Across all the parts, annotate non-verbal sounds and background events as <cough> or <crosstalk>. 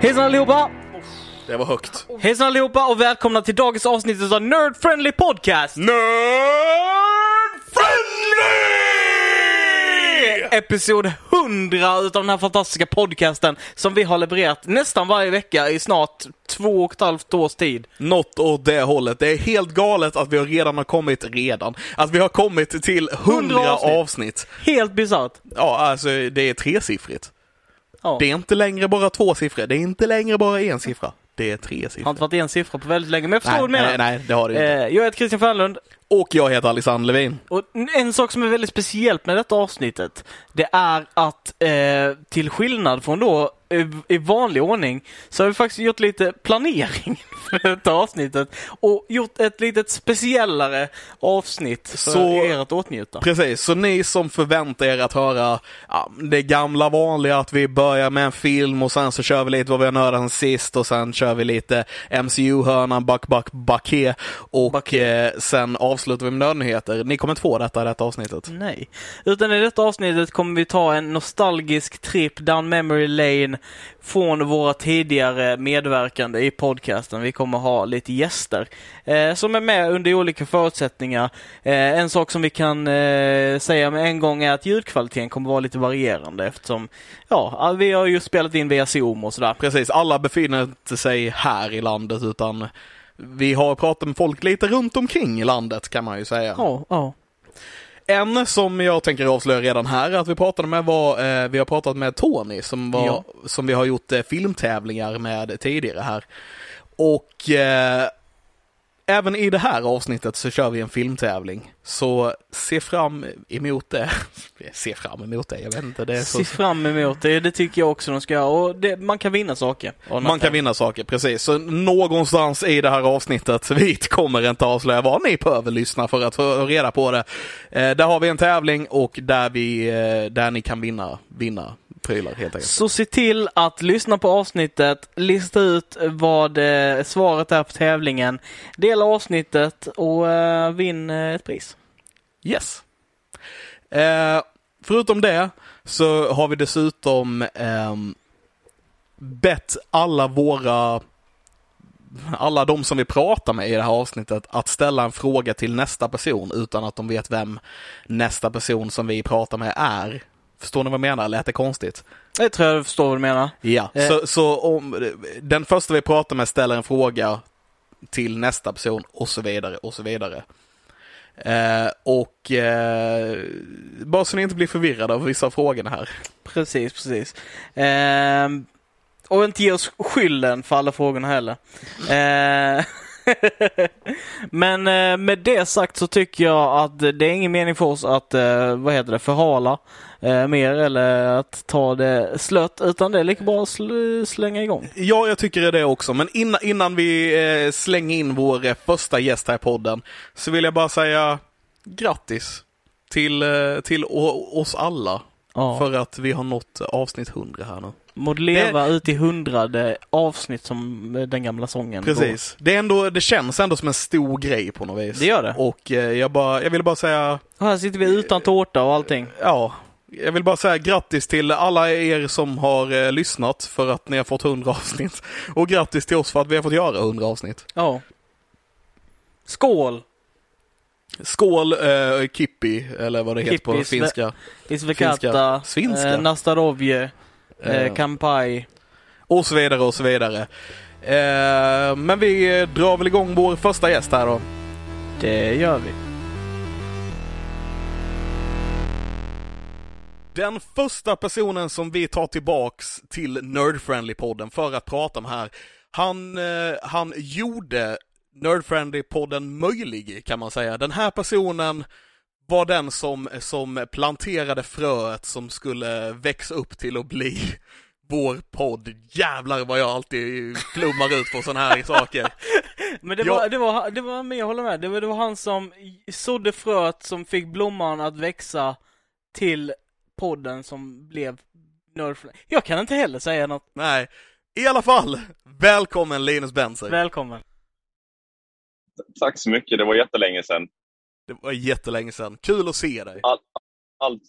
Hejsan allihopa! Det var högt. Hejsan allihopa och välkomna till dagens avsnitt av Nerd Friendly Podcast! Nerd Friendly! Episod 100 utav den här fantastiska podcasten som vi har levererat nästan varje vecka i snart två och ett halvt års tid. Något åt det hållet. Det är helt galet att vi redan har kommit, redan, att vi har kommit till 100 avsnitt. avsnitt. Helt bisarrt. Ja, alltså det är tresiffrigt. Ja. Det är inte längre bara två siffror, det är inte längre bara en siffra. Det är tre Har siffror. inte varit en siffra på väldigt länge, men jag förstår Nej, nej, nej, det har det inte. Eh, jag heter Christian Fernlund Och jag heter Alexander Levin. och en sak som är väldigt speciellt med detta avsnittet, det är att eh, till skillnad från då i vanlig ordning så har vi faktiskt gjort lite planering <laughs> för detta avsnittet och gjort ett litet speciellare avsnitt för Så- er att åtnjuta. Precis, så ni som förväntar er att höra ja, det gamla vanliga att vi börjar med en film och sen så kör vi lite vad vi har nördat sen sist och sen kör vi lite MCU-hörnan, Buck Buck Bucké och Bucké. eh, sen avslutar vi med nördnyheter. Ni kommer inte få detta i detta avsnittet. Nej, utan i detta avsnittet kommer vi ta en nostalgisk trip down memory lane från våra tidigare medverkande i podcasten. Vi kommer ha lite gäster eh, som är med under olika förutsättningar. Eh, en sak som vi kan eh, säga med en gång är att ljudkvaliteten kommer vara lite varierande eftersom ja, vi har ju spelat in via Zoom och sådär. Precis, alla befinner inte sig här i landet utan vi har pratat med folk lite runt omkring i landet kan man ju säga. Ja, ja. En som jag tänker avslöja redan här att vi pratade med var, eh, vi har pratat med Tony som, var, Ja. som vi har gjort eh, filmtävlingar med tidigare här. Och eh, även i det här avsnittet så kör vi en filmtävling. Så se fram emot det. <laughs> se fram emot det, jag vet inte. Det är så... Se fram emot det, det tycker jag också de ska göra. Och det, man kan vinna saker. den här Man kan vinna saker, precis. Så någonstans i det här avsnittet, <laughs> vi kommer inte avslöja vad ni behöver lyssna för att få reda på det. Eh, där har vi en tävling och där, vi, eh, där ni kan vinna, vinna prylar helt enkelt. Så se till att lyssna på avsnittet, lista ut vad eh, svaret är på tävlingen, dela avsnittet och eh, vinn eh, ett pris. Yes. Eh, förutom det så har vi dessutom ehm, bett alla våra alla de som vi pratar med i det här avsnittet att ställa en fråga till nästa person utan att de vet vem nästa person som vi pratar med är. Förstår ni vad jag menar? Lät det konstigt? Det tror jag förstår vad du menar. Ja, Eh. så, så om den första vi pratar med ställer en fråga till nästa person och så vidare och så vidare. Eh, och eh, bara så ni inte blir förvirrade av vissa av frågorna här. Precis, precis. Ehm, och inte ge oss skylden för alla frågorna heller. <laughs> <laughs> Men eh, med det sagt så tycker jag att det är ingen mening för oss att, eh, vad heter det, förhala eh, mer eller att ta det slött utan det är lika bra att sl- slänga igång. Ja, jag tycker det också. Men innan, innan vi slänger in vår första gäst här i podden så vill jag bara säga grattis till, till oss alla. Ja. För att vi har nått avsnitt 100 här nu. Må leva ut i hundrade avsnitt som eh, den gamla sången. då. Precis. Det, är ändå, det känns ändå som en stor grej på något vis. Det gör det. Och eh, jag, bara, jag vill bara säga, här sitter vi utan tårta och allting. ja, jag vill bara säga grattis till alla er som har eh, lyssnat för att ni har fått 100 avsnitt. Och grattis till oss för att vi har fått göra 100 avsnitt. Ja. Skål! Skål eh, Kippi, eller vad det heter på Kippi, finska. Isvekata, Finska. Svinska. eh, Nastarovje, eh, Kampai. och så vidare och så vidare. Eh, men vi drar väl igång vår första gäst här då. Det gör vi. Den första personen som vi tar tillbaks till Nerdfriendly-podden för att prata om här, han, eh, han gjorde Nerdfriendly-podden möjlig kan man säga. Den här personen var den som, som planterade fröet som skulle växa upp till att bli <laughs> vår podd. Jävlar vad jag alltid flummar ut på sådana här saker. <laughs> Men det Ja. var, det var, det var, men jag håller med, det var, det var han som sådde fröet som fick blomman att växa till podden som blev Nerdfly. Jag kan inte heller säga något. Nej, i alla fall, välkommen Linus Benser. Välkommen. Tack så mycket. Det var jättelänge sedan. Det var jättelänge sedan. Kul att se dig. Allt,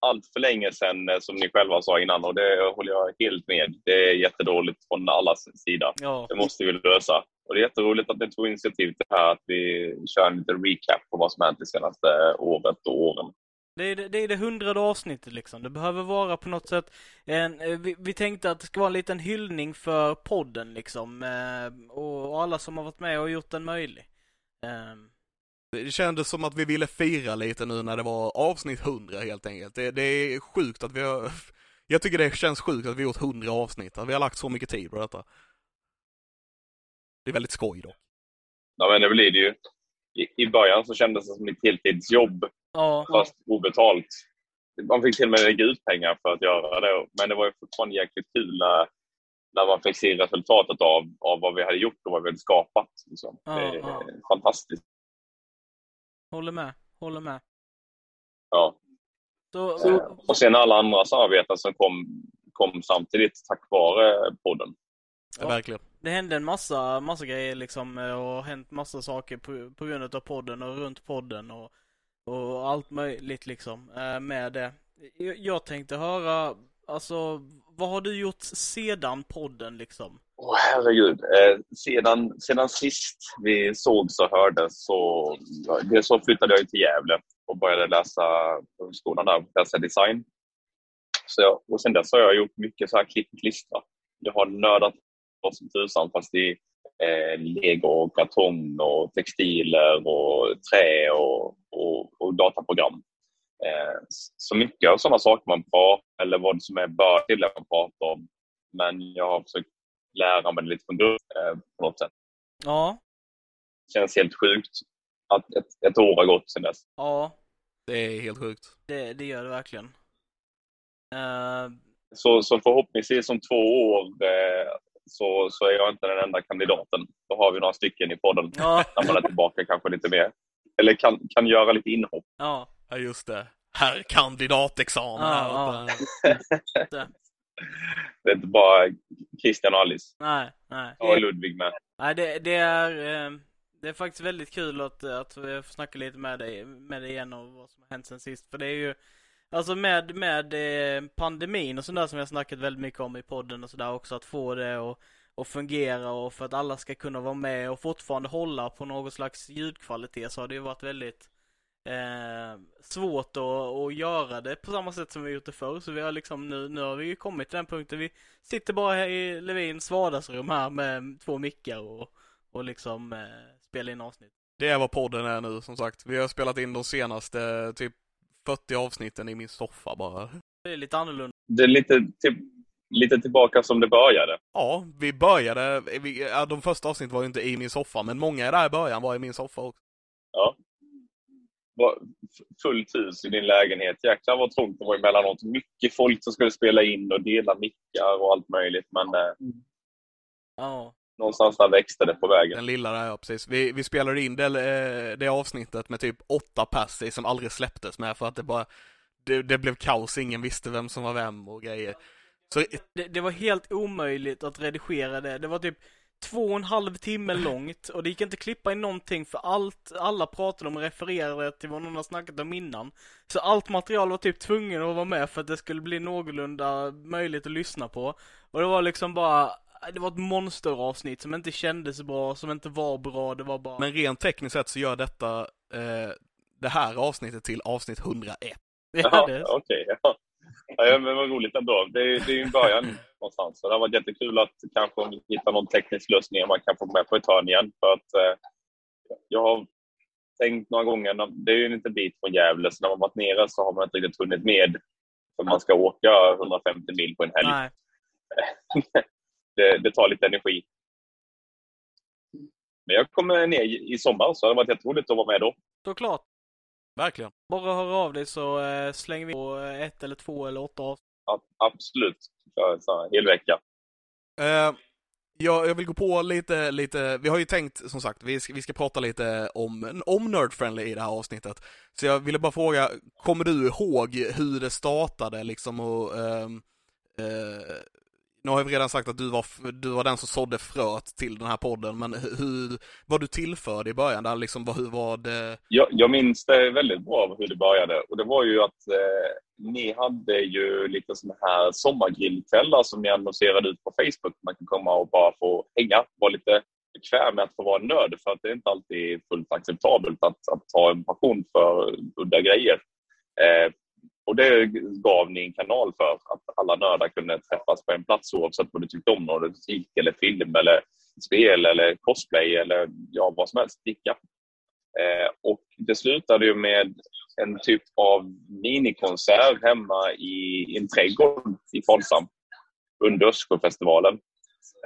allt för länge sedan, eh, som ni själva sa innan, och det håller jag helt med. Det är jättedåligt från allas sida. Ja. Det måste vi lösa. Och det är jätteroligt att ni tog initiativ till det här, att vi kör en liten recap på vad som hänt det senaste året och åren. Det är det, det är det hundrade avsnittet liksom. Det behöver vara på något sätt en, eh, vi, vi tänkte att det ska vara en liten hyllning för podden liksom. eh, Och, och alla som har varit med och gjort den möjlig. Det kändes som att vi ville fira lite nu när det var avsnitt 100 helt enkelt. Det, det är sjukt att vi har... <laughs> Jag tycker det känns sjukt att vi har gjort 100 avsnitt, att vi har lagt så mycket tid på detta. Det är väldigt skoj då. Ja, men det blir det ju. I, I början så kändes det som ett heltidsjobb, Ja, fast obetalt. Man fick till och med lägga ut pengar för att göra det, men det var ju fortfarande jäkligt kul när, när man fick se resultatet av, av vad vi hade gjort och vad vi hade skapat. Liksom. Ja, det är ja. fantastiskt. Håller med. Håller med. Ja. Så, Så, och sen alla andra samarbeten som kom, kom samtidigt tack vare podden. Ja. Verkligen. det hände en massa, massa grejer liksom eh, och hänt massa saker på, på grund av podden och runt podden och, och allt möjligt liksom eh, med det. Jag, jag tänkte höra, alltså vad har du gjort sedan podden liksom? Åh herregud. Eh, sedan, sedan sist vi sågs och hördes så, det så flyttade jag till Gävle och började läsa på högskolan där, läsa design. Så jag, och sen dess har jag gjort mycket så här klipp och klistra. Jag har nördat vad som tusan fast i eh, lego, och kartong och textiler och trä och, och, och dataprogram. Eh, så mycket av sådana saker man pratar eller vad som är bör till att man pratar om. Men jag har försökt lära mig lite från grunden eh, på något sätt. Ja, Det känns helt sjukt att ett, ett år har gått sedan dess. ja, Det är helt sjukt. det, det gör det verkligen. Eh, Så, så förhoppningsvis om två år eh, så, så är jag inte den enda kandidaten. Då har vi några stycken i podden ja, när man är tillbaka kanske lite mer. Eller kan, kan göra lite inhopp. ja, Ja, just det. Herr kandidatexamen Ja, här ja. <laughs> det, är inte bara Christian och Alice. nej, nej. Har Ludvig med. Nej, det, det är eh, det är faktiskt väldigt kul att, att vi får snacka lite med dig, med dig igen och vad som har hänt sen sist. För det är ju, alltså med, med eh, pandemin och sådär som vi har snackat väldigt mycket om i podden och sådär också, att få det att att fungera och för att alla ska kunna vara med och fortfarande hålla på någon slags ljudkvalitet så har det ju varit väldigt eh, svårt att, att göra det på samma sätt som vi gjort det förr. Så vi har liksom nu, nu har vi ju kommit till den punkten. Vi sitter bara här i Levins vardagsrum här med två mickar och, och liksom eh, spelar in avsnitt. Det är vad podden är nu, som sagt. Vi har spelat in de senaste typ 40 avsnitten i min soffa bara. Det är lite annorlunda. Det är lite, till, lite tillbaka som det började. Ja, vi började, vi, ja, de första avsnitten var ju inte i min soffa, men många där i början var i min soffa också. Ja. Var fullt hus i din lägenhet. Jäklar vad trångt det var emellanåt. Mycket folk som skulle spela in och dela mickar och allt möjligt. Men eh, Ja. någonstans där växte det på vägen. Den lilla där, ja precis. Vi, vi spelade in det, eh, det avsnittet med typ åtta pass i som aldrig släpptes med för att det bara, det, det blev kaos, ingen visste vem som var vem och grejer. Så Det, det var helt omöjligt att redigera det. Det var typ två och en halv timme långt och det gick inte att klippa in någonting för allt, alla pratade om och refererade till vad någon har snackat om innan. Så allt material var typ tvungen att vara med för att det skulle bli någorlunda möjligt att lyssna på. Och det var liksom bara, det var ett monsteravsnitt som inte kändes bra, som inte var bra, det var bara... Men rent tekniskt sett så gör detta, eh, det här avsnittet till avsnitt 101. ja, okej. ja. Ja, men vad roligt ändå. Det, är- det är en början <laughs> någonstans. Så det har varit jättekul att kanske hittar någon teknisk lösning man kan få med på ett hörn igen. För att, eh, jag har tänkt några gånger, det är ju en liten bit från Gävle, så när man varit nere så har man inte riktigt hunnit med. För man ska åka 150 mil på en helg. <laughs> Det, det tar lite energi. Men jag kommer ner i i sommar, så det har varit jätteroligt att vara med då. Såklart. Verkligen. Bara hör av dig så eh, slänger vi på eh, ett eller två eller åtta avsnitt. Ja, absolut. Kör så här, hel vecka. Eh, jag, jag vill gå på lite, lite, vi har ju tänkt som sagt, vi ska, vi ska prata lite om, om Nerd Friendly i det här avsnittet. Så jag ville bara fråga, kommer du ihåg hur det startade liksom och ehm, eh, nu har jag redan sagt att du var, du var den som sådde fröet till den här podden, men hur, vad du tillförde i början, där liksom, hur var det? Jag, jag minns det väldigt bra hur det började och det var ju att eh, ni hade ju lite sådana här sommargrillkvällar som ni annonserade ut på Facebook. Man kan komma och bara få hänga, vara lite bekväm med att få vara nörd för att det är inte alltid fullt acceptabelt att, att ha en passion för udda grejer. Eh, och det gav ni en kanal för, att alla nördar kunde träffas på en plats oavsett vad du tyckte om, någon musik eller film eller spel eller cosplay eller ja, vad som helst. Sticka. Eh, och det slutade ju med en typ av minikonsert hemma i, i en trädgård i Folksam under Östersjöfestivalen.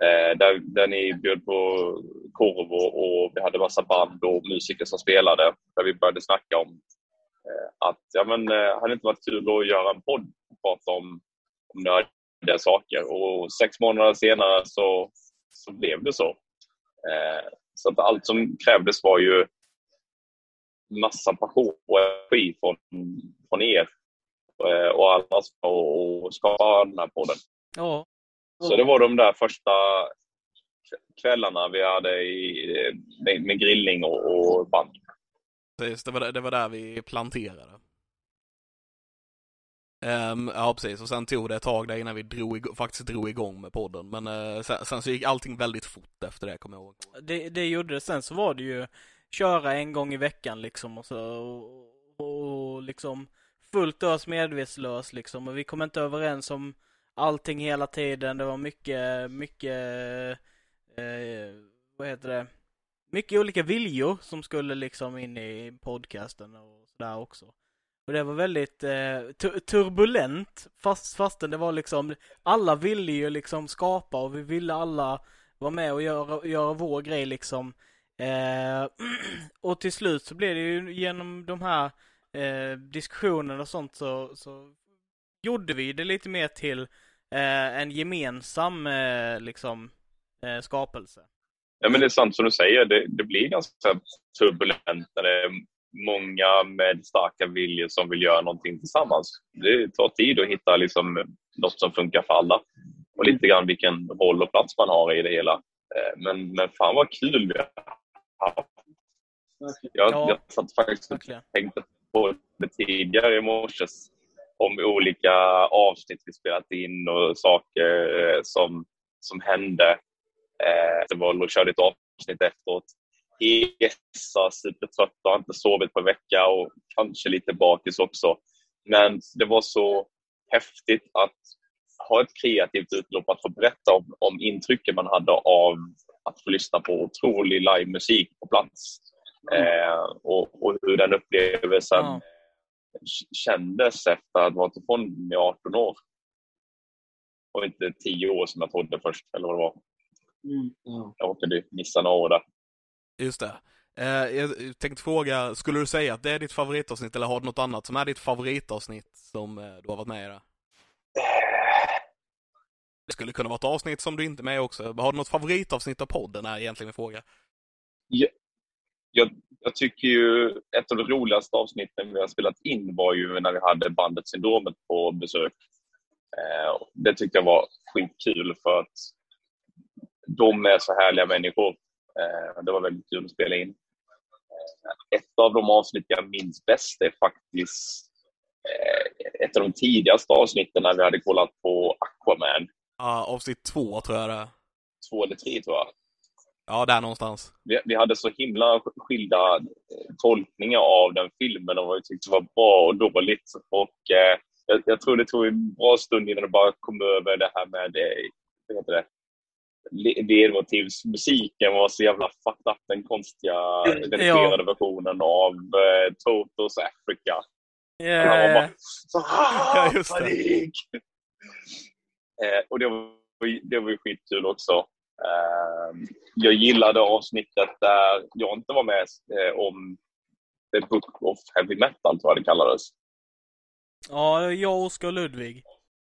Eh, där, där ni bjöd på korv och, och vi hade massa band och musiker som spelade. Där vi började snacka om att ja, men, eh, hade det inte varit kul att göra en podd och prata om, om nördiga saker. Och sex månader senare så, så blev det så. Eh, så att allt som krävdes var ju massa passion och energi från, från er eh, och alla och skapa den här podden. Ja. Så det var de där första kvällarna vi hade i, med, med grillning och, och band. Precis, det var, det var där vi planterade. Um, ja, precis. Och sen tog det ett tag där innan vi drog faktiskt drog igång med podden. Men uh, sen, sen, så gick allting väldigt fort efter det, kommer jag ihåg. Det, det gjorde det. Sen så var det ju köra en gång i veckan liksom och så och, och liksom fullt ös medvetslös liksom och vi kom inte överens om allting hela tiden. Det var mycket, mycket, eh, vad heter det? Mycket olika viljor som skulle liksom in i podcasten och sådär också. Och det var väldigt eh, turbulent fast, fastän det var liksom, alla ville ju liksom skapa och vi ville alla vara med och göra, göra vår grej liksom. Eh, <clears throat> och till slut så blev det ju genom de här eh, diskussionerna och sånt så, så gjorde vi det lite mer till eh, en gemensam eh, liksom eh, skapelse. Ja men det är sant som du säger, det, det blir ganska turbulent när det är många med starka viljor som vill göra någonting tillsammans. Det tar tid att hitta liksom något som funkar för alla och lite grann vilken roll och plats man har i det hela. Eh, men, men fan vad kul vi har haft. Jag, ja, jag satt faktiskt och tänkte på det tidigare i morse om olika avsnitt vi spelat in och saker eh, som, som hände. Eh, det var och körde ett avsnitt efteråt. Hesa, supertrött och har inte sovit på en vecka och kanske lite bakis också. Men det var så häftigt att ha ett kreativt utlopp, att få berätta om, om intrycken man hade av att få lyssna på otrolig livemusik på plats. Mm. Eh, och, och, hur den upplevelsen mm. kändes efter att ha varit ifrån i 18 år. Och inte 10 år som jag trodde först, eller vad det var. Mm. Mm. Jag råkade missa några år där. Just det. Eh, jag tänkte fråga, skulle du säga att det är ditt favoritavsnitt eller har du något annat som är ditt favoritavsnitt som eh, du har varit med i? Det? Det skulle kunna vara ett avsnitt som du inte är med i också. Har du något favoritavsnitt av podden är egentligen min fråga. Ja, jag, jag, tycker ju ett av de roligaste avsnitten vi har spelat in var ju när vi hade bandet Syndromet på besök. Eh, det tyckte jag var skitkul för att de är så härliga människor. Eh, det var väldigt kul att spela in. Eh, ett av de avsnitt jag minns bäst är faktiskt eh, ett av de tidigaste avsnitten när vi hade kollat på Aquaman. Ja, avsnitt två tror jag det är. Två eller tre tror jag. Ja, där någonstans. Vi, vi hade så himla skilda tolkningar av den filmen och vad vi tyckte var bra och dåligt. Och eh, jag, jag, tror det tog en bra stund innan det bara kom över det här med, eh, vad heter det, ledmotivsmusiken var så jävla fucked up, den konstiga redigerade ja. versionen av eh, Totos Africa. Yeah. Han var bara så, ah, <laughs> ja, panik! <laughs> Eh, och det var, det var ju skitkul också. Eh, jag gillade avsnittet där jag inte var med eh, om The Book of Heavy Metal, tror jag det kallades. Ja, jag, Oskar och Ludvig.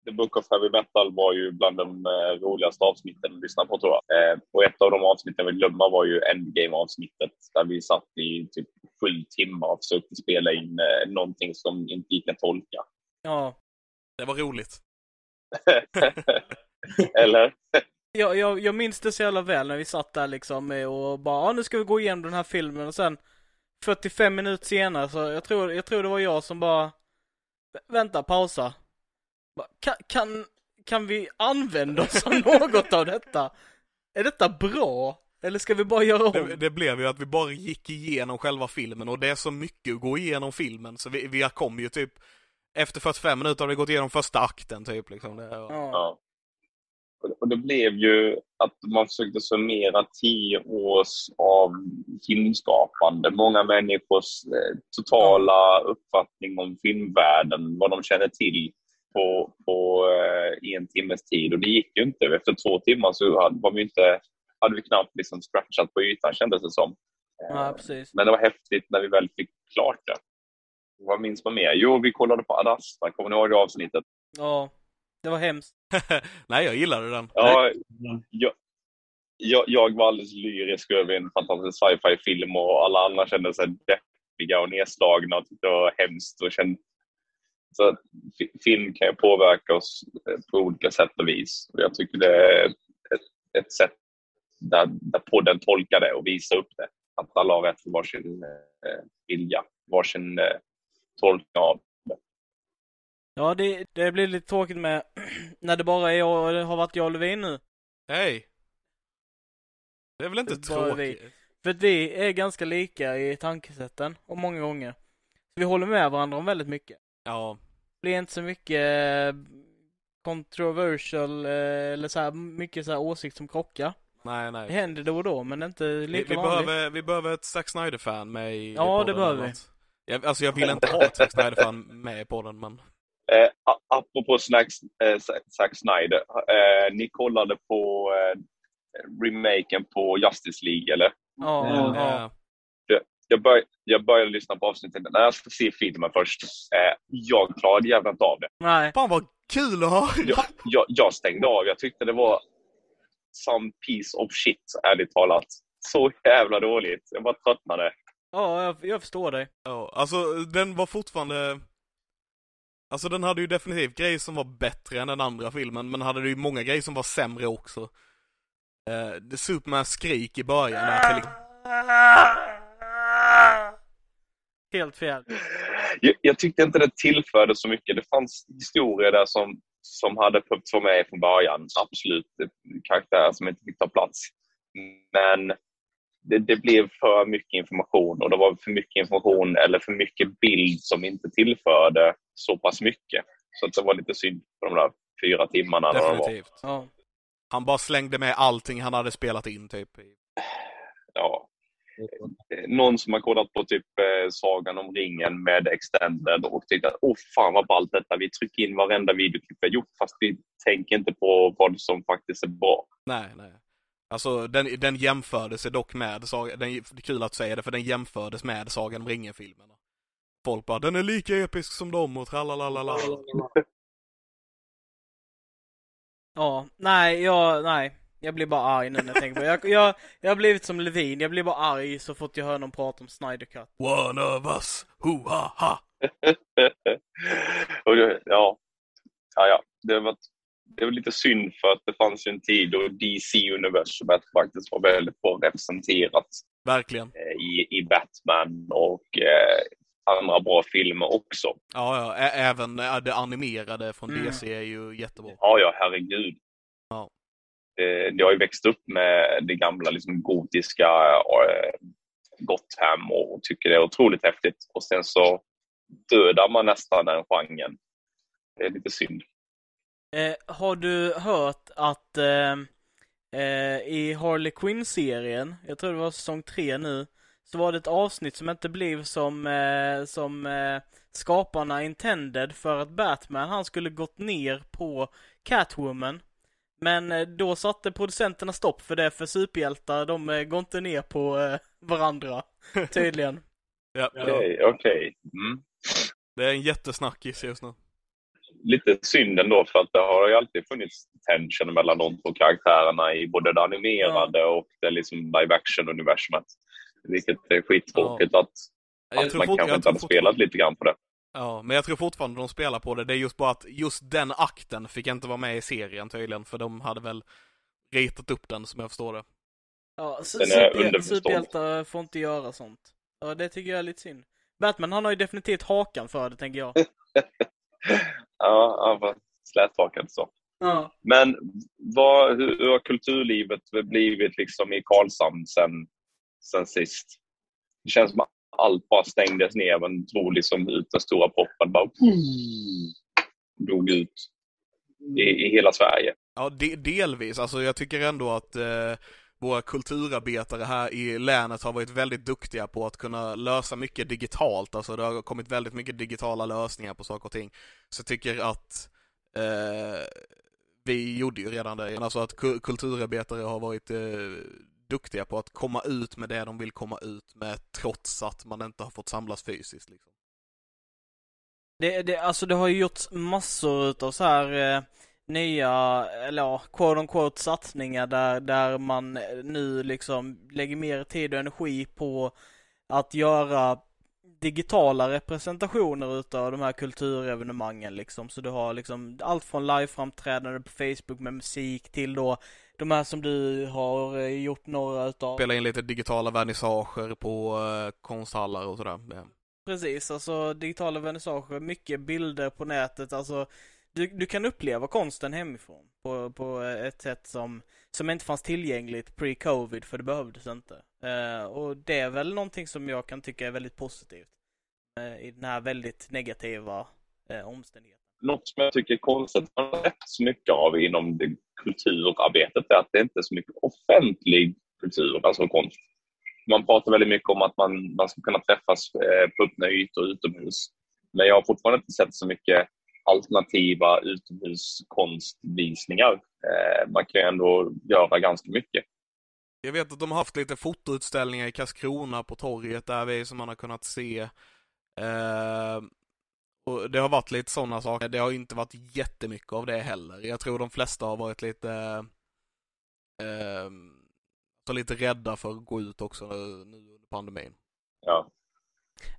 The Book of Heavy Metal var ju bland de eh, roligaste avsnitten att lyssna på tror jag. Eh, och ett av de avsnitten vi glömma var ju Endgame-avsnittet där vi satt i typ sju timmar och försökte spela in eh, någonting som inte gick att tolka. Ja. Det var roligt. <laughs> Eller? Jag, jag, jag minns det så jävla väl när vi satt där liksom och bara, ja nu ska vi gå igenom den här filmen och sen 45 minuter senare så jag tror, jag tror det var jag som bara, vänta, pausa. Kan, kan, kan vi använda oss av något av detta? Är detta bra? Eller ska vi bara göra Det, om? det blev ju att vi bara gick igenom själva filmen och det är så mycket att gå igenom filmen så vi, vi kom ju typ efter 45 minuter har vi gått igenom första akten typ liksom. Det, ja. Ja. Och- Och det blev ju att man försökte summera tio års av filmskapande. Många människors eh, totala uppfattning om filmvärlden, vad de känner till på, på eh, en timmes tid. Och det gick ju inte. Efter två timmar så hade, var vi inte, hade vi knappt liksom scratchat på ytan kändes det som. Eh, ja, precis. Men det var häftigt när vi väl fick klart det. Vad minns man mer? Jo, vi kollade på Ad Astra. Kommer ni ihåg det avsnittet? Ja. Det var hemskt. <laughs> Nej, jag gillade den. Ja, jag, jag, jag var alldeles lyrisk över en fantastisk sci-fi-film och alla andra kände sig deppiga och nedslagna och tyckte det var hemskt. Och kände, så film kan ju påverka oss eh, på olika sätt och vis. Och jag tycker det är ett, ett sätt där, där podden tolkar det och visar upp det. Att alla har rätt till varsin eh, vilja, varsin eh, tolkning av Ja, det, det blir lite tråkigt med <clears throat> när det bara är jag, det har varit jag och Levin nu. Hej! Det är väl inte Det bara vi. tråkigt? För att vi är ganska lika i tankesätten och många gånger. Så vi håller med varandra om väldigt mycket. Ja, Det blir inte så mycket eh, controversial eh, eller så här mycket så här åsikt som krockar. nej Det nej. händer då och då men inte Vi, lika vi, vanligt. behöver, vi behöver ett Zack Snyder-fan med i Ja, podden det behöver vi. Jag, alltså jag vill inte ha ett Zack Snyder-fan med i podden men Eh, apropå Snacks, eh, Zack- Snyder. Eh, ni kollade på eh, remaken på Justice League, eller? Ja, Ja. ja. Jag, bör, jag började lyssna på avsnittet. Nej, jag ska se filmen först. Eh, jag klarade jävla inte av det. Nej. Fan vad kul att höra! Jag, jag, jag stängde av. Jag tyckte det var some piece of shit, ärligt talat. Så jävla dåligt. Jag bara tröttnade. Ja, jag, jag förstår dig. Ja, alltså den var fortfarande... Alltså den hade ju definitivt grejer som var bättre än den andra filmen, men hade ju många grejer som var sämre också. Eh, det Supermans skrik i början där till... Helt fel. Jag, jag tyckte inte det tillförde så mycket. Det fanns historier där som, som hade behövt vara med från början. Absolut. Karaktärer som inte fick ta plats. Men det, det blev för mycket information och det var för mycket information eller för mycket bild som inte tillförde så pass mycket. Så att det var lite synd på de där fyra timmarna. Definitivt. Ja. Han bara slängde med allting han hade spelat in typ. Ja. Eh, Någon som har kollat på typ eh, Sagan om ringen med Extended och tyckte att åh fan vad ballt detta, vi trycker in varenda videoklipp vi har gjort fast vi tänker inte på vad som faktiskt är bra. Nej, nej. Alltså den, den jämfördes dock med den, det är kul att säga det för den jämfördes med Sagan om ringen-filmerna. Folk bara, den är lika episk som dem och tralalala. Ja, nej, jag, nej. Jag blir bara arg nu när jag tänker på det. Jag, jag, jag har blivit som Levin, jag blir bara arg så fort jag hör någon prata om Snyder Cut. One of us, ho ha ha. det, ja. Ja, ja. Det, var, det var lite synd för att det fanns ju en tid då DC-universumet faktiskt var väldigt bra representerat Verkligen. eh, i, i Batman och eh, andra bra filmer också. Ja, ja, ä- även äh, det animerade från Mm. DC är ju jättebra. Ja, ja, herregud. Eh, Jag har ju växt upp med det gamla liksom, gotiska eh, Gotham och tycker det är otroligt häftigt. Och sen så dödar man nästan den genren. Det är lite synd. Eh, har du hört att eh, eh, i Harley Quinn-serien, jag tror det var säsong tre nu, så var det ett avsnitt som inte blev som, eh, som eh, skaparna intended för att Batman, han skulle gått ner på Catwoman. Men eh, då satte producenterna stopp för det, för superhjältar, de eh, går inte ner på eh, varandra, <laughs> tydligen. Ja, ja. Okej, okej. Mm. Det är en jättesnackis just nu. Lite synd ändå för att det har ju alltid funnits tension mellan de två karaktärerna i både det animerade och det liksom live action-universumet. Vilket är skittråkigt att, Jag att tror man kanske inte hade spelat lite grann på det. Ja, men jag tror fortfarande de spelar på det. Det är just bara att just den akten fick inte vara med i serien tydligen, för de hade väl ritat upp den som jag förstår det. Ja, superhjältar får inte göra sånt. Ja, det tycker jag är lite synd. Batman, han har ju definitivt hakan för det, tänker jag. <laughs> Ja, ja vad släthakat så. Ja. Men vad, hur, hur har kulturlivet blivit liksom i Karlshamn sen, sen sist? Det känns som att allt bara stängdes ner. Man drog liksom ut den stora proppen. Bara, drog ut i, i hela Sverige. Ja, de, delvis. Alltså jag tycker ändå att eh, våra kulturarbetare här i länet har varit väldigt duktiga på att kunna lösa mycket digitalt. Alltså det har kommit väldigt mycket digitala lösningar på saker och ting. Så jag tycker att eh, vi gjorde ju redan det. Alltså att ku- kulturarbetare har varit eh, duktiga på att komma ut med det de vill komma ut med trots att man inte har fått samlas fysiskt. Liksom. Det, det, alltså det har ju gjorts massor utav så här eh, nya, eller ja, quote on quote satsningar där, där man eh, nu liksom lägger mer tid och energi på att göra digitala representationer utav de här kulturevenemangen liksom. Så du har liksom allt från liveframträdande på Facebook med musik till då de här som du har eh, gjort några utav. Spela in lite digitala vernissager på eh, konsthallar och sådär. Det- Precis, alltså digitala vernissager, mycket bilder på nätet, alltså du, du kan uppleva konsten hemifrån på, på ett sätt som, som inte fanns tillgängligt pre-covid för det behövdes inte. Eh, och det är väl någonting som jag kan tycka är väldigt positivt eh, i den här väldigt negativa eh, omständigheten. Något som jag tycker är konstigt, man har sett så mycket av inom det kulturarbetet, är att det inte är så mycket offentlig kultur, alltså konst. Man pratar väldigt mycket om att man, man ska kunna träffas eh, på öppna ytor utomhus. Men jag har fortfarande inte sett så mycket alternativa utomhuskonstvisningar. Eh, man kan ju ändå göra ganska mycket. Jag vet att de har haft lite fotoutställningar i Karlskrona på torget där vi som man har kunnat se. Eh, Eh, och det har varit lite sådana saker. Det har inte varit jättemycket av det heller. Jag tror de flesta har varit lite eh, så lite rädda för att gå ut också nu under pandemin. Ja.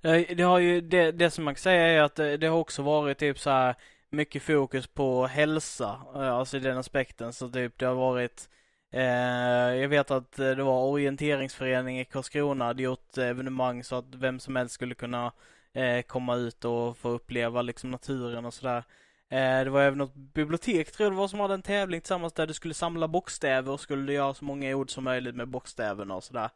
Eh, Det har ju, det, det som man kan säga är att det, det har också varit typ så här mycket fokus på hälsa, eh, alltså i den aspekten. Så typ det har varit eh, jag vet att eh, det var orienteringsförening i Karlskrona hade gjort eh, evenemang så att vem som helst skulle kunna eh, komma ut och få uppleva liksom naturen och sådär. Eh, det var även något bibliotek tror jag det var som hade en tävling tillsammans där du skulle samla bokstäver och skulle göra så många ord som möjligt med bokstäverna och sådär.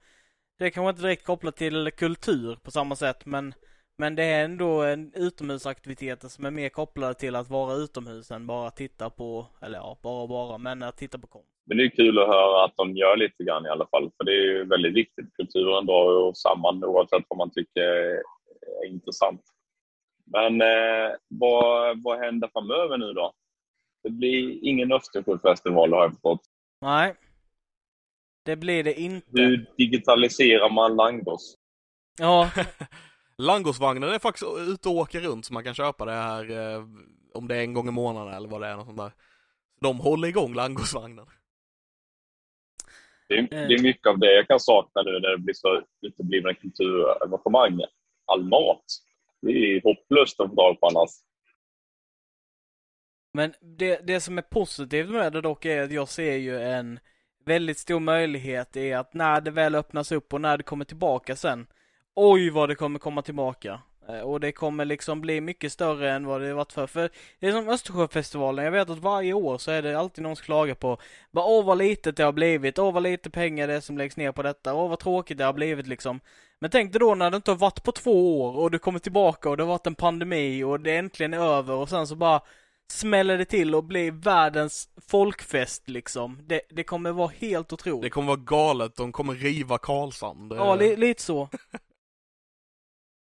Det är kanske inte direkt kopplat till kultur på samma sätt men men det är ändå en utomhusaktiviteter som är mer kopplade till att vara utomhus än bara titta på, eller ja, bara och bara, men att titta på konst. Men det är kul att höra att de gör lite grann i alla fall, för det är ju väldigt viktigt. Kulturen drar ju samman oavsett vad man tycker är intressant. Men eh, vad, vad händer framöver nu då? Det blir ingen Östersjöfestival har jag förstått. Nej. Det blir det inte. Hur digitaliserar man Langos? Ja, <laughs> Langosvagnen är faktiskt ute och åker runt så man kan köpa det här eh, om det är en gång i månaden eller vad det är. Något sånt där. De håller igång Langosvagnen. Det är, det är mycket av det jag kan sakna nu när det blir så uteblivna kulturevenemang. All mat. Det är hopplöst att få tag på annars. men det, det som är positivt med det dock är att jag ser ju en väldigt stor möjlighet i att när det väl öppnas upp och när det kommer tillbaka sen, oj vad det kommer komma tillbaka. Eh, Och det kommer liksom bli mycket större än vad det varit för. För det är som Östersjöfestivalen, jag vet att varje år så är det alltid någon som klagar på bara, Åh vad litet det har blivit, åh vad lite pengar det är som läggs ner på detta, åh vad tråkigt det har blivit liksom. Men tänk dig då när det inte har varit på två år och du kommer tillbaka och det har varit en pandemi och det äntligen är över och sen så bara smäller det till och blir världens folkfest liksom. Det, det kommer vara helt otroligt. Det kommer vara galet, de kommer riva Karlshamn. Det... Ja, li, lite så.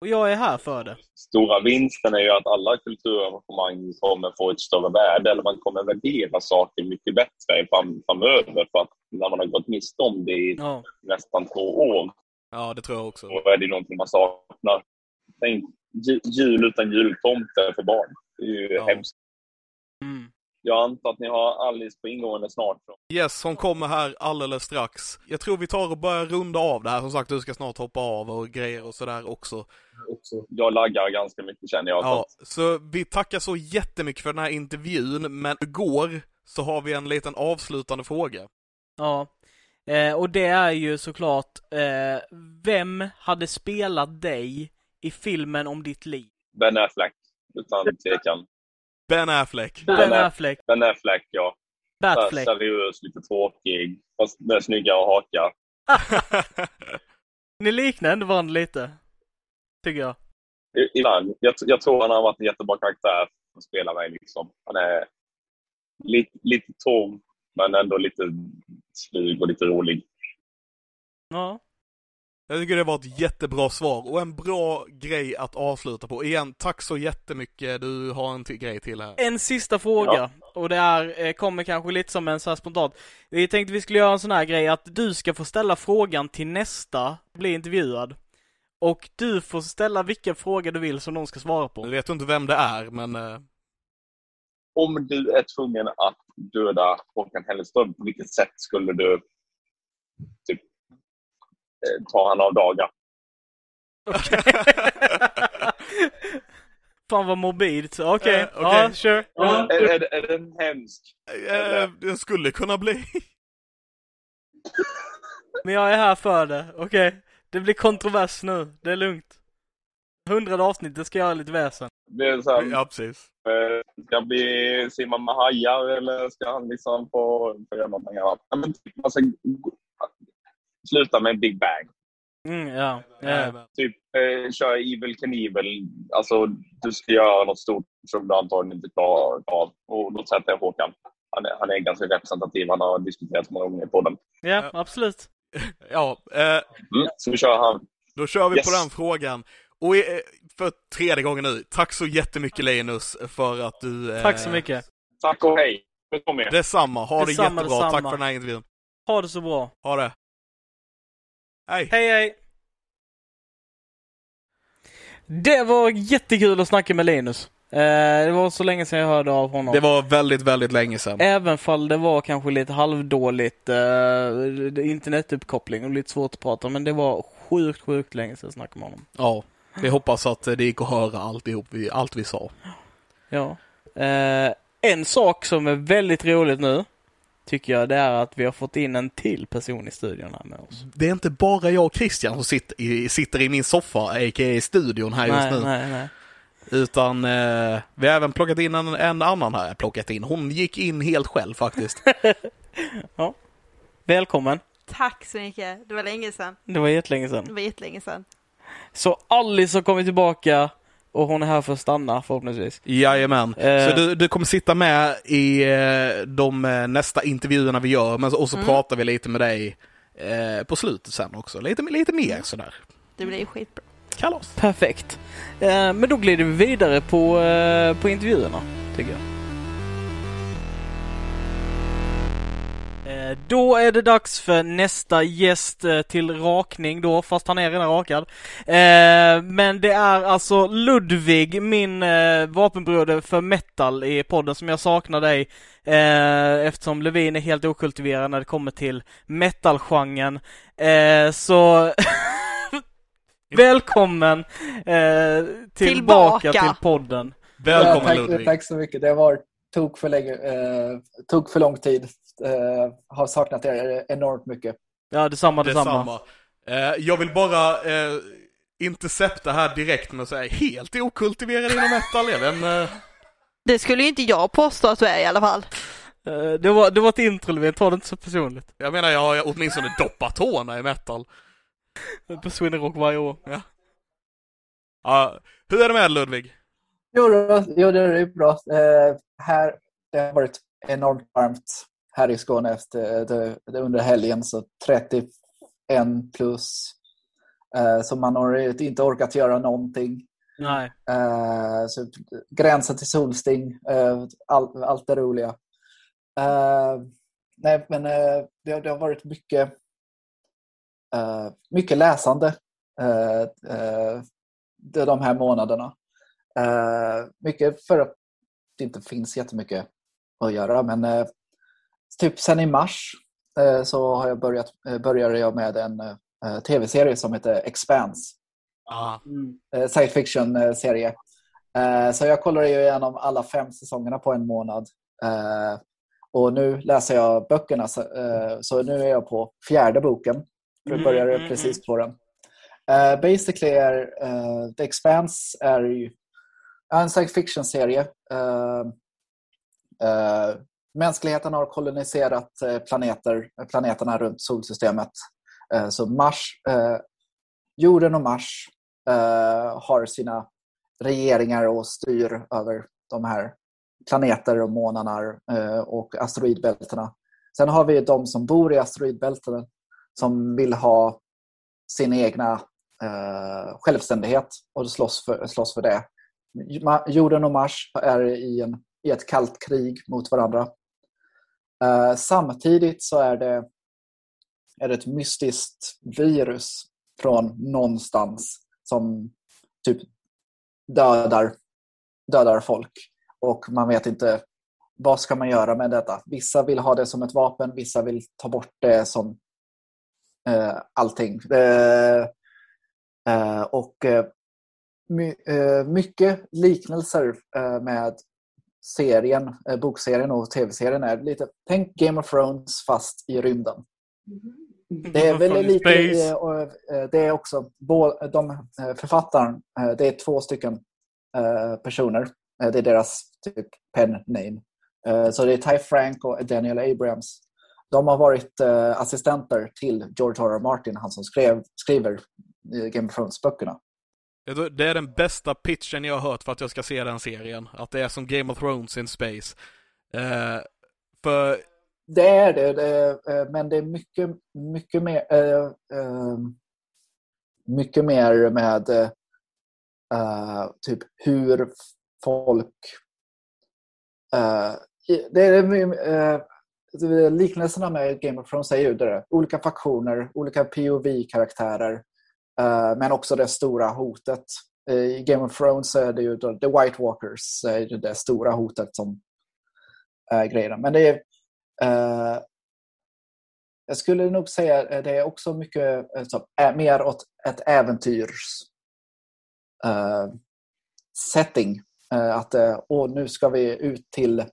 Och jag är här för det. Stora vinsten är ju att alla kulturevenemang kommer få ett större värde, eller man kommer värdera saker mycket bättre fram, framöver. För att när man har gått miste om det i Ja. nästan två år Ja, det tror jag också. Då är det någonting man saknar. Tänk ju- jul utan jultomte för barn. Det är ju Ja. hemskt. Mm. Jag antar att ni har Alice på ingående snart. Yes, hon kommer här alldeles strax. Jag tror vi tar och börjar runda av det här. Som sagt, du ska snart hoppa av och grejer och sådär också. Jag laggar ganska mycket känner jag. så Ja, att- så vi tackar så jättemycket för den här intervjun, men igår så har vi en liten avslutande fråga. Ja. Eh, och det är ju såklart, eh, vem hade spelat dig i filmen om ditt liv? Ben Affleck, utan tvekan. Ben Affleck. Ben Affleck, Ben Affleck, ja. Batfleck. Seriös, lite tråkig, fast med snyggare haka. <laughs> Ni liknar ändå varandra lite. Tycker jag. Ibland. Jag, jag tror han har varit en jättebra karaktär att spela med. Liksom. Han är lite, lite tom, men ändå lite snygg och lite rolig. Ja. Jag tycker det var ett jättebra svar och en bra grej att avsluta på. Igen, tack så jättemycket. Du har en till grej till här. En sista fråga. Och det är, eh, kommer kanske lite som en så här spontant. Vi tänkte vi skulle göra en sån här grej att du ska få ställa frågan till nästa bli intervjuad. Och du får ställa vilken fråga du vill som någon ska svara Nu på. vet du inte vem det är, men... eh, Om du är tvungen att döda Håkan Hellström, på vilket sätt skulle du eh, ta han av dagar? <laughs> Fan vad morbid. Så, Okej, Eh, okej. ja, sure. Är, är, är den hemsk? eh, det skulle kunna bli. <laughs> Men jag är här för det, okej. Det blir kontrovers nu, det är lugnt. Hundrade avsnittet ska jag göra lite väsen. Det är så här, ja, precis. ska bli simma med hajar eller ska han liksom få, göra någonting annat? Ja, men typ, alltså, sluta med Big Bang. Mm, ja. ja. Jajamän. Typ eh, köra Evil Knievel. Alltså, du ska göra något stort som du antagligen inte klarar av. Och då sätter jag Håkan. Han är, han är ganska representativ. Han har diskuterat många gånger på den. Ja, absolut. <laughs> Ja, eh, Mm. Så vi kör han. då kör vi på Yes. den frågan. Och eh, för tredje gången nu, tack så jättemycket Linus för att du... eh, Tack så mycket. Tack och hej. Detsamma, ha det Detsamma, jättebra. detsamma. Tack för den här intervjun. Ha det så bra. Ha det. Hej. Hej hej! Det var jättekul att snacka med Linus. Eh, det var så länge sedan jag hörde av honom. Det var väldigt, väldigt länge sedan. Även fall det var kanske lite halvdåligt eh, internetuppkoppling och lite svårt att prata men det var sjukt, sjukt länge sedan jag snackade med honom. Ja, vi hoppas att det gick att höra alltihop, allt vi sa. Ja. Eh, en sak som är väldigt roligt nu, tycker jag, det är att vi har fått in en till person i studion här med oss. Det är inte bara jag och Christian som sitter i, sitter i min soffa, a.k.a. studion här just nej, nu. nej, nej. Utan eh, vi har även plockat in en, en annan här. Plockat in, hon gick in helt själv faktiskt. <laughs> Välkommen. Tack så mycket. Det var länge sedan. Det var jättelänge sedan. Det var jättelänge sedan. Så Alice har kommit tillbaka och hon är här för att stanna förhoppningsvis. Jajamän. Eh. Så du, du kommer sitta med i eh, de eh, nästa intervjuerna vi gör, men, och så Mm. pratar vi lite med dig eh, på slutet sen också. Lite, lite mer sådär. Det blir skitbra. Kalas. Perfekt. Eh, men då glider vi vidare på, eh, på intervjuerna, tycker jag. Då är det dags för nästa gäst eh, till rakning då, fast han är redan rakad. Eh, Men det är alltså Ludvig, min eh, vapenbroder för metal i podden som jag saknar dig eh, eftersom Levin är helt okultiverad när det kommer till metalgenren. Eh, Så <laughs> välkommen eh, tillbaka, Tillbaka. till podden. Välkommen tack, Ludvig. Tack så mycket. Det var tog för länge, eh, tog för lång tid. Eh, har saknat er enormt mycket. Ja, detsamma, detsamma. Detsamma. Eh, jag vill bara eh, intercepta här direkt med att säga helt okultiverad inom metal. Vet inte, Det skulle ju inte jag påstå att du är i alla fall. Eh, Det var, det var ett intro, Levin. Ta det inte så personligt. Jag menar, jag har åtminstone doppat tårna i metal. På Sweden Rock varje år. Ja, hur är det med Ludvig? Jo, jo det är bra. Eh, här, det har varit enormt varmt här i Skåne efter, under helgen, så 31 plus. Eh, så man har inte orkat göra någonting. Nej. Eh, så gränsen till solsting, eh, all, allt det roliga. Nej, men det, det har varit mycket mycket läsande de här månaderna. Mycket för att det inte finns jättemycket att göra. Men typ sen i mars eh, så har jag börjat, eh, började jag med en eh, tv-serie som heter Expanse. Ah. Eh, science fiction-serie. Så jag kollade ju igenom alla fem säsongerna på en månad. Och nu läser jag böckerna, så, nu är jag på fjärde boken. Jag Mm, började mm, precis på den. Basically är The Expanse är ju en science fiction-serie. Mänskligheten har koloniserat eh, planeter, planeterna runt solsystemet. Eh, så Mars, eh, jorden och Mars har sina regeringar och styr över de här planeter och månarna och asteroidbältena. Sen har vi de som bor i asteroidbältena som vill ha sin egna självständighet och slåss för, slåss för det. Jorden och Mars är i, en, i ett kallt krig mot varandra. Eh, samtidigt så är det, är det ett mystiskt virus från någonstans som typ dödar, dödar folk. Och man vet inte vad ska man göra med detta. Vissa vill ha det som ett vapen, vissa vill ta bort det som eh, allting. Eh, eh, och eh, my, eh, mycket liknelser eh, med serien, eh, bokserien och tv-serien är lite, tänk Game of Thrones fast i rymden. Det är väl lite, eh, och, eh, det är också, de författaren, eh, det är två stycken eh, personer. Eh, Det är deras typ pen name. Eh, Så det är Ty Frank och Daniel Abrams. De har varit eh, assistenter till George R. R. Martin, han som skrev, skriver Game of Thrones-böckerna. Det är den bästa pitchen jag har hört för att jag ska se den serien. Att det är som Game of Thrones in space. Eh, för Det är det, det är, eh, men det är mycket, mycket mer eh, eh, mycket mer med eh, typ hur folk eh, det är, eh, liknelserna med Game of Thrones är ju det, olika faktioner, olika POV-karaktärer Eh, men också det stora hotet. Eh, I Game of Thrones är det ju The White Walkers, är det stora hotet som är grejen. Men det är eh, jag skulle nog säga att det är också mycket så, mer åt ett äventyrs eh, setting. Eh, att eh, åh, nu ska vi ut till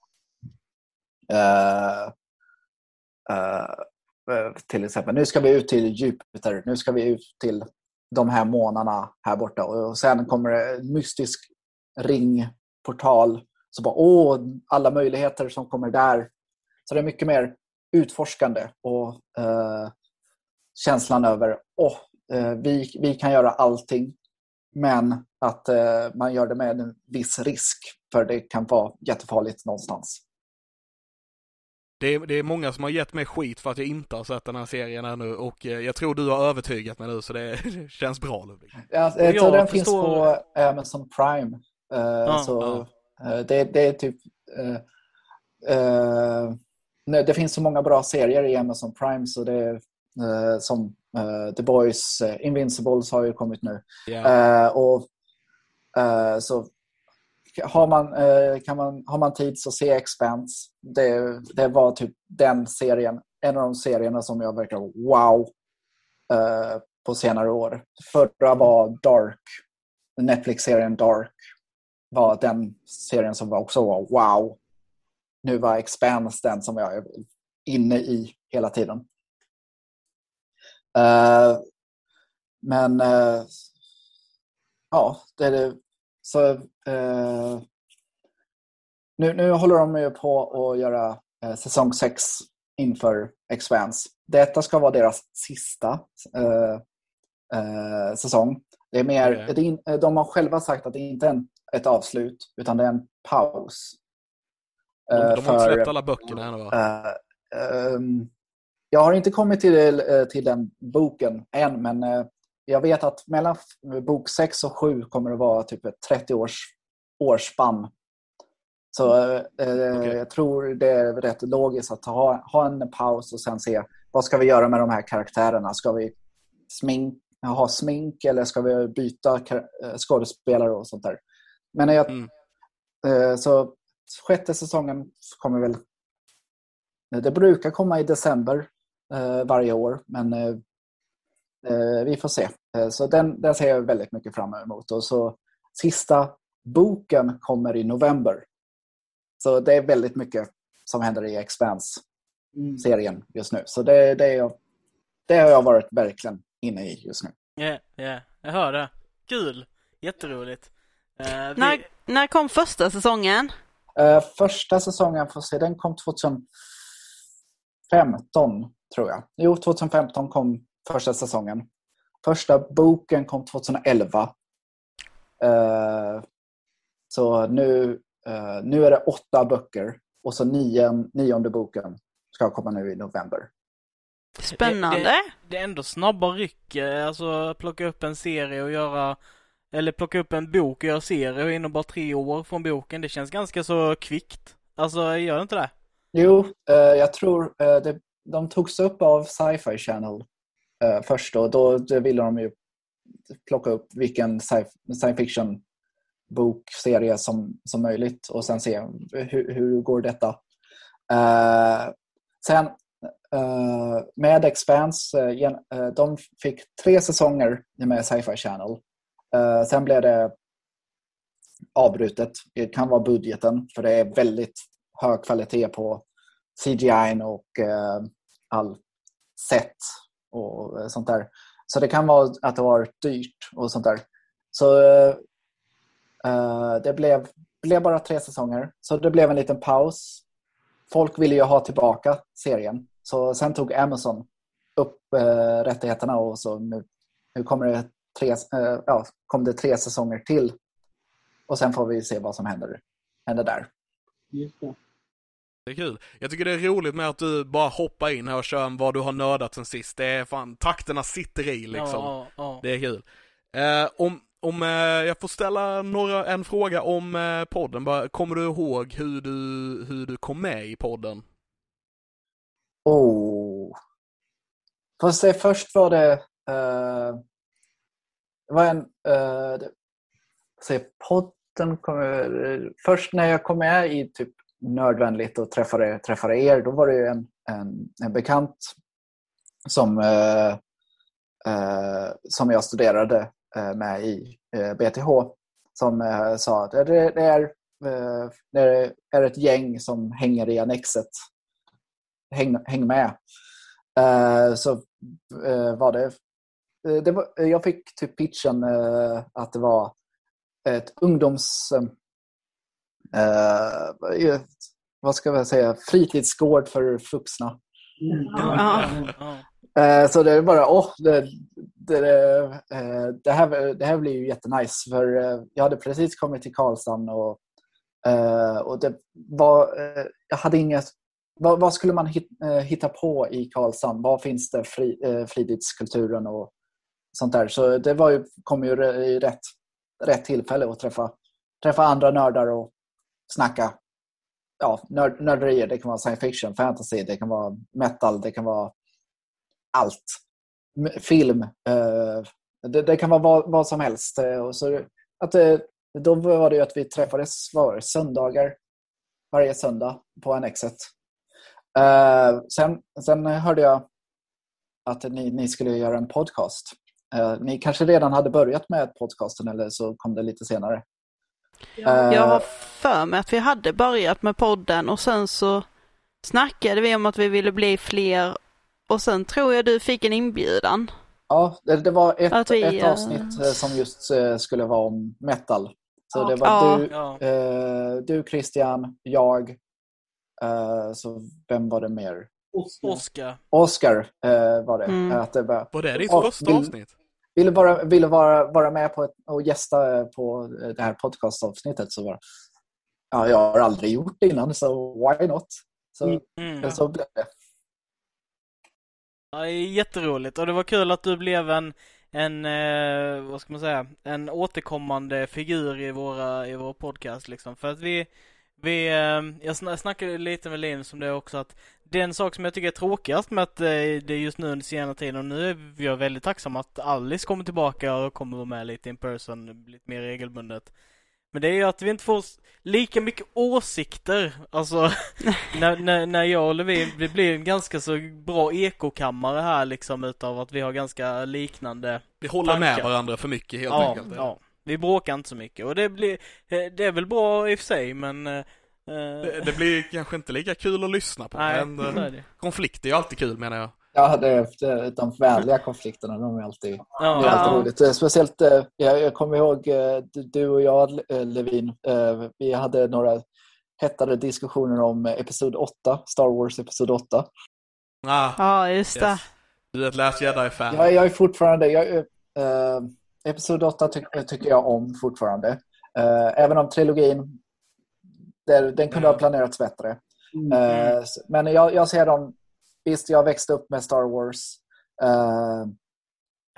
till exempel, nu ska vi ut till Jupiter, nu ska vi ut till de här månarna här borta och, och sen kommer det en mystisk ringportal. Så bara, åh, alla möjligheter som kommer där. Så det är mycket mer utforskande och eh, känslan över åh, eh, vi, vi kan göra allting. Men att eh, man gör det med en viss risk för det kan vara jättefarligt någonstans det är, det är många som har gett mig skit för att jag inte har sett den här serien ännu och eh, jag tror du har övertygat mig nu så det <laughs> känns bra Ludvig. Ja, Och jag jag tror den förstår- finns på Amazon Prime. Eh, så, eh, det, det är typ... eh, nej, det finns så många bra serier i Amazon Prime så det är som The Boys, uh, Invincibles har ju kommit nu. Eh, och, så har man, eh, kan man, har man tid så se Expanse. Det, det var typ den serien, en av de serierna som jag verkar wow eh, på senare år. Förra var Dark, Netflix-serien Dark var den serien som också var wow. Nu var Expanse den som jag är inne i hela tiden. Eh, men eh, ja, det är det. Så eh, nu, nu håller de ju på att göra eh, säsong 6 inför Expanse. Detta ska vara deras sista eh, eh, säsong. Det är mer, Okej. det är in, de har själva sagt att det inte är en, ett avslut, utan det är en paus. De, Eh, de har inte för- släppt alla böckerna ännu va? Eh, ehm, jag har inte kommit till, eh, till den boken än, men eh, jag vet att mellan bok 6 och 7 kommer det vara typ ett 30 års årsspann. Så eh, Okej. jag tror det är rätt logiskt att ha, ha en paus och sen se vad ska vi göra med de här karaktärerna? Ska vi smink, ha smink eller ska vi byta eh, skådespelare och sånt där. Men jag, Mm. eh, så sjätte säsongen kommer väl... Det brukar komma i december eh, varje år, men eh, vi får se. Eh, så den, den ser jag väldigt mycket fram emot. Och så sista boken kommer i november. Så det är väldigt mycket som händer i Expanse-serien just nu. Så det, det, är jag, det har jag varit verkligen inne i just nu. Ja, ja, jag hör det. Kul! Jätteroligt. Eh, vi... När, när kom första säsongen? Eh, första säsongen, får se, den kom 2015 tror jag. Jo, 2015 kom första säsongen. Första boken kom 2011. Eh, så nu, eh, nu är det åtta böcker och så nion, nionde boken ska komma nu i november. Spännande. Det, det är ändå snabba ryck, eh, alltså plocka upp en serie och göra eller plocka upp en bok och göra serie och inom bara tre år från boken. Det känns ganska så kvickt. Alltså, gör det inte det? Jo, jag tror det, de togs upp av Sci-Fi Channel eh, först och då då ville de ju plocka upp vilken science fiction bokserie som, som möjligt och sen se hur, hur går detta. Eh, sen eh, med Expanse, eh, gen- eh, de fick tre säsonger med Sci-Fi Channel. Eh, sen blev det avbrutet. Det kan vara budgeten för det är väldigt hög kvalitet på CGI och eh, all set och eh, sånt där. Så det kan vara att det var dyrt och sånt där. Så eh, eh, det blev, blev bara tre säsonger. Så det blev en liten paus. Folk ville ju ha tillbaka serien. Så sen tog Amazon upp eh, rättigheterna och så nu, nu kommer det tre, eh, ja, kom det tre säsonger till. Och sen får vi se vad som händer, händer där. Just det. Det är kul. Jag tycker det är roligt med att du bara hoppar in här och kör en vad du har nördat sen sist. Det är fan, takterna sitter i liksom. Ja, ja. Det är kul. Eh, om om eh, jag får ställa några, en fråga om eh, podden, bara, kommer du ihåg hur du, hur du kom med i podden? Oh. Får se, först var det... eh, det var en... Uh, det, se, podden kom, Först när jag kom med i typ Nördvänligt och träffade, träffade er, då var det ju en, en, en bekant som, eh, eh, som jag studerade eh, med i eh, BTH som eh, sa att det, det, är, eh, det är ett gäng som hänger i Annexet. Häng, häng med. Eh, så eh, var det, eh, det var, jag fick typ pitchen eh, att det var ett ungdoms... Eh, Eh, vad ska jag säga? Fritidsgård för vuxna. Ja. Eh, så det är bara, åh, det, det, eh, det, här, det här blir ju jättenice. För eh, jag hade precis kommit till Karlshamn och, och det var, jag hade inget, vad, vad skulle man hit, hitta på i Karlshamn? Vad finns det fri, fritidskulturen och sånt där? Så det var ju, kom ju i rätt, rätt tillfälle att träffa, träffa andra nördar och snacka ja, nörd, nörderier. Det kan vara science fiction, fantasy, det kan vara metal, det kan vara allt. Film. Eh, det, det kan vara vad, vad som helst. Eh, och så att, det, då var det ju att vi träffades var söndagar varje söndag på Annexet. Sen, sen hörde jag att ni, ni skulle göra en podcast. Ni kanske redan hade börjat med podcasten eller så kom det lite senare. Eh, Jag har för mig att vi hade börjat med podden och sen så snackade vi om att vi ville bli fler och sen tror jag du fick en inbjudan. Ja, det, det var ett, vi, ett eh, avsnitt eh, som just eh, skulle vara om metal. Så Ja. det var Ja. du, Ja. eh, du Christian, jag, eh, så vem var det mer? Oskar. Oscar. Oscar eh, var det. Mm. Att det var, Var det ditt första avsnitt? Ville vara, ville vara, vara med på ett, och gästa eh, på eh, det här podcastavsnittet. Så var, ja, jag har aldrig gjort det innan, så why not? Så, Mm. Så blev det. Ja, jätteroligt och det var kul att du blev en, en eh, vad ska man säga, en återkommande figur i våra, i vår podcast liksom. För att vi, Vi, eh, jag sn- snackade lite med Linus om det också att den sak som jag tycker är tråkigast med att eh, det är just nu under senare tiden och nu är jag väldigt tacksam att Alice kommer tillbaka och kommer vara med lite in person lite mer regelbundet. Men det är ju att vi inte får lika mycket åsikter. Alltså <laughs> när, när, när jag och Levin, det blir en ganska så bra ekokammare här liksom utav att vi har ganska liknande Vi håller med Tankar. varandra för mycket helt ja, enkelt. ja, vi bråkar inte så mycket och det blir, eh, det är väl bra i och för sig men eh, Det, det blir kanske inte lika kul att lyssna på, Nej, men eh, är det. konflikt är ju alltid kul menar jag. Ja, det är, de vänliga konflikterna, de är alltid, det är Ja, alltid Ja. roligt. Eh, Speciellt, eh, jag, jag kommer ihåg eh, du, och jag, eh, Levin, eh, vi hade några hettade diskussioner om eh, Episod 8, Star Wars Episod 8. Ah, Ja, just det. yes. Du är ett Last Jedi-fan. Jag, jag är fortfarande, jag, eh, eh, Episod 8 ty, tycker jag om fortfarande. Eh, även om trilogin, där, den kunde ha planerats bättre. Eh, s- Men jag, jag ser dem, visst jag växte upp med Star Wars. Eh,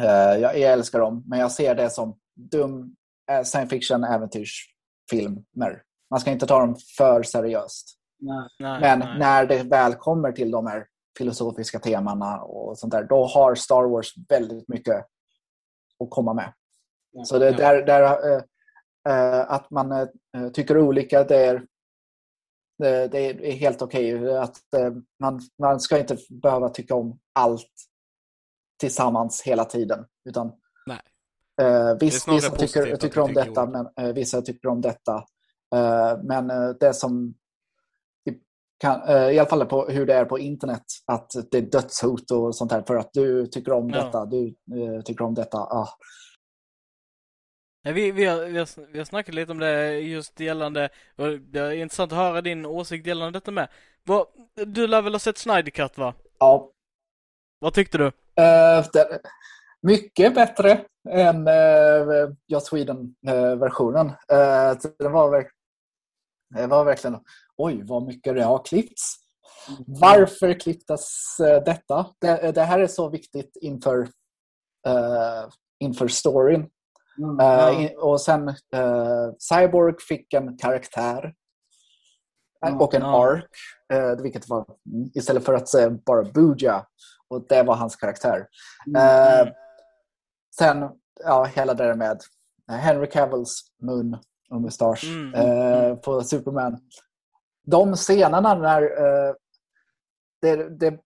eh, jag, älskar dem, men jag ser det som dum eh, science fiction äventyrsfilmer. Man ska inte ta dem för seriöst. nej, Men nej. när det väl kommer till de här filosofiska temana och sånt där, då har Star Wars väldigt mycket att komma med. Så det, Ja. där, där, eh, eh, att man eh, tycker olika, det är, det, det är helt okej. Att eh, man, man ska inte behöva tycka om allt tillsammans hela tiden. Utan, Nej. eh, viss, vissa tycker, att tycker om detta, men vissa tycker om detta. Men det som kan, eh, i alla fall på hur det är på internet, att det är dödshot och sånt här för att du tycker om Ja. detta, du eh, tycker om detta. Ah. Vi, vi, har, vi, har, vi har snackat lite om det just gällande, det är intressant att höra din åsikt gällande detta med. Vad, du lär väl ha sett Snyder Cut va? Ja, Vad tyckte du? Eh, det, mycket bättre än uh, Joss Sweden-versionen. Uh, det, var det var verkligen, oj vad mycket det har klippts. Varför klipptes eh, detta? Det, det här är så viktigt inför, eh, inför storyn. Eh, in, och sen eh, Cyborg fick en karaktär. Mm, och en ja. ark. eh, vilket var, mm, istället för att säga bara Booja. Och det var hans karaktär. Eh, Mm. sen, ja, hela det där med Henry Cavills mun och mustasch Mm, eh, mm. på Superman. De scenerna när eh, det, det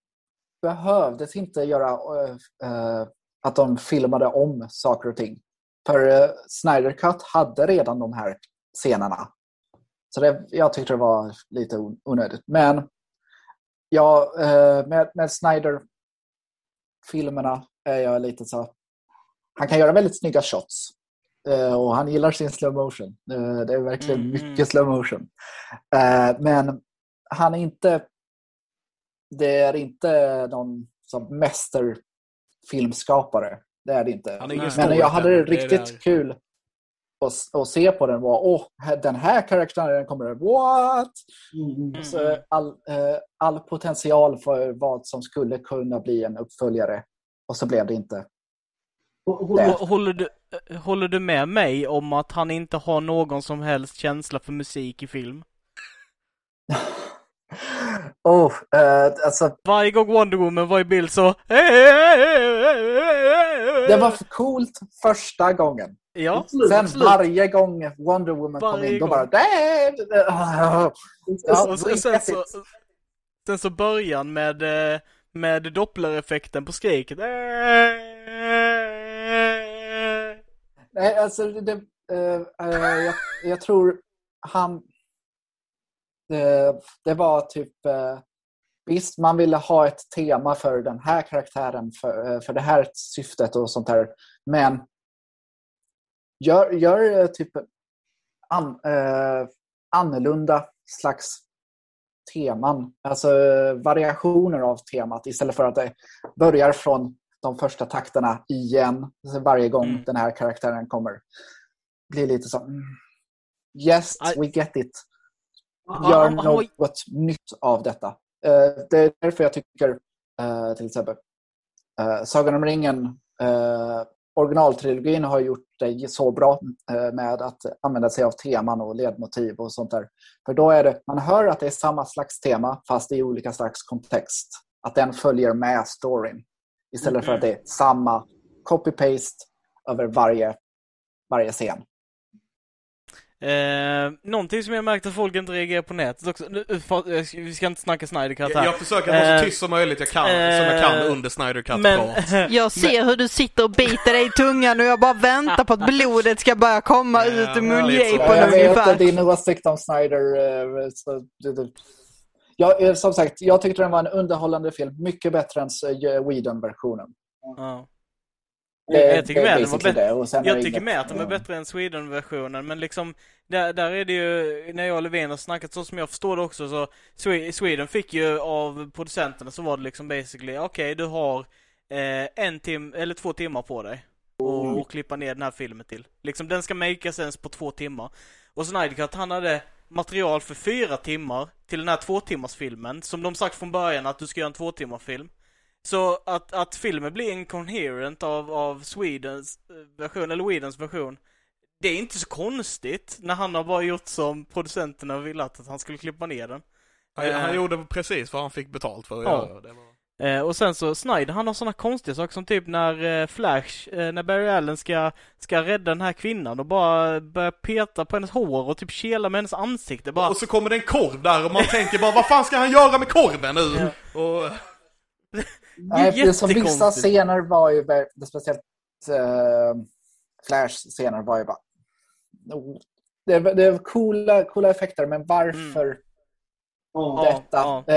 behövdes inte göra eh, eh, att de filmade om saker och ting. För eh, Snyder Cut hade redan de här scenerna. Så det, jag tyckte det var lite on- onödigt. Men ja, eh, med, med Snyder-filmerna är jag lite så... Han kan göra väldigt snygga shots. Eh, och han gillar sin slow motion. Eh, det är verkligen Mm, mm. mycket slow motion. Eh, men han är inte... Det är inte någon som mästerfilmskapare. Det är det inte. Är. Men jag hade det det riktigt där. kul att, att se på den. Var, Åh, den här karaktären kommer... What? Mm, Så all, eh, all potential för vad som skulle kunna bli en uppföljare. Och så blev det inte. Håller du, eh, håller du med mig om att han inte har någon som helst känsla för musik i film? <laughs> Oh, eh, alltså, Varje gång Wonder Woman var i bild så... <laughs> det var för coolt första gången. Ja, Sen absolut. varje gång Wonder Woman kom Varje in, då bara... <laughs> Ja, Och sen, sen, så, sen så början med, eh, med dopplereffekten på skriket. Nej, alltså det, eh, eh, jag, jag tror han... eh, det var typ... eh, visst, man ville ha ett tema för den här karaktären, för, eh, för det här syftet och sånt där. Men gör, gör eh, typ an, annorlunda slags teman. Alltså variationer av temat istället för att det börjar från de första takterna igen varje gång Mm. den här karaktären kommer. Blir lite så... mm, Yes, Aj. we get it. Gör var- något nytt av detta. Eh, det är därför jag tycker eh, till exempel uh, Sagan om ringen, originaltrilogin har gjort det så bra med att använda sig av teman och ledmotiv och sånt där. För då är det, man hör att det är samma slags tema fast i olika slags kontext. Att den följer med storyn. Istället för att det är samma copy-paste över varje, varje scen. Eh, någonting som jag märkt att folk inte reagerar på nätet också. Nu, för, eh, vi ska inte snacka Snyder Cut Jag, här. jag försöker vara Eh, så tyst som möjligt jag kan, som jag kan eh, under Snyder Cut Men. <laughs> Jag ser hur du sitter och biter dig i tungan och jag bara väntar på att blodet ska börja komma Ja, ut ur mungipan. Ja, jag vet ungefär. din åsikt om Snyder. eh, Så, det, det. Jag, eh, som sagt, jag tyckte den var en underhållande film. Mycket bättre än eh, Whedon-versionen. ja. Det- jag tycker det med den var det. Jag det tycker med att de är ja. bättre än Sweden-versionen, men liksom där, där är det ju, när jag och Levin har snackat så som jag förstår det också så Swe- Sweden fick ju av producenterna så var det liksom basically, okej du har eh, en tim eller två timmar på dig och, och klippa ner den här filmen till. Liksom den ska makas ens på två timmar. Och Snyder Cut, han hade material för fyra timmar till den här två timmars filmen som de sagt från början att du ska göra en två timmar film. Så att, att filmen blir incoherent av, av Swedens eh, version, eller Swedens version, det är inte så konstigt när han har bara gjort som producenterna ville att han skulle klippa ner den. Han, han eh, gjorde precis vad han fick betalt för att Ja. göra. Det var... Eh, och sen så Snyder, han har sådana konstiga saker som typ när eh, Flash, eh, när Barry Allen ska, ska rädda den här kvinnan och bara börja peta på hennes hår och typ kela med hennes ansikte bara. Och så kommer det en korv där och man tänker bara vad fan ska han göra med korven nu? Och, Nej, det som vissa scener var ju, speciellt uh, Flash-scener var ju bara... Oh, det, var- det var coola, coola effekter, men varför Ja, detta? ja. Eh,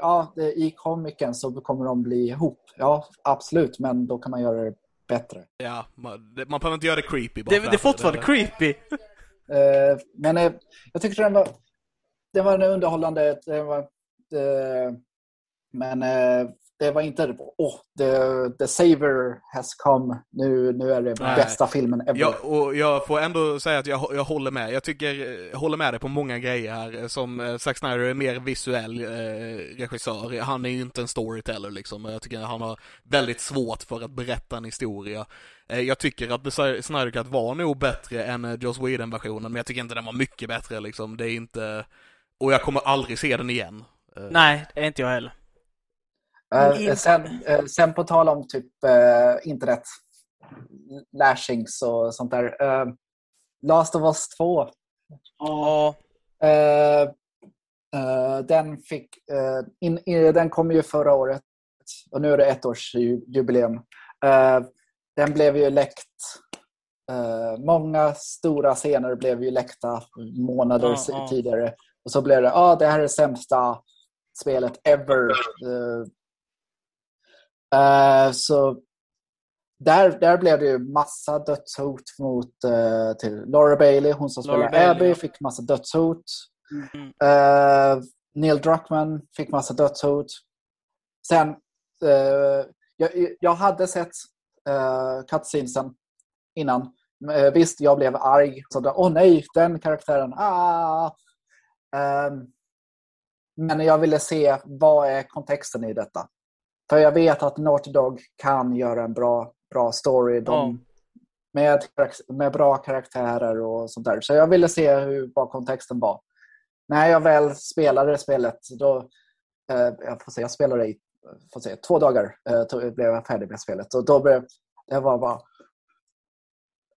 ja, det, I komiken så kommer de bli ihop. Ja, absolut, men då kan man göra det bättre. ja, man, man behöver inte göra det creepy bara Det, det är fortfarande det- creepy. Eh, men eh, jag tyckte den var, det var en underhållande. Det var, men eh, det var inte åh, the, the saver has come. Nu, nu är det Nej. bästa filmen ever. Jag, och jag får ändå säga att jag, jag håller med. Jag tycker, jag håller med dig på många grejer här. Som eh, Zack Snyder är mer visuell eh, regissör. Han är ju inte en storyteller liksom. Jag tycker han har väldigt svårt för att berätta en historia. Eh, jag tycker att The Snyder Cut var nog bättre än eh, Joss Whedon-versionen, men jag tycker inte den var mycket bättre liksom. Det är inte... Och jag kommer aldrig se den igen. Eh, Nej, det är inte jag heller. Eh, sen, eh, sen på tal om typ eh, internet, lashings och sånt där. Eh, Last of Us 2. Ja, den, fick, in, in, den kom ju förra året och nu är det ett års ju- jubileum. Den blev ju läckt. Många stora scener blev ju läckta månader Ja, tidigare. Och så blev det, ja ah, det här är sämsta spelet ever. Eh, eh, så där, där blev det ju massa dödshot mot eh, till Laura Bailey, hon som spelar Bailey, Abby, ja. fick massa dödshot. Mm. Eh, Neil Druckmann fick massa dödshot. Sen, jag, jag hade sett uh, cutscenesen innan. Visst, jag blev arg. Så Åh nej, den karaktären. Ah! Ehm, men jag ville se vad är kontexten i detta. För jag vet att Naughty Dog kan göra en bra, bra story. De, med, med bra karaktärer och sånt där. Så jag ville se hur, vad kontexten var. När jag väl spelade spelet, då, eh, jag får se, jag spelade i får se, två dagar, eh, blev jag färdig med spelet. Och då blev det var bara...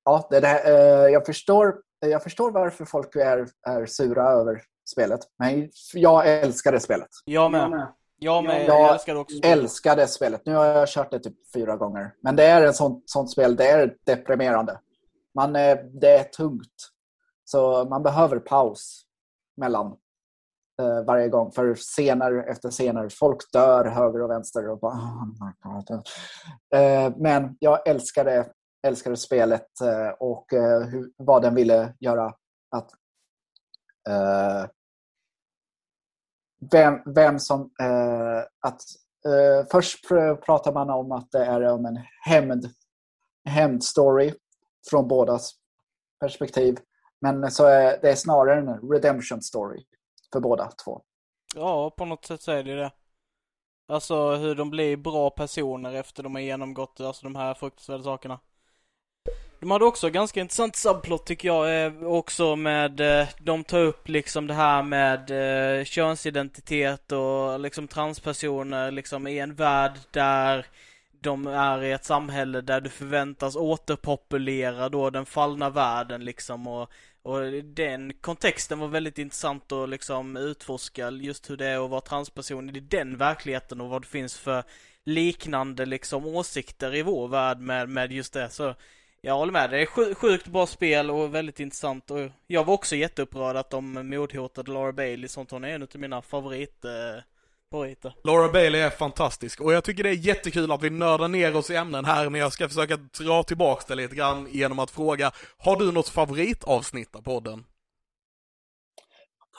Ja, det där, eh, jag, förstår, jag förstår varför folk är, är sura över spelet. Men jag älskade spelet. jag med. Jag med, Jag jag älskar det också. älskade spelet. Nu har jag kört det typ fyra gånger. Men det är ett sånt, sånt spel, det är deprimerande. Man, eh, det är tungt. Så man behöver paus mellan eh, varje gång. För scener efter scener, folk dör höger och vänster. Och bara, oh my God. Eh, men jag älskade, älskade spelet och hur, vad den ville göra. Att, eh, vem, vem som... Eh, att, eh, först pr- pratar man om att det är om en hämnd, hämndstory från bådas perspektiv. Men så är det är snarare en redemption story för båda två. Ja, på något sätt så är det det. Alltså hur de blir bra personer efter de har genomgått alltså, de här fruktansvärda sakerna. De hade också ganska intressant subplot tycker jag, eh, också med, eh, de tar upp liksom det här med eh, könsidentitet och liksom transpersoner liksom i en värld där de är i ett samhälle där du förväntas återpopulera då den fallna världen liksom och, och den kontexten var väldigt intressant att liksom utforska just hur det är att vara transperson i den verkligheten och vad det finns för liknande liksom åsikter i vår värld med, med just det. Så jag håller med, det är sj- sjukt bra spel och väldigt intressant och jag var också jätteupprörd att de mordhotade Laura Bailey, sånt hon är en av mina favorit eh, favoriter. Laura Bailey är fantastisk och jag tycker det är jättekul att vi nördar ner oss i ämnen här men jag ska försöka dra tillbaks det lite grann genom att fråga Har du något favoritavsnitt av podden?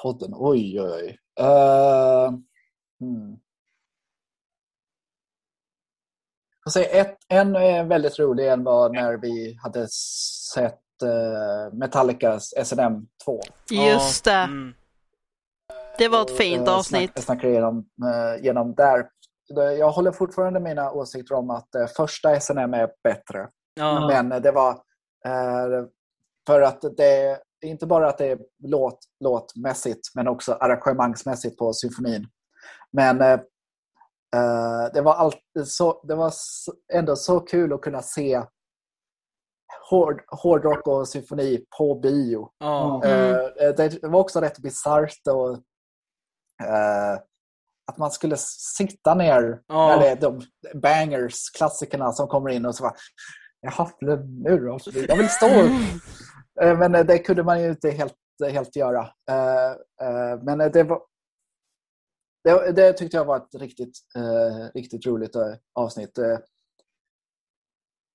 Podden, oj oj oj. Uh, hmm. Jag säga ett, en är väldigt rolig, en var när vi hade sett uh, Metallicas SNM 2. Just det. Mm. Det var ett fint Eh, avsnitt. Snack, snackade igenom, eh, genom där. Jag håller fortfarande mina åsikter om att eh, första SNM är bättre. Ja. Men det var eh, för att det är inte bara att det är låt, låtmässigt men också arrangemangsmässigt på symfonin. Men eh, det var, allt, så, det var ändå så kul att kunna se hård, hårdrock och symfoni på bio. Mm. Eh, det var också rätt bisarrt och eh, att man skulle sitta ner Ja. när det är de bangers, klassikerna som kommer in och så bara Jaha, nu då? Jag vill stå upp. <laughs> Men det kunde man ju inte helt, helt göra. Men det var det, det tyckte jag var ett riktigt, eh, riktigt roligt eh, avsnitt eh,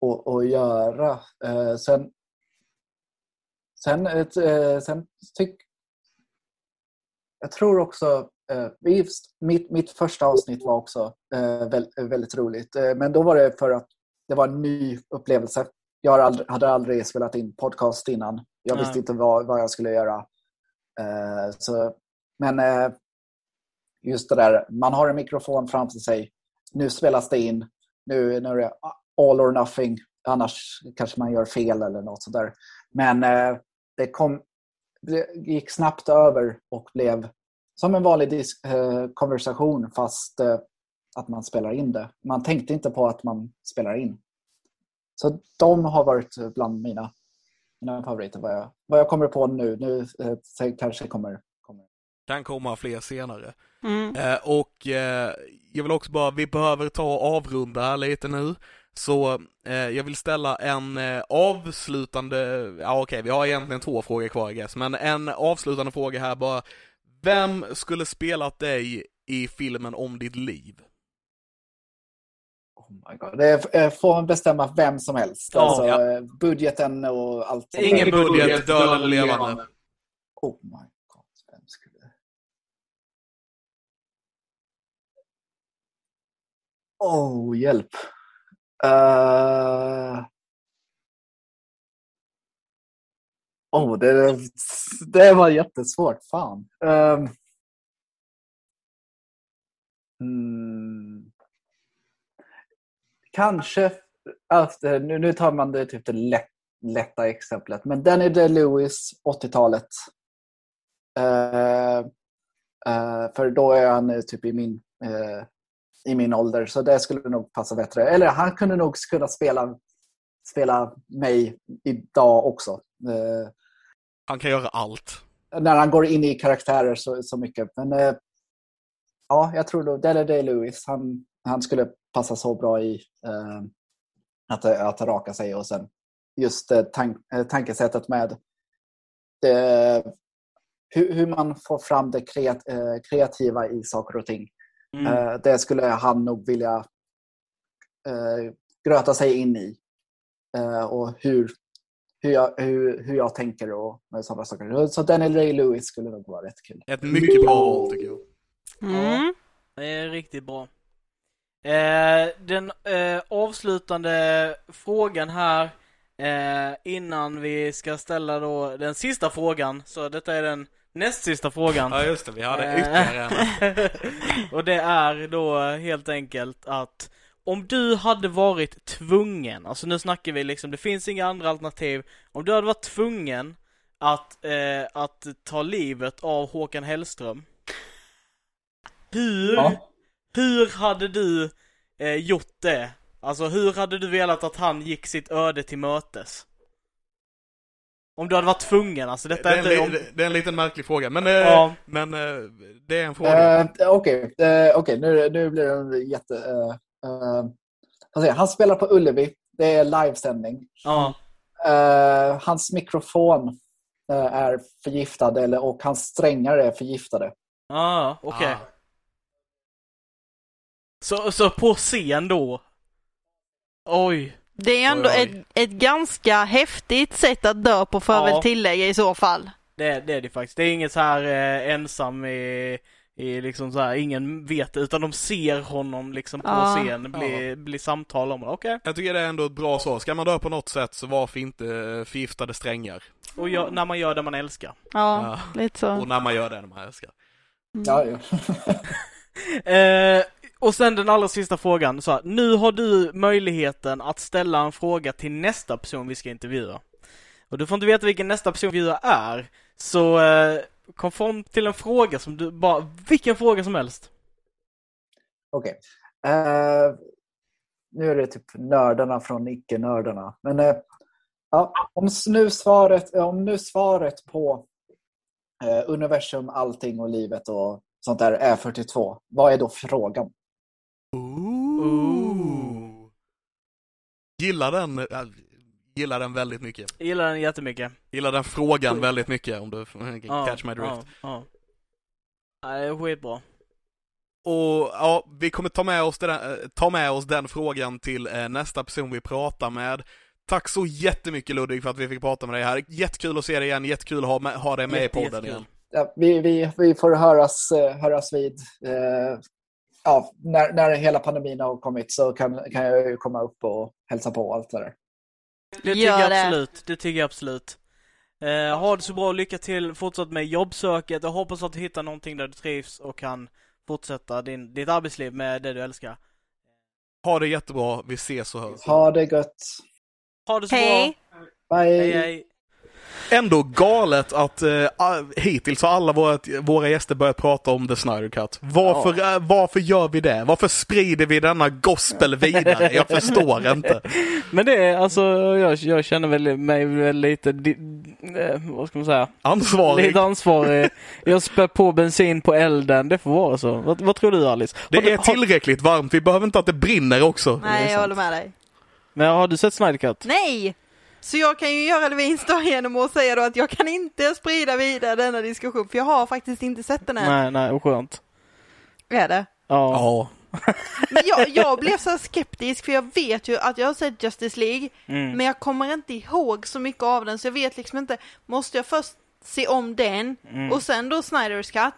att, att göra. Eh, Sen, sen, ett, eh, sen tyck, jag tror också mitt, mitt första avsnitt var också eh, väl, väldigt roligt. Men då var det för att det var en ny upplevelse. Jag aldrig, hade aldrig spelat in podcast innan. Jag Nej. visste inte vad, vad jag skulle göra. Så, men just det där, man har en mikrofon framför sig. Nu spelas det in. Nu, nu är det all or nothing. Annars kanske man gör fel eller något sådär. Men eh, det, kom, det gick snabbt över och blev som en vanlig disk, eh, konversation fast eh, att man spelar in det. Man tänkte inte på att man spelar in. Så de har varit bland mina, mina favoriter. Vad jag, vad jag kommer på nu. Nu eh, kanske kommer. Kan komma fler senare. Mm. Eh, och eh, jag vill också bara, vi behöver ta och avrunda här lite nu. Så eh, jag vill ställa en eh, avslutande, ja okej vi har egentligen två frågor kvar I guess, men en avslutande fråga här bara. Vem skulle spelat dig i filmen om ditt liv? Oh my God. Det eh, får bestämma vem som helst. Ja, alltså, ja. eh, Budgeten och allt. Ingen budget, död eller levande. Oh my God. Vem skulle... Oh, hjälp. Uh... Oh, det, det var jättesvårt. Fan. Um... Mm. Kanske, efter, eh, nu, nu tar man det typ det lätt, lätta exemplet, men Danny DeLewis, 80-talet. Uh, eh, uh, för då är han typ i min, uh, i min ålder, så det skulle nog passa bättre. Eller han kunde nog kunna spela, spela mig idag också. Eh, Han kan göra allt. när han går in i karaktärer så, så mycket. Men eh, ja, jag tror nog Dele Day-Lewis, han, han skulle passa så bra i eh, att, att raka sig och sen just eh, tank, eh, tankesättet med det, hur, hur man får fram det kreat, eh, kreativa i saker och ting. Mm. Eh, det skulle han nog vilja eh, gröta sig in i. Eh, och hur, hur, jag, hur, hur jag tänker och med sådana saker. Så Daniel Ray-Lewis skulle nog vara rätt kul. Ett mycket bra val tycker jag. Mm. Det är riktigt bra. Eh, den eh, avslutande frågan här eh, innan vi ska ställa då den sista frågan. Så detta är den näst sista frågan. Ja just det, vi hade Eh, ytterligare en. <laughs> och det är då helt enkelt att om du hade varit tvungen, alltså nu snackar vi liksom, det finns inga andra alternativ. Om du hade varit tvungen att, eh, att ta livet av Håkan Hellström. Hur, Ja. hur hade du eh, gjort det? Alltså hur hade du velat att han gick sitt öde till mötes? Om du hade varit tvungen, alltså detta Det är är, en, inte... li- Om, det är en liten märklig fråga, men, eh, Ja. men eh, det är en fråga. Eh, Okej, eh, okej, nu, nu blir det en jätte... eh, eh, jag? han spelar på Ullevi. Det är livesändning. ja, Eh, hans mikrofon eh, är förgiftad eller, och hans strängar är förgiftade. ja, okej. Ah. Så, så på scen då? Oj. Det är ändå Oj, ett, oj. ett ganska häftigt sätt att dö på får jag Ja. väl tillägga i så fall. Det, det är det faktiskt. Det är inget så här eh, ensam i, i liksom så här, ingen vet det, utan de ser honom liksom på Ja. scen, bli, bli samtal om det. Okej. Jag tycker det är ändå ett bra svar. Ska man dö på något sätt så varför inte eh, förgiftade strängar? Och gör, när man gör det man älskar. Ja, lite så. Och när man gör det när man älskar. Ja, ja. <laughs> Eh, och sen den allra sista frågan. Så här, nu har du möjligheten att ställa en fråga till nästa person vi ska intervjua. Och du får inte veta vilken nästa person vi intervjuar är. Så eh, kom fram till en fråga som du bara, vilken fråga som helst. Okej. Eh, nu är det typ nördarna från icke-nördarna. Men uh, ja, om nu svaret, om nu svaret på uh, universum, allting och livet och sånt där är 42, vad är då frågan? Ooh. Gillar den, äh, gillar den väldigt mycket. Jag gillar den jättemycket. Gillar den frågan väldigt mycket om du <laughs> catch my drift. Ja, ja. Ja, det är skitbra. Och ja, vi kommer ta med oss den, eh, ta med oss den frågan till eh, nästa person vi pratar med. Tack så jättemycket Ludvig för att vi fick prata med dig här. Jättekul att se dig igen, jättekul att ha, med, ha dig med Jätte- i podden jättekul. igen. Ja, vi, vi, vi får höras, eh, höras vid. Eh, ja, när, när hela pandemin har kommit så kan, kan jag ju komma upp och hälsa på och allt det där. Det tycker jag absolut. Det tycker jag absolut. Eh, ha det så bra, lycka till fortsatt med jobbsöket. Jag hoppas att du hittar någonting där du trivs och kan fortsätta din, ditt arbetsliv med det du älskar. Ha det jättebra, vi ses och hörs. Ha det gött. Ha det så Hej! bra. Bye! Hej hej! Ändå galet att eh, hittills har alla våra, våra gäster börjat prata om The Snyder Cut. Varför, eh, varför gör vi det? Varför sprider vi denna gospel vidare? Jag förstår <laughs> inte. Men det är alltså, jag, jag känner väl mig väl lite, di, eh, vad ska man säga, Ansvarig. lite ansvarig. Jag spär på bensin på elden, det får vara så. Vad, vad tror du Alice? Har Det du, är tillräckligt varmt, vi behöver inte att det brinner också. Nej, jag håller med dig. Men har du sett Snyder Cut? Nej! Så jag kan ju göra det vinst då genom att säga då att jag kan inte sprida vidare denna diskussion för jag har faktiskt inte sett den än. Nej, nej, och skönt. Är det? Ja. Ja. Men jag, jag blev så skeptisk för jag vet ju att jag har sett Justice League Mm. men jag kommer inte ihåg så mycket av den så jag vet liksom inte, måste jag först se om den Mm. och sen då Snyders Cut?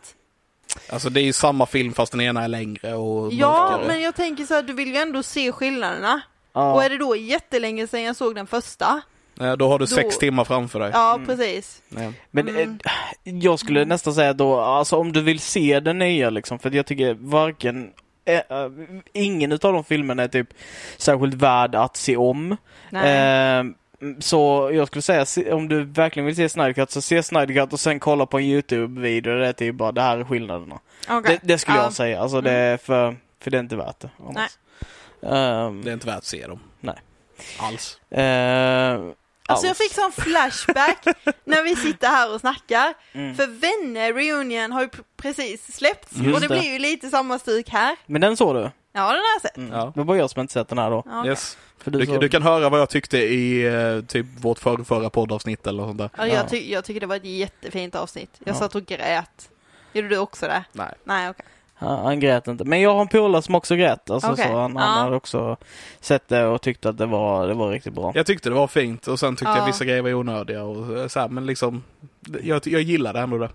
Alltså det är ju samma film fast den ena är längre och Ja, mörkare. men jag tänker så här, du vill ju ändå se skillnaderna. Ja. Och är det då jättelänge sedan jag såg den första? Eh, Då har du Då- sex timmar framför dig. Ja, Mm. precis. Nej. Men Mm. eh, jag skulle nästan säga då, alltså om du vill se den nya liksom, för jag tycker varken eh, eh, ingen utav de filmerna är typ särskilt värd att se om. Eh, så jag skulle säga, om du verkligen vill se Snyder Cut, så se Snyder Cut och sen kolla på en YouTube-video. Det är typ bara, det här är skillnaderna. Okej. Det, det skulle Ja. Mm. jag säga. Alltså det är för, för det är inte värt det. annars. Ehm, Det är inte värt att se dem. Nej. Alls. eh, Alltså jag fick sån flashback <laughs> när vi sitter här och snackar. Mm. För Vänner Reunion har ju pr- precis släppts Just och det det. blir ju lite samma stuk här. Men den såg du? Ja, den har jag sett. Mm. Ja. Det var jag som inte sett den här då. Ja, okej. Yes. För du, Du, du kan höra vad jag tyckte i eh, typ vårt förra, förra poddavsnitt eller sånt där. Ja, Ja. jag, ty- jag tycker det var ett jättefint avsnitt. Jag Ja. satt och grät. Gjorde du också det? Nej. Nej, okej. Han, han grät inte. Men jag har en polare som också grät. Alltså, Okej. så han, Ja. han hade också sett det och tyckte att det var, det var riktigt bra. Jag tyckte det var fint och sen tyckte Ja. jag vissa grejer var onödiga och så här, men liksom jag, jag gillade ändå det.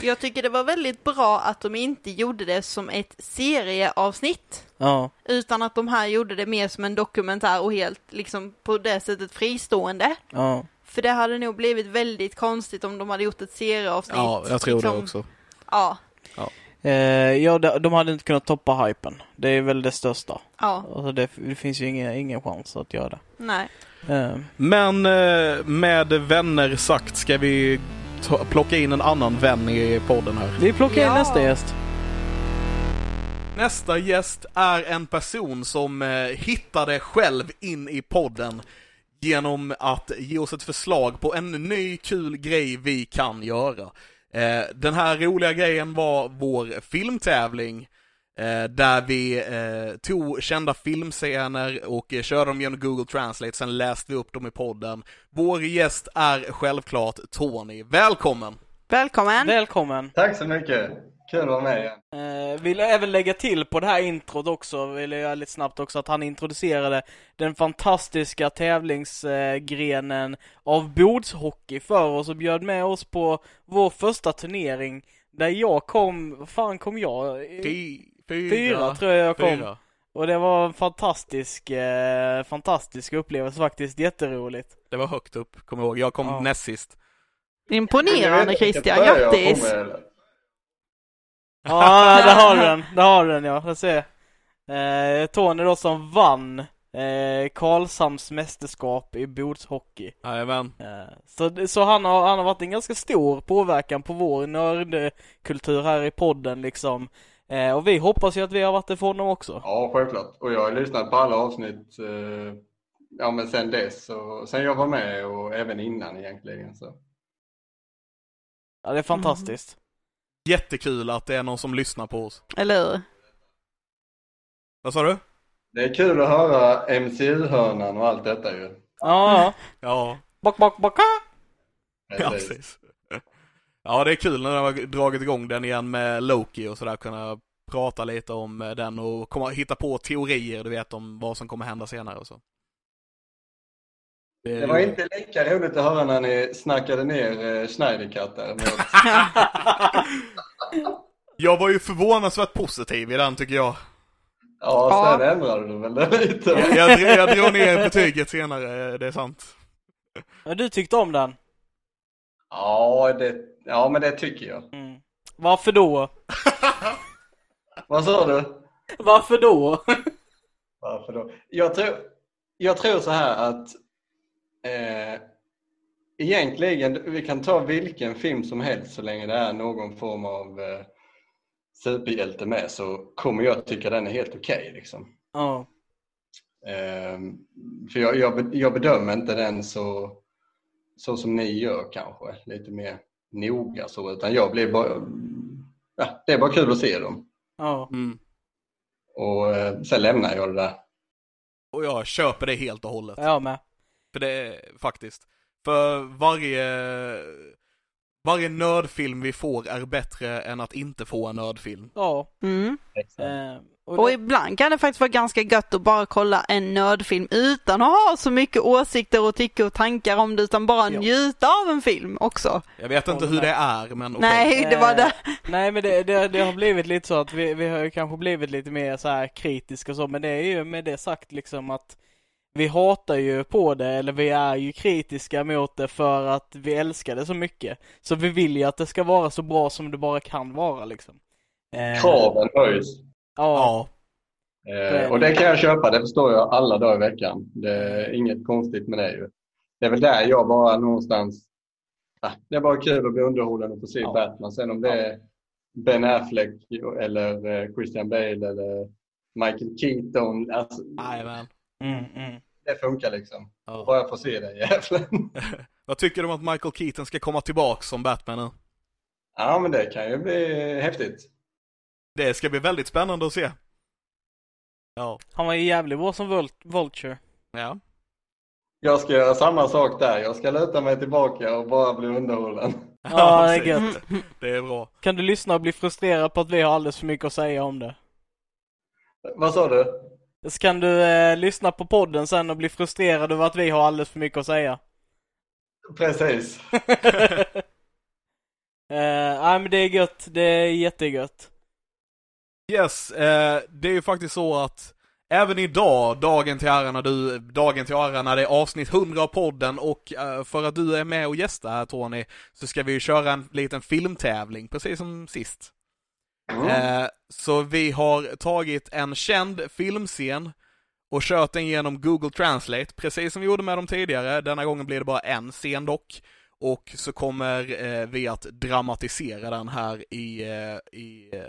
Jag tycker det var väldigt bra att de inte gjorde det som ett serieavsnitt. Ja. Utan att de här gjorde det mer som en dokumentär och helt liksom på det sättet fristående. Ja. För det hade nog blivit väldigt konstigt om de hade gjort ett serieavsnitt. Ja, jag tror det liksom. också. Ja, Eh, ja, de, de hade inte kunnat toppa hypen. Det är väl det största. Ja, Alltså det, det finns ju ingen, ingen chans att göra det. nej. Eh, Men eh, med vänner sagt ska vi ta, plocka in en annan vän i podden här. vi plockar in Ja. nästa gäst. Nästa gäst är en person som eh, hittade själv in i podden genom att ge oss ett förslag på en ny kul grej vi kan göra. Eh, den här roliga grejen var vår filmtävling eh, där vi eh, tog kända filmscener och eh, körde dem genom Google Translate, sen läste vi upp dem i podden. Vår gäst är självklart Tony. Välkommen! Välkommen! Välkommen! Tack så mycket. Kul att vara med igen. Eh, vill jag även lägga till på det här introt också, vill jag göra lite snabbt också, att han introducerade den fantastiska tävlingsgrenen av bordshockey för oss och bjöd med oss på vår första turnering där jag kom, vad fan kom jag? Fy- Fyra tror jag jag kom. fyra. Och det var en fantastisk, eh, fantastisk upplevelse faktiskt, jätteroligt. Det var högt upp, kommer jag ihåg. Jag kom Ja. näst sist. Imponerande Christian, grattis! Ja, där har du den, där har du den ja, jag ser. Eh, Tony då som vann eh, Karlshamns mästerskap i bordshockey. Jajamän. Eh, så, så han har, han har varit en ganska stor påverkan på vår nördkultur här i podden liksom. Eh, och vi hoppas ju att vi har varit det för honom också. Ja, självklart. Och jag har lyssnat på alla avsnitt eh, ja, men sen dess. Och, sen jag var med och även innan egentligen. Så. Ja, det är fantastiskt. Jättekul att det är någon som lyssnar på oss. Eller hur? Vad sa du? Det är kul att höra MCU-hörnan och allt detta ju. Ja, Ja, bock, bock, bock. ja precis. Ja, det är kul när de har dragit igång den igen med Loki och sådär, kunna prata lite om den och komma, hitta på teorier, du vet, om vad som kommer hända senare och så. Är Det var roligt. inte lika roligt att höra när ni snackade ner eh, Schneidercat däremot. <laughs> Jag var ju förvånansvärt positiv i den tycker jag. Ja, Ja. sen ändrade du väl det lite. Jag, jag, jag drog ner betyget senare, det är sant. Men du tyckte om den? Ja, det, ja, men det tycker jag. Mm. Varför då? <laughs> Vad sa du? Varför då? Varför då? Jag tror, jag tror så här att eh, egentligen, vi kan ta vilken film som helst så länge det är någon form av eh, superhjälte med så kommer jag tycka den är helt okej. liksom. Ja. eh, för jag, jag, jag bedömer inte den så, så som ni gör kanske, lite mer noga så, utan jag blir bara, ja, det är bara kul att se dem. Ja. Mm. Och eh, sen lämnar jag det där. Och jag köper det helt och hållet. Jag med. För det faktiskt. För varje, varje nördfilm vi får är bättre än att inte få en nördfilm. Ja. Mm. Eh, och Och det, ibland kan det faktiskt vara ganska gött att bara kolla en nördfilm utan att ha så mycket åsikter och tycke och tankar om det utan bara Ja. njuta av en film också. Jag vet inte hur det är, men okej. Nej, det var Eh, det. Nej men det, det, det har blivit lite så att vi, vi har ju kanske blivit lite mer så här kritiska och så, men det är ju med det sagt liksom att vi hatar ju på det, eller vi är ju kritiska mot det för att vi älskar det så mycket. Så vi vill ju att det ska vara så bra som det bara kan vara liksom. Eh, Kraven höjs. Ja. Ja, Eh, och det kan jag köpa, det förstår jag alla dagar i veckan. Det är inget konstigt med det ju. Det är väl där jag bara någonstans... Det är bara kul att bli underhållen och få se Ja. Batman. Sen om det är Ben Affleck eller eh, Christian Bale eller Michael Keaton. Alltså, jajamän. Mm, mm. det funkar liksom. Ja. Bara jag får se den jävlen. <laughs> Vad tycker du om att Michael Keaton ska komma tillbaks som Batman nu? Ja, men det kan ju bli häftigt. Det ska bli väldigt spännande att se. Ja. Han var ju jävligt bra som Vul- Vulture. Ja. Jag ska göra samma sak där. Jag ska luta mig tillbaka och bara bli underhållen. <laughs> Ja, det är gött. <laughs> Det är bra. Kan du lyssna och bli frustrerad på att vi har alldeles för mycket att säga om det? Vad sa du? Så kan du eh, lyssna på podden sen och bli frustrerad över att vi har alldeles för mycket att säga. Precis. <laughs> Eh, Nej men det är gött, det är jättegött. Yes, eh, det är ju faktiskt så att även idag, dagen till ära när du, dagen till ära när det är avsnitt 100 av podden och eh, för att du är med och gästar här Tony, så ska vi ju köra en liten filmtävling, precis som sist. Mm. Eh, så vi har tagit en känd filmscen och kört den genom Google Translate, precis som vi gjorde med dem tidigare. Denna gången blir det bara en scen dock. Och så kommer eh, vi att dramatisera den här i, eh, i eh,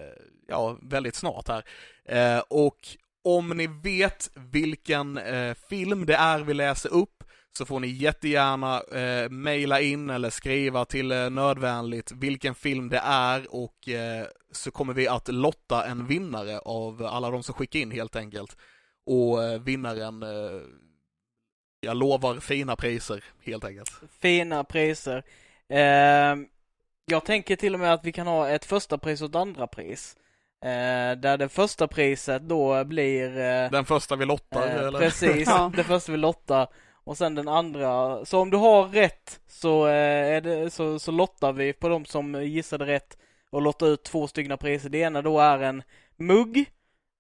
ja, väldigt snart här. Eh, och om ni vet vilken eh, film det är vi läser upp så får ni jättegärna eh, mejla in eller skriva till eh, Nödvändigt vilken film det är och eh, så kommer vi att lotta en vinnare av alla de som skickar in helt enkelt. Och eh, vinnaren, eh, jag lovar fina priser helt enkelt. Fina priser. Ehm, jag tänker till och med att vi kan ha ett första pris och ett andra pris. Eh, där det första priset då blir eh, Den första vi lottar Eh, eller? Precis, <laughs> Ja. det första vi lottar och sen den andra. Så om du har rätt så, eh, är det, så, så lottar vi på de som gissade rätt och lottar ut två stycken priser. Det ena då är en mugg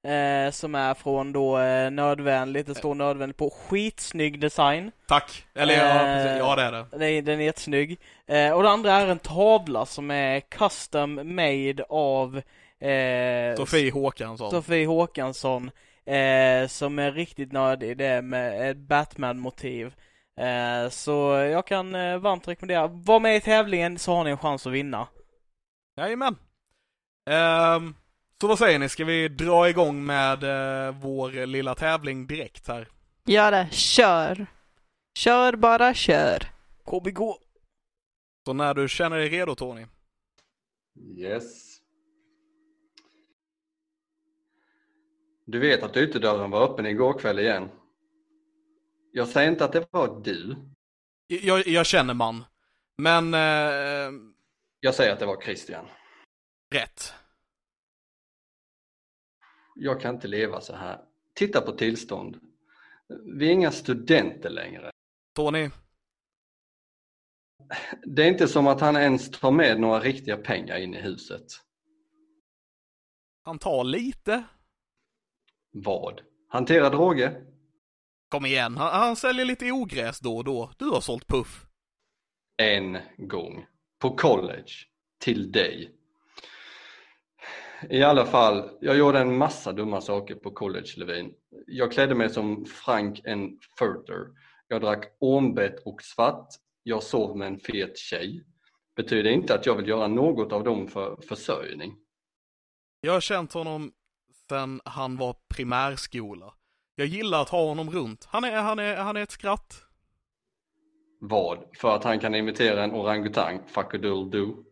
eh, som är från då eh, nödvändigt, det står nödvändigt på skitsnygg design. Tack! Eller ja, Eh, precis. ja det är det. Är, den är jättesnygg. Eh, och det andra är en tavla som är custom made av eh, Sofie Håkansson. Sofie Håkansson eh, som är riktigt nördig. Det är med ett Batman-motiv. Eh, så jag kan eh, varmt rekommendera. Var med i tävlingen så har ni en chans att vinna. Jajamän. Ehm, så vad säger ni, ska vi dra igång med eh, vår lilla tävling direkt här? Gör det. Kör. Kör bara kör. KBK. Så när du känner dig redo Tony. Yes. Du vet att ytterdörren var öppen igår kväll igen. Jag säger inte att det var du. Jag, jag känner man. Men, eh, Jag säger att det var Christian. rätt. Jag kan inte leva så här. Titta på tillstånd. Vi är inga studenter längre. Tony, Det är inte som att han ens tar med några riktiga pengar in i huset. han tar lite. Vad? Hantera droger? Kom igen, han, han säljer lite ogräs då och då. Du har sålt puff. En gång. På college. Till dig. I alla fall, jag gjorde en massa dumma saker på college Levin. Jag klädde mig som Frank N. Furter. Jag drack ormbett och svart. Jag sov med en fet tjej. Betyder inte att jag vill göra något av dem för försörjning. Jag har känt honom sen han var primärskola. Jag gillar att ha honom runt. Han är, han är, han är ett skratt. Vad? För att han kan imitera en orangutang? Fuckadoodle-doo.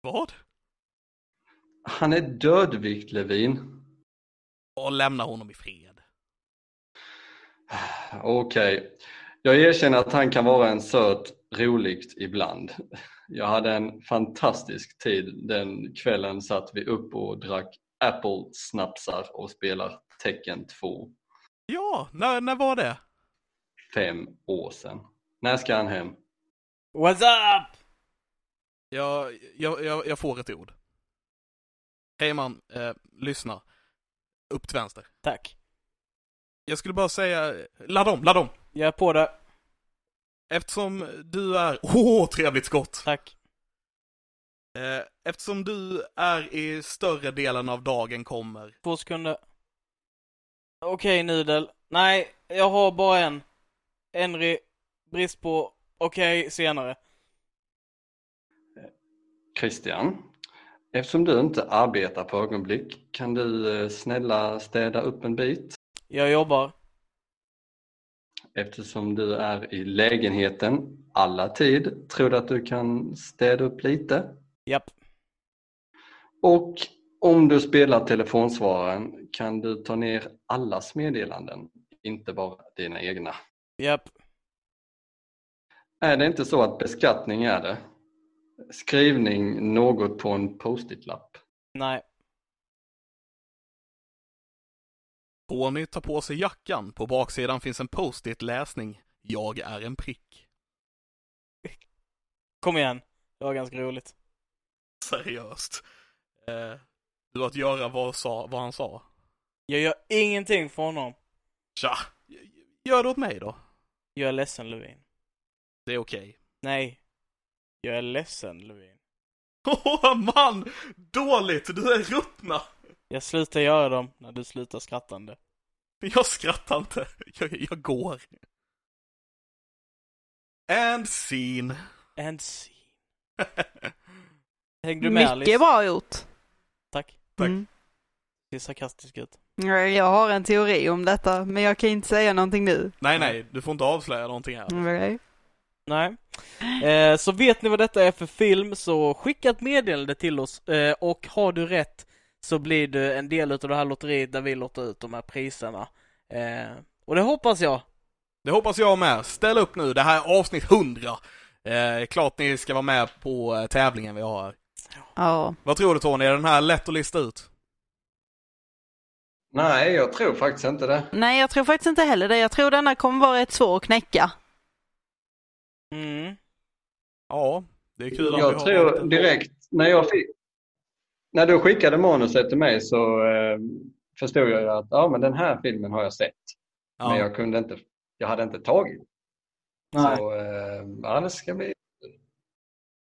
Vad? Han är dödvikt Levin. Och lämna honom i fred. Okej. Jag erkänner att han kan vara en söt, roligt ibland. Jag hade en fantastisk tid den kvällen satt vi upp och drack Apple-snapsar och spelar Tecken 2. Ja, när, när var det? Fem år sedan. När ska han hem? What's up? Jag, jag, jag, jag får ett ord. Hej man, eh, lyssna. Upp till vänster. Tack. Jag skulle bara säga, ladda om, ladda om. Jag är på det. Eftersom du är, åh, trevligt skott. Tack. Eh, eftersom du är i större delen av dagen kommer. Två sekunder. Okej, nudel. Nej, jag har bara en. Henry, brist på okej, senare. Christian, eftersom du inte arbetar på ögonblick kan du eh, snälla städa upp en bit? Jag jobbar. Eftersom du är i lägenheten alla tid, tror du att du kan städa upp lite? Japp. Och om du spelar telefonsvararen kan du ta ner allas meddelanden, inte bara dina egna. Japp. Är det inte så att beskattning är det? Skrivning något på en post-it-lapp. Nej. Tony tar på sig jackan. På baksidan finns en post-it läsning. Jag är en prick. Kom igen. Det var ganska roligt. <laughs> Seriöst. Eh, du har att göra vad, sa, vad han sa. Jag gör ingenting för honom. Tja, gör det åt mig då. Jag är ledsen, Levin. Det är okej. Nej. Jag är ledsen, Levin. Åh <laughs> man! Dåligt! Du är ruttna! Jag slutar göra dem när du slutar skrattande. Jag skrattar inte. <laughs> Jag, jag går. And scene. And scene. Hängde du med Alice? Mycket bra gjort. Tack. Tack. Mm. Det ser sarkastiskt ut. Ja, Jag har en teori om detta, men jag kan inte säga någonting nu. Nej, nej, du får inte avslöja någonting här. Okej. Nej. Eh, så vet ni vad detta är för film så skicka ett meddelande till oss eh, och har du rätt så blir du en del av det här lotteriet där vi lottar ut de här priserna. Eh, och det hoppas jag. Det hoppas jag med. Ställ upp nu, det här är avsnitt 100. Eh, klart ni ska vara med på eh, tävlingen vi har här. Ja. Vad tror du Tony, är den här lätt att lista ut? Nej, jag tror faktiskt inte det. Nej, jag tror faktiskt inte heller det. Jag tror denna kommer vara rätt svår att knäcka. Mm. Ja, det är kul att Jag tror direkt när jag fick, när du skickade manuset till mig så eh, förstod jag ju att ja, men den här filmen har jag sett. Ja. Men jag kunde inte, jag hade inte tagit. Nej. Så eh, ja, det ska bli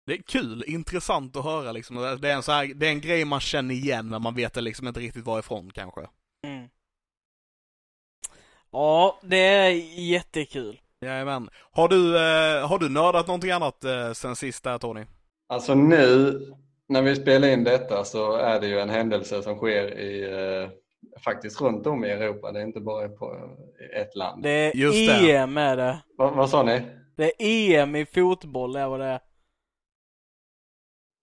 Det är kul, intressant att höra liksom. Det är en, så här, det är en grej man känner igen men man vet liksom inte riktigt varifrån kanske. Mm. Ja, det är jättekul. Jajamän. Har du, eh, har du nördat någonting annat eh, sen sist där Tony? Alltså nu när vi spelar in detta så är det ju en händelse som sker i eh, faktiskt runt om i Europa. Det är inte bara på ett land. Det är Just det. EM är det. Va, vad sa ni? Det är EM i fotboll, det är vad det är.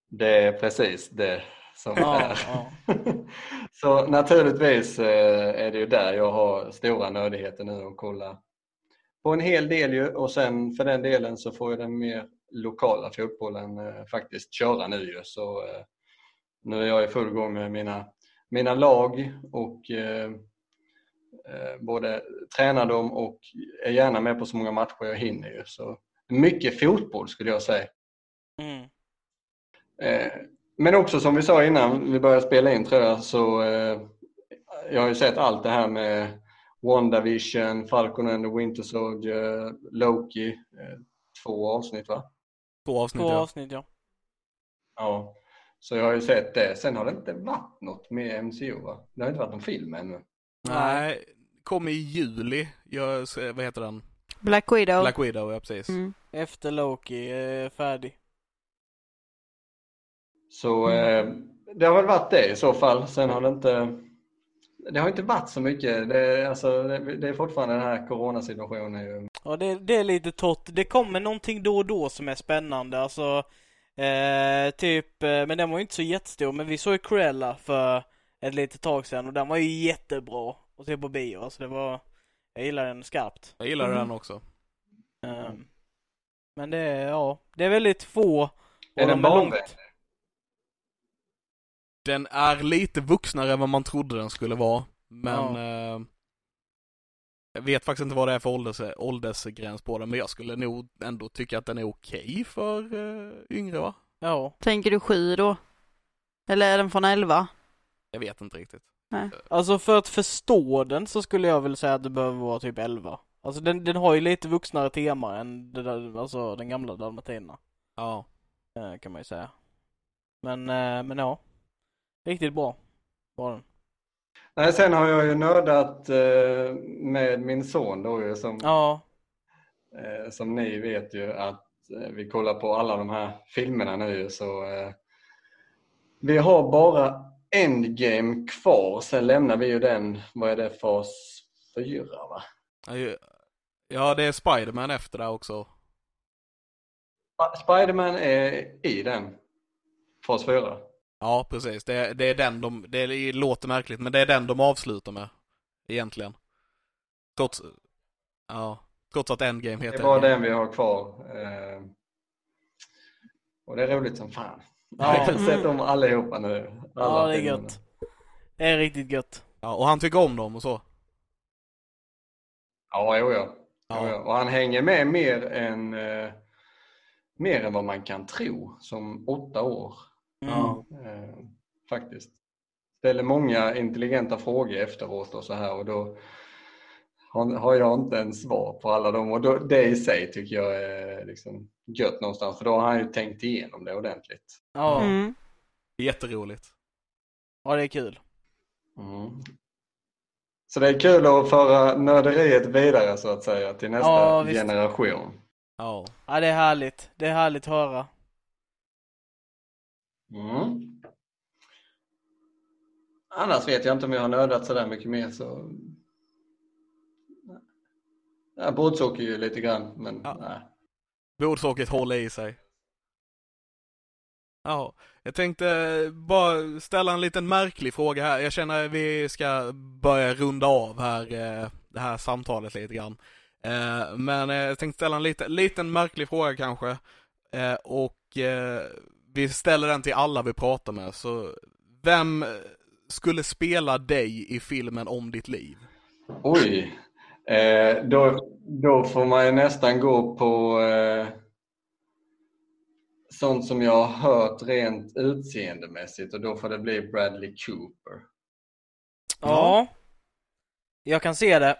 Det är precis det som Ja, är. ja. <laughs> Så naturligtvis eh, är det ju där jag har stora nördigheter nu och kolla på en hel del ju och sen för den delen så får ju den mer lokala fotbollen eh, faktiskt köra nu ju så eh, nu är jag i full gång med mina, mina lag och både tränar dem och är gärna med på så många matcher jag hinner ju så mycket fotboll skulle jag säga. Mm. Eh, Men också som vi sa innan vi började spela in tror jag så eh, jag har ju sett allt det här med WandaVision, Falcon and the Winter Soldier, Loki. eh, Två avsnitt va? Två avsnitt Två ja. avsnitt ja. Ja. Så jag har ju sett det. Sen har det inte varit något med MCU va? Det har inte varit någon film ännu. Nej, kom i juli. Jag, vad heter den? Black Widow. Black Widow, ja precis. Mm. Efter Loki är färdig. Så eh, det har väl varit det i så fall. Sen har det inte det har inte varit så mycket. Det, är- alltså, det, det är fortfarande den här coronasituationen. Ju. Ja, det, det är lite torrt. Det kommer någonting då och då som är spännande. Alltså, eh, typ, eh, men den var ju inte så jättestor. Men vi såg ju Cruella för ett litet tag sedan och den var ju jättebra att se på bio. Alltså det var, jag gillar den skarpt. Jag gillar Mm. den också. Eh, men det är, ja, det är väldigt få. Är de den barnvänlig? Den är lite vuxnare än vad man trodde den skulle vara. Men eh, jag vet faktiskt inte vad det är för ålders, åldersgräns på den. Men jag skulle nog ändå tycka att den är okej för eh, yngre va? Ja, Tänker du sju då? Eller är den från elva? Jag vet inte riktigt. alltså för att förstå den så skulle jag väl säga att det behöver vara typ 11. Alltså den, den har ju lite vuxnare tema än det där, alltså den gamla dalmatinerna. Ja. eh, kan man ju säga. Men, eh, men ja. Riktigt bra. Var den. Nej, sen har jag ju nördat eh, med min son då ju, som, Ja, eh, som ni vet ju att eh, vi kollar på alla de här filmerna nu så vi har bara Endgame kvar. Sen lämnar vi ju den, vad är det, fas 4 va? Ja, det är Spiderman efter det också. Sp- Spiderman är i den, fas 4. Ja, precis. Det, det är den de, det låter märkligt, men det är den de avslutar med. Egentligen. Trots, ja, trots att Endgame Det heter är bara den vi har kvar. Eh, och det är roligt som fan. Ja. Jag har sett dem allihopa nu. Alla ja det är filmerna. gött. Det är riktigt gött. Ja, och han tycker om dem och så. Ja, jo, ja. Ja. Och han hänger med mer än, eh, mer än vad man kan tro som åtta år. Mm. Eh, faktiskt. Ställer många intelligenta frågor efteråt och så här och då har, jag inte en svar på alla dem och då, det i sig tycker jag är liksom gött någonstans för då har han ju tänkt igenom det ordentligt. Ja, Mm. Jätteroligt. ja det är kul. Mm. Så det är kul att föra nörderiet vidare så att säga till nästa Ja, generation. Ja. Ja, det är härligt. Det är härligt att höra. Mm. Annars vet jag inte om jag har nördat så där mycket mer så... Ja, bordshockey ju lite grann men Ja. nej. Blodsockret håller i sig. Ja, jag tänkte bara ställa en liten märklig fråga här. Jag känner att vi ska börja runda av här, eh, det här samtalet lite grann. Eh, Men jag tänkte ställa en liten, liten märklig fråga kanske. Eh, Och vi ställer den till alla vi pratar med. Så vem skulle spela dig i filmen om ditt liv? Oj! Eh, då, då får man ju nästan gå på eh, sånt som jag har hört rent utseendemässigt och då får det bli Bradley Cooper. Ja. Jag kan se det.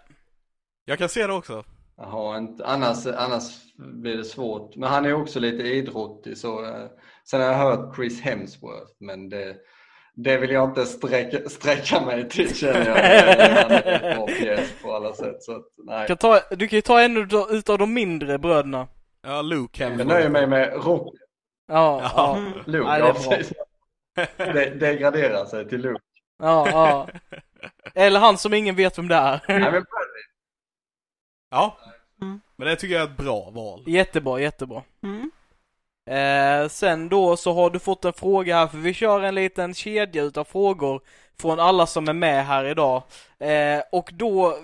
Jag kan se det också. Jaha, inte, annars, annars blir det svårt. Men han är också lite idrottig. Så, eh, sen har jag hört Chris Hemsworth, men det, det vill jag inte sträcka, sträcka mig till känner jag. Han är en bra pjäs på alla sätt. Så att, nej. Kan ta, du kan ju ta en utav, de mindre bröderna. Ja, Luke Jag Hemsworth. nöjer mig med Rock Ja, Ja. ja. Luke. Nej, det är. Det degraderar sig till Luke. Ja, ja. Eller han som ingen vet vem det är. Nej, men. Ja. Mm. Men det tycker jag är ett bra val. Jättebra, jättebra. Mm. Eh, sen då så har du fått en fråga här, för vi kör en liten kedja utav frågor från alla som är med här idag. Eh, och då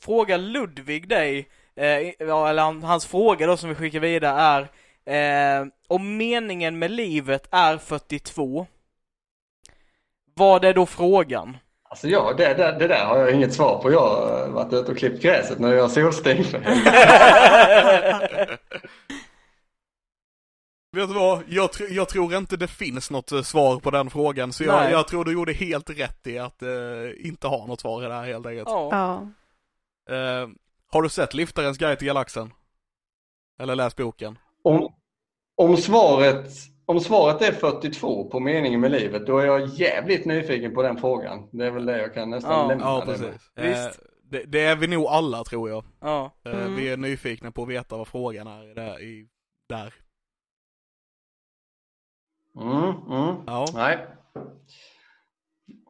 frågar Ludvig dig, eh, eller han, hans fråga då som vi skickar vidare är eh, om meningen med livet är 42. Vad är då frågan? Alltså ja, det, det, det där har jag inget svar på. Jag har varit ute och klippt gräset när jag solsting. <laughs> <laughs> Vet du vad? Jag, tr- jag tror inte det finns något eh, svar på den frågan, så jag, jag tror du gjorde helt rätt i att eh, inte ha något svar i det här helt enkelt. Ja. Ja. Eh, har du sett Liftarens guide till galaxen? Eller läst boken? Om, om, svaret, om svaret är 42 på meningen med livet, då är jag jävligt nyfiken på den frågan. Det är väl det jag kan nästan Ja, lämna Ja, det precis. Visst. Eh, det, det är vi nog alla tror jag. Ja. Eh, Mm. Vi är nyfikna på att veta vad frågan är det, i, där. Mm, mm. Ja. Nej.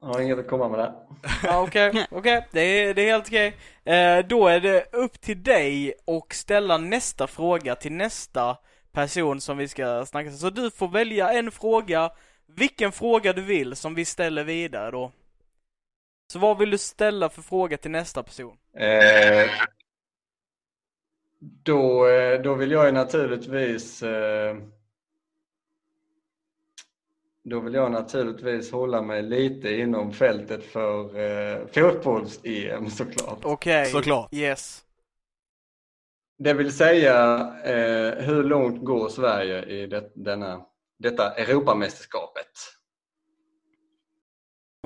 Jag har inget att komma med där. <laughs> Ja, Okej, okej. Det, är, det är helt okej. Eh, då är det upp till dig och ställa nästa fråga till nästa person som vi ska snacka med. Så du får välja en fråga, vilken fråga du vill som vi ställer vidare då. Så vad vill du ställa för fråga till nästa person? Eh, då, eh, då vill jag ju naturligtvis eh, då vill jag naturligtvis hålla mig lite inom fältet för eh, fotbolls-EM såklart. Okej. Såklart. Yes. Det vill säga, eh, hur långt går Sverige i det, denna, detta Europamästerskapet?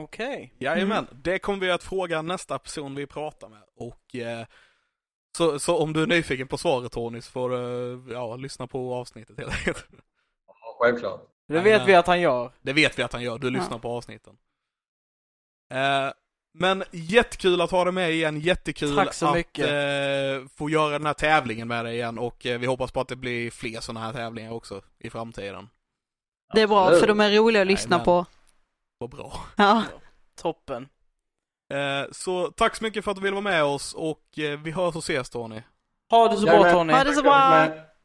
Okej. Jajamän, det kommer vi att fråga nästa person vi pratar med. Och eh, så, så om du är nyfiken på svaret Tony så får du ja, lyssna på avsnittet helt enkelt. Ja, Självklart. Det vet vi att han gör. Det vet vi att han gör, du lyssnar Ja. på avsnitten. Eh, men jättekul att ha dig med igen, jättekul Tack så att mycket. eh, få göra den här tävlingen med dig igen och eh, vi hoppas på att det blir fler sådana här tävlingar också i framtiden. Det är bra för de är roliga att lyssna Jajamän. på. Vad bra. Ja. Toppen. Eh, så tack så mycket för att du ville vara med oss och vi hörs och ses Tony. Ha det så bra. Tony. Ha det så bra.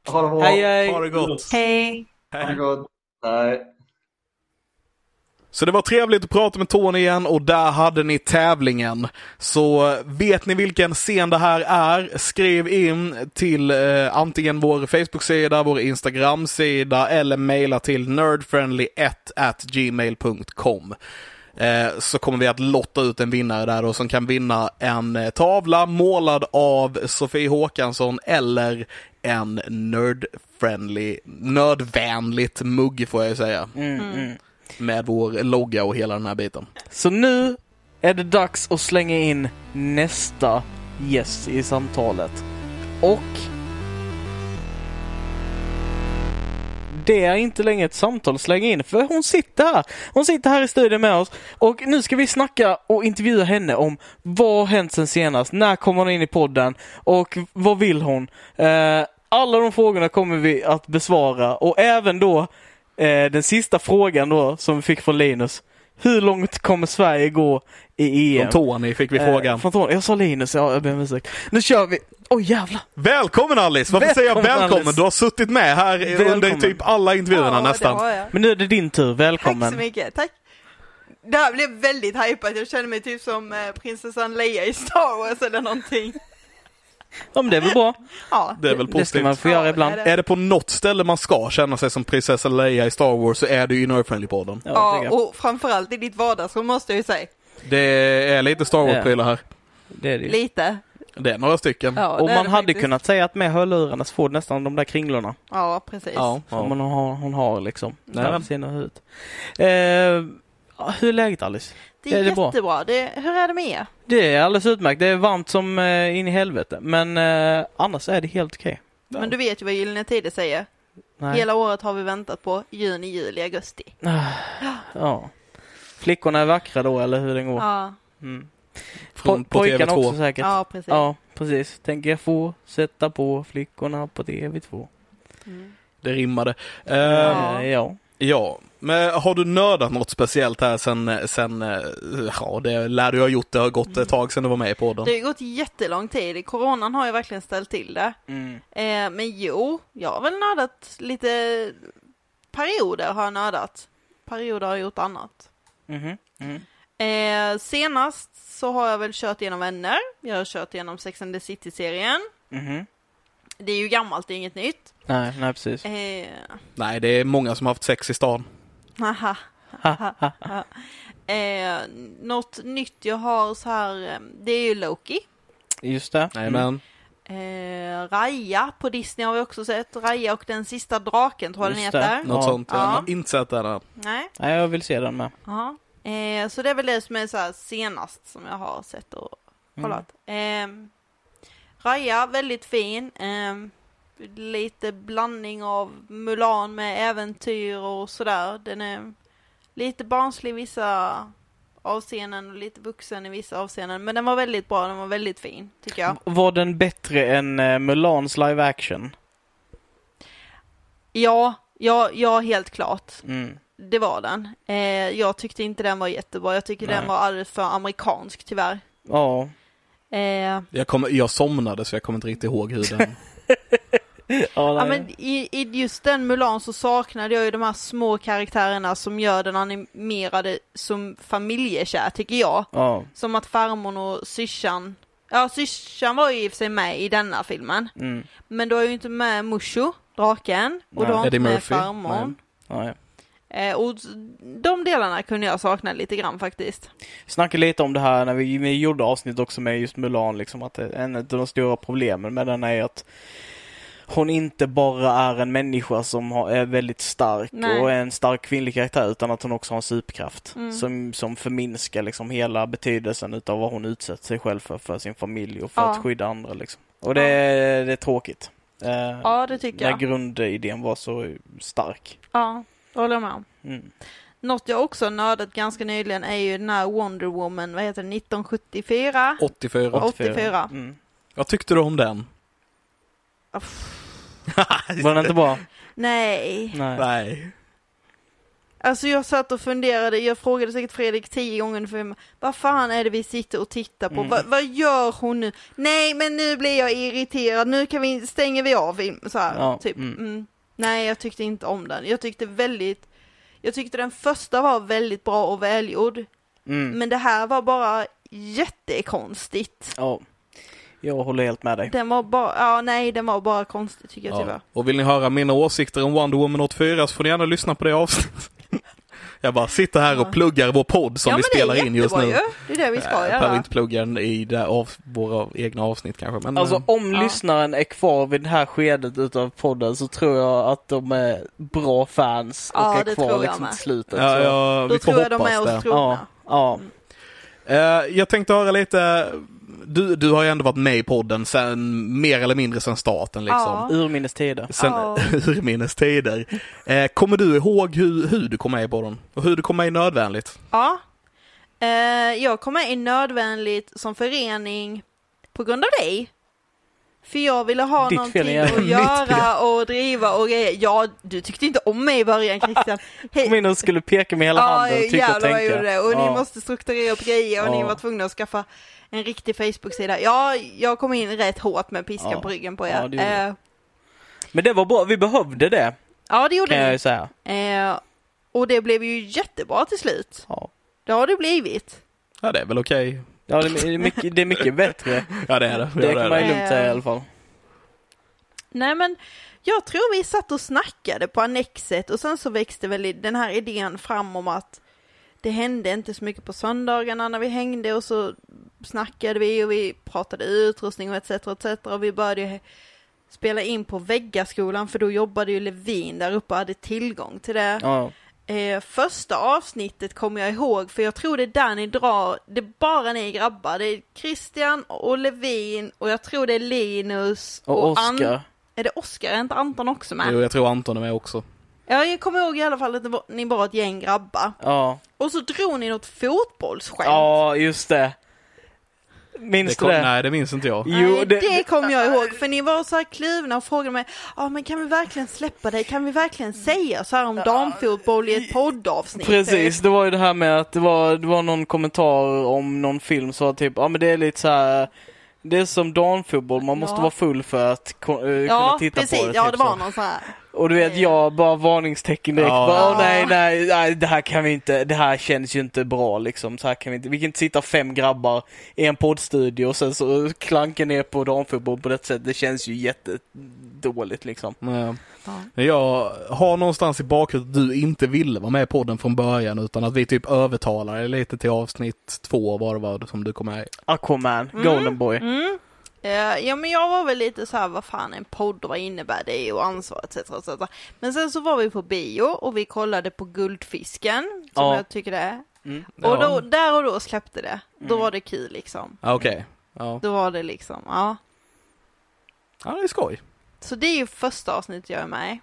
Ha det bra. Hej hej. Ha det gott. Hej. Ha det gott. Nej. Så det var trevligt att prata med Tony igen och där hade ni tävlingen. Så eh, vet ni vilken scen det här är, skriv in till eh, antingen vår Facebook-sida, vår Instagram-sida eller mejla till nerdfriendly1 at gmail.com. Eh, så kommer vi att lotta ut en vinnare där och som kan vinna en eh, tavla målad av Sofie Håkansson eller en nerdfriendly, nördvänligt mugg får jag ju säga. Mm, mm. Med vår logga och hela den här biten. Så nu är det dags att slänga in nästa gäst i samtalet. Och det är inte längre ett samtal att slänga in för hon sitter här. Hon sitter här i studion med oss och nu ska vi snacka och intervjua henne om vad har hänt sen senast? När kommer hon in i podden? Och vad vill hon? Eh, alla de frågorna kommer vi att besvara och även då eh, den sista frågan då som vi fick från Linus. Hur långt kommer Sverige gå i EM? Från Tony fick vi Eh, frågan. från Tony. Jag sa Linus, ja, jag ber om ursäkt. Nu kör vi! Oj jävlar! Välkommen Alice! Varför säger jag Välkommen, välkommen? Alice. Du har suttit med här under Välkommen. typ alla intervjuerna ja, nästan. Men nu är det din tur, välkommen. Tack så mycket, tack. Det här blev väldigt hypat, jag känner mig typ som eh, prinsessan Leia i Star Wars eller någonting. Ja men det är väl bra. Ja, Det är väl Det ska positivt. man få göra Ja, ibland. det är Är det på något ställe man ska känna sig som prinsessa Leia i Star Wars så är det ju i Nerdfriendly-podden. Ja, Ja, och framförallt i ditt vardagsrum måste jag ju säga. Det är lite Star Wars-prylar här. det är det ju. Lite. Det är några stycken. Ja, Och är man hade faktiskt. kunnat säga att med hörlurarna så får du nästan de där kringlorna. Ja, precis. Ja, Som ja. hon har, hon har liksom. Sina huvud. Eh, hur är läget Alice? Det är, Är det bra? jättebra. Det, hur är det med er? Det är alldeles utmärkt. Det är varmt som eh, in i helvete. Men eh, annars är det helt okej. Men du vet ju vad Gyllene Tider säger. Nej. Hela året har vi väntat på juni, juli, augusti. Ja. Flickorna är vackra då, eller hur den går. Ja, Mm. Från Po- på pojkarna TV2. också säkert. ja precis. Ja, precis. Tänker jag få sätta på flickorna på TV2. Mm. Det rimmade. Eh, Ja. Ja. Ja, men har du nördat något speciellt här sen, sen eh, ja det lär du ha gjort, det har gått ett tag sedan du var med i podden. Det har gått jättelång tid. Coronan har ju verkligen ställt till det. Mm. Eh, men jo, jag har väl nördat lite perioder har jag nördat. Perioder har jag gjort annat. Mhm. Mm. Eh, senast så har jag väl kört igenom Vänner. Jag har kört igenom Sex and the City-serien. Mhm. Det är ju gammalt, det är inget nytt. Nej, nej precis. Eh, Nej, det är många som har haft sex i stan. Haha. <laughs> eh, något nytt jag har så här, eh, det är ju Loki. Just det. Nej, men Eh, Raja på Disney har vi också sett. Raja och den sista draken tror jag den Just det. heter. något Ja. sånt. Jag Ja. har inte sett det än. Nej. Nej, jag vill se den med. Ja. Eh, så det är väl det som är så här senast som jag har sett och kollat. Eh, Raja, väldigt fin. Eh, lite blandning av Mulan med äventyr och sådär. Den är lite barnslig i vissa avseenden och lite vuxen i vissa avseenden. Men den var väldigt bra, den var väldigt fin tycker jag. Var den bättre än uh, Mulans live action? Ja, ja, ja helt klart. Mm. Det var den. Eh, jag tyckte inte den var jättebra. Jag tycker Nej. den var alldeles för amerikansk tyvärr. Ja. Eh, Jag, kommer, jag somnade så jag kommer inte riktigt ihåg hur den... <laughs> Ja, Ja, men i, i just den Mulan så saknade jag ju de här små karaktärerna som gör den animerade som familjekär, tycker jag. ja. Som att farmor och syrsan, ja syrsan var ju i och för sig med i denna filmen. Mm. Men du har ju inte med Mushu, draken, och Nej. du har inte med farmor. Nej. Eh, och de delarna kunde jag sakna lite grann faktiskt. Snackade lite om det här när vi, vi gjorde avsnitt också med just Mulan, liksom att en av de stora problemen med den är att hon inte bara är en människa som har, är väldigt stark Nej. och är en stark kvinnlig karaktär utan att hon också har en superkraft Mm. som, som förminskar liksom hela betydelsen utav vad hon utsätter sig själv för, för sin familj och för Ja. att skydda andra liksom. Och det, är- det är tråkigt. Eh, Ja, det tycker när jag. grundidén var så stark. Ja, det håller jag med om. Mm. Något jag också nördat ganska nyligen är ju den här Wonder Woman, vad heter den, 1974? 84. 84. Mm. Vad tyckte du om den? Var den inte bra? Nej. Nej. Nej. Alltså jag satt och funderade, jag frågade säkert Fredrik tio gånger för vad fan är det vi sitter och tittar på? Mm. Vad, vad gör hon nu? Nej men nu blir jag irriterad, nu kan vi, stänger vi av film, så här, Ja, typ. mm. Mm. Nej jag tyckte inte om den, jag tyckte väldigt, jag tyckte den första var väldigt bra och välgjord, Mm. men det här var bara jättekonstigt. Ja. Jag håller helt med dig. Den var bara, ja nej den var bara konstig tycker jag tyvärr. Ja. Och vill ni höra mina åsikter om Wonder Woman 84 så får ni gärna lyssna på det avsnittet. <laughs> Jag bara sitter här och Ja. pluggar vår podd som ja, vi spelar in just nu. ju. Det är det vi ska Jag behöver göra. inte plugga den i det av våra egna avsnitt kanske. Men, Alltså eh, om Ja. lyssnaren är kvar vid det här skedet utav podden så tror jag att de är bra fans och Ja, är kvar liksom till slutet. ja, ja, Då vi får tror jag de är oss trogna. ja, ja. Eh, jag tänkte höra lite du, du har ju ändå varit med i podden sen, mer eller mindre sen starten liksom. Ja. Urminnes tider. Sen Ja. <laughs> urminnes tider. Eh, kommer du ihåg hur, hur du kom med i podden? Och hur du kom med i Nödvändigt? Ja. Eh, jag kom med i Nödvändigt som förening på grund av dig. För jag ville ha Ditt någonting fel att <laughs> göra och driva och grejer. Ja, du tyckte inte om mig i början <laughs> Christian. Hej. Kom in och skulle peka med hela handen och tycka och jävlar vad jag tänka. gjorde det. Och Ja. ni måste strukturera upp grejer och ni Ja. var tvungna att skaffa en riktig Facebook-sida. Ja, jag kom in rätt hårt med piskan Ja. på ryggen på Ja, er. det gjorde Eh, Men det var bra, vi behövde det ja, det gjorde kan jag säga. Eh, och det blev ju jättebra till slut. Ja, Det har det blivit. Ja, det är väl okej. ja det, är mycket, det är mycket bättre. <laughs> Ja, det är det. Det Ja, kan man ju det. lugnt säga i alla fall. Nej men jag tror vi satt och snackade på Annexet och sen så växte väl den här idén fram om att det hände inte så mycket på söndagarna när vi hängde och så snackade vi och vi pratade utrustning och etc. etc. och vi började spela in på Väggaskolan för då jobbade ju Levin där uppe och hade tillgång till det. Ja. Eh, första avsnittet kommer jag ihåg för jag tror det är där ni drar, det är bara ni grabbar. Det är Christian och Levin och jag tror det är Linus Och An- Oscar. är det Oskar? Är inte Anton också med? Jo, jag tror Anton är med också. Ja, jag kommer ihåg i alla fall att det var, ni var ett gäng grabbar. Ja. Och så drog ni något fotbollsskämt. ja, just det. Minns Det du kom, det? nej, det minns inte jag. Nej, Jo, det, det- kommer jag ihåg, för ni var så här kluvna och frågade mig, ja men kan vi verkligen släppa dig? Kan vi verkligen säga så här om damfotboll i ett poddavsnitt? Precis, det var ju det här med att det var, det var någon kommentar om någon film så typ, ja men det är lite så här. Det är som damfotboll, man måste Ja. vara full för att eh, kunna Ja, titta precis, på det. ja typ det var så. någon så här. Och du vet, jag bara varningstecken direkt. Ja. Bara, nej, nej, nej, det här kan vi inte, det här känns ju inte bra liksom. Så här kan vi inte, vi kan inte sitta fem grabbar i en poddstudio och sen så klanka ner på damfotboll på det sättet. Det känns ju jättedåligt liksom. Ja. Jag har någonstans i bakhuvudet att du inte ville vara med i podden från början utan att vi typ övertalade dig lite till avsnitt två var det var som du kom med i. Aquaman, Mm. Golden Boy. Mm. Eh, ja men jag var väl lite så här, vad fan en podd och vad innebär det och ansvar etc. etc. Men sen så var vi på bio och vi kollade på Guldfisken som Ja. jag tycker det är. Mm. Och då, där och då släppte det. Då Mm. var det kul liksom. Okej. Ja. Då var det liksom, ja. ja, det är skoj. Så det är ju första avsnittet jag är med i.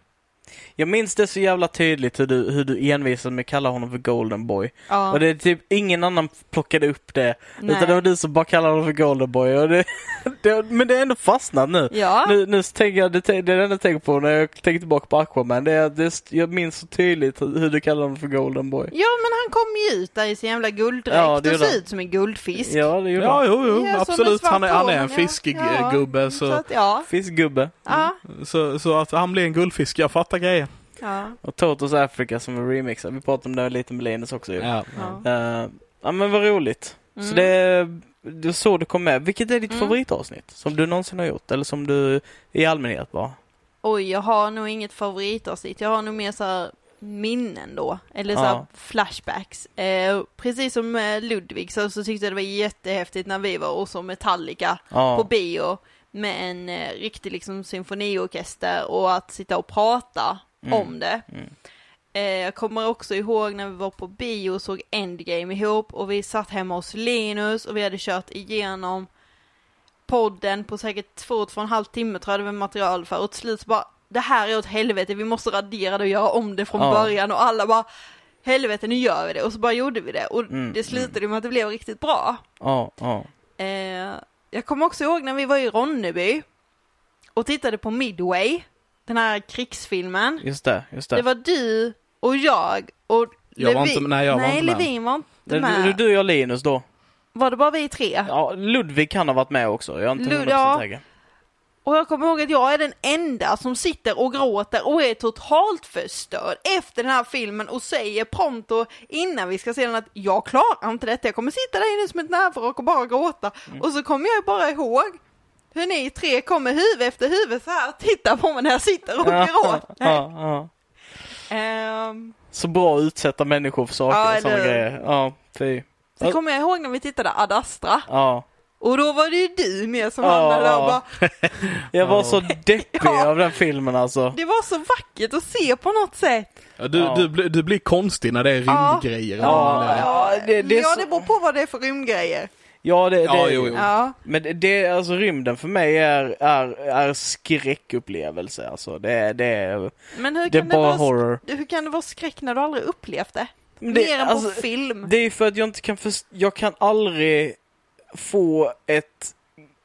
Jag minns det så jävla tydligt hur du, hur du envisade med att kalla honom för Golden Boy. Ja. Och det är typ ingen annan plockade upp det. Nej. Utan det var du som bara kallade honom för Golden Boy. Och det, <laughs> det, men det är ändå fastnat nu. Ja. Nu, nu tänker jag, det, det är det enda jag tänker på när jag tänker tillbaka på Aquaman. Det är det, jag minns så tydligt hur, hur du kallar honom för Golden Boy. Ja men han kom ju ut där i sin jävla gulddräkt Ja, det och han. ut som en guldfisk. Ja, det gjorde Ja, han. jo, jo, Ja, absolut. Han är, han är en ja. fiskgubbe Ja, så, att, ja. Fiskgubbe. Ja. så, så att han blir en guldfisk, jag fattar grejen. Ja. Och Totos Africa som är remixad. Vi pratade om det lite med Linus också ju. Ja. Ja. Eh, ja men vad roligt. Så Mm. det, det är så du kom med. Vilket är ditt Mm. favoritavsnitt? Som du någonsin har gjort? Eller som du i allmänhet bara? Oj, jag har nog inget favoritavsnitt. Jag har nog mer så här minnen då. Eller så här Ja. flashbacks. Eh, precis som eh, Ludvig så, så tyckte jag det var jättehäftigt när vi var och så Metallica Ja. på bio. Med en eh, riktig liksom symfoniorkester och att sitta och prata Mm. om det. Mm. Eh, jag kommer också ihåg när vi var på bio och såg Endgame ihop och vi satt hemma hos Linus och vi hade kört igenom podden på säkert två, två och en halv timme tror jag det var material för och till slut så bara det här är åt helvete, vi måste radera det och göra om det från Ja. början och alla bara helvete nu gör vi det och så bara gjorde vi det och Mm, det slutade med att det blev riktigt bra. Ja, ja. Eh, jag kommer också ihåg när vi var i Ronneby och tittade på Midway, den här krigsfilmen. Just det, just det. Det var du och jag och Jag var Levi- inte- nej, jag var nej, inte med. Levin var inte med. det, du och Linus då? Var det bara vi tre? Ja, Ludvig kan ha varit med också. Jag är inte Lud- 100% ja. säker. Och jag kommer ihåg att jag är den enda som sitter och gråter och är totalt förstörd efter den här filmen och säger pronto innan vi ska se den att jag klarar inte detta, jag kommer sitta där inne som ett näverrock och bara gråta. Mm. Och så kommer jag bara ihåg hur ni tre kommer huvud efter huvud så här och tittar på mig när jag sitter och gråter. Ehm, Så bra att utsätta människor för saker Ja, och sådana grejer. Ja, fy. så kommer jag ihåg när vi tittade Ad Astra Ja. Och då var det ju du med som Ja, hamnade där och ja. bara <laughs> Jag var så deppig Ja. av den filmen alltså. Det var så vackert att se på något sätt. Ja, du, Ja. Du, blir- du blir konstig när det är Ja. rymdgrejer. Ja, ja, det, det är ja, så- det beror på vad det är för rymdgrejer. Ja, det, det, Ja, jo, jo. Ja. Men det- det, alltså rymden för mig är, är, är skräckupplevelse. Alltså det, det, är- Men hur det är kan det, bara vara, horror. hur kan det vara skräck när du aldrig upplevt det? Mer det, än alltså, på film. det är för att jag inte kan först- jag kan aldrig få ett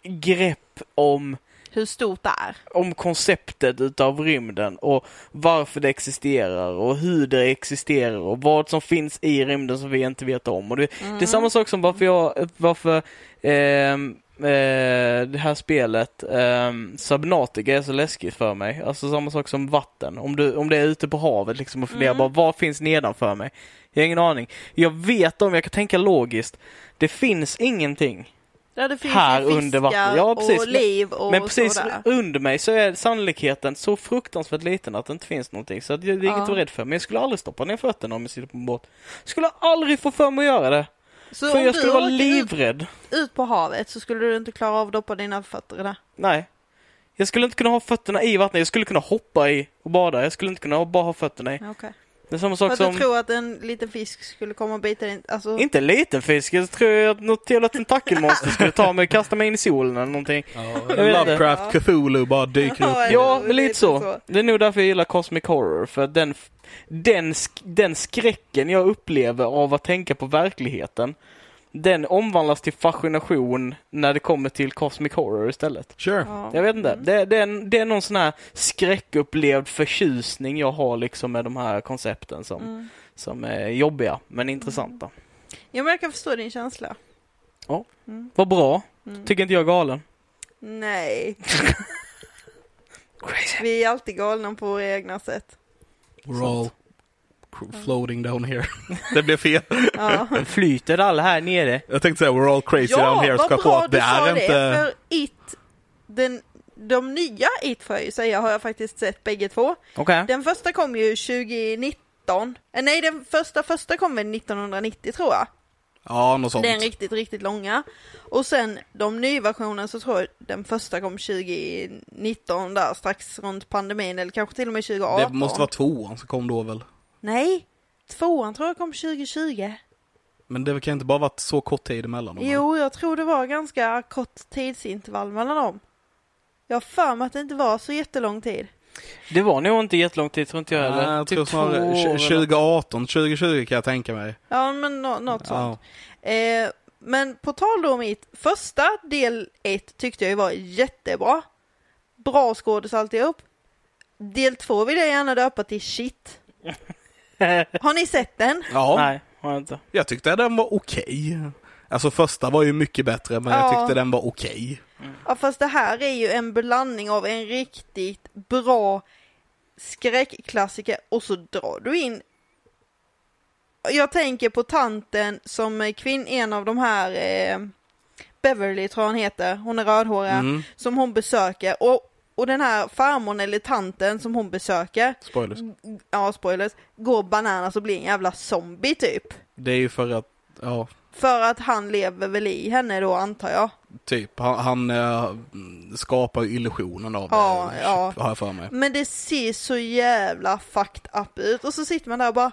grepp om Hur stort det är. om konceptet utav rymden och varför det existerar och hur det existerar och vad som finns i rymden som vi inte vet om. Och det, det är samma sak som varför jag, varför ehm, eh, det här spelet ehm, Subnautica är så läskigt för mig. Alltså samma sak som vatten. Om, du, om det är ute på havet liksom och funderar Mm. bara vad finns nedanför mig? Jag har ingen aning. Jag vet om, jag kan tänka logiskt. Det finns ingenting. Där det finns Här under vattnet. Ja, precis. och liv och Men precis sådär. under mig så är sannolikheten så fruktansvärt liten att det inte finns någonting. Så det är inget Ja. att vara rädd för. Men jag skulle aldrig stoppa ner fötterna om jag sitter på en båt. Skulle aldrig få för mig att göra det. Så för jag skulle vara livrädd. Ut, ut på havet så skulle du inte klara av att doppa dina fötter det. Nej. Jag skulle inte kunna ha fötterna i vattnet. Jag skulle kunna hoppa i och bada. Jag skulle inte kunna bara ha fötterna i. Okej. Det är samma För sak att som... du tror att en liten fisk skulle komma och bita din... Alltså, Inte en liten fisk. Jag tror att något jävla tentakelmonster skulle ta mig och kasta mig in i solen eller någonting. Ja. Lovecraft, Cthulhu bara dyker upp. Ja, Ja, det är men lite lite så. så. Det är nog därför jag gillar Cosmic Horror. För den, den, sk- den skräcken jag upplever av att tänka på verkligheten, den omvandlas till fascination när det kommer till Cosmic Horror istället. Sure. ja. Jag vet inte. Mm. Det, det, är, det är någon sån här skräckupplevd förtjusning jag har liksom med de här koncepten som, Mm. som är jobbiga men intressanta. Ja, men jag kan förstå din känsla. Ja. Mm. Vad bra. Mm. Tycker inte jag är galen. Nej. <laughs> Vi är alltid galna på våra egna sätt. We're all floating down here. <laughs> det blev fel. Ja. <laughs> Flyter alla här nere? Jag tänkte säga we're all crazy down here. vad Ska på bra att du det sa är det. inte... För It, den, de nya It får jag ju säga, har jag faktiskt sett bägge två. Okej. Den första kom ju 2019. Eh, Nej, den första första kom väl 1990 tror jag. Ja, något sånt. Den riktigt, riktigt långa. Och sen de nya versionerna så tror jag den första kom 2019 där strax runt pandemin eller kanske till och med 2018. Det måste vara tvåan som kom då väl? Nej, tvåan tror jag kom 2020. Men det kan inte bara varit så kort tid emellan dem. Jo, jag tror det var ganska kort tidsintervall mellan dem. Jag har för mig att det inte var så jättelång tid. Det var nog inte jättelång tid tror inte jag Nej, heller. jag Typ tror snarare två år tj- eller något. 2018, 2020 kan jag tänka mig. Ja, men nå- något sånt. Ja. Eh, men på tal då om mitt första del 1 tyckte jag var jättebra. Bra skådis alltihop. Del 2 vill jag gärna döpa till shit. <laughs> <laughs> Har ni sett den? ja, Nej, har jag inte. jag tyckte den var okej. Alltså första var ju mycket bättre, men jag Ja. tyckte den var okej. Ja, fast det här är ju en blandning av en riktigt bra skräckklassiker och så drar du in jag tänker på tanten som är kvinn, en av de här eh, Beverly tror jag hon heter, hon är rödhårig, Mm. som hon besöker och, och den här farmor eller tanten som hon besöker, Spoilers. ja spoilers, går bananas och blir en jävla zombie typ. Det är ju för att, ja, För att han lever väl i henne då antar jag. typ. Han, han eh, skapar illusionen av Ja, det, ja. har jag för mig. Men det ser så jävla fucked up ut och så sitter man där och bara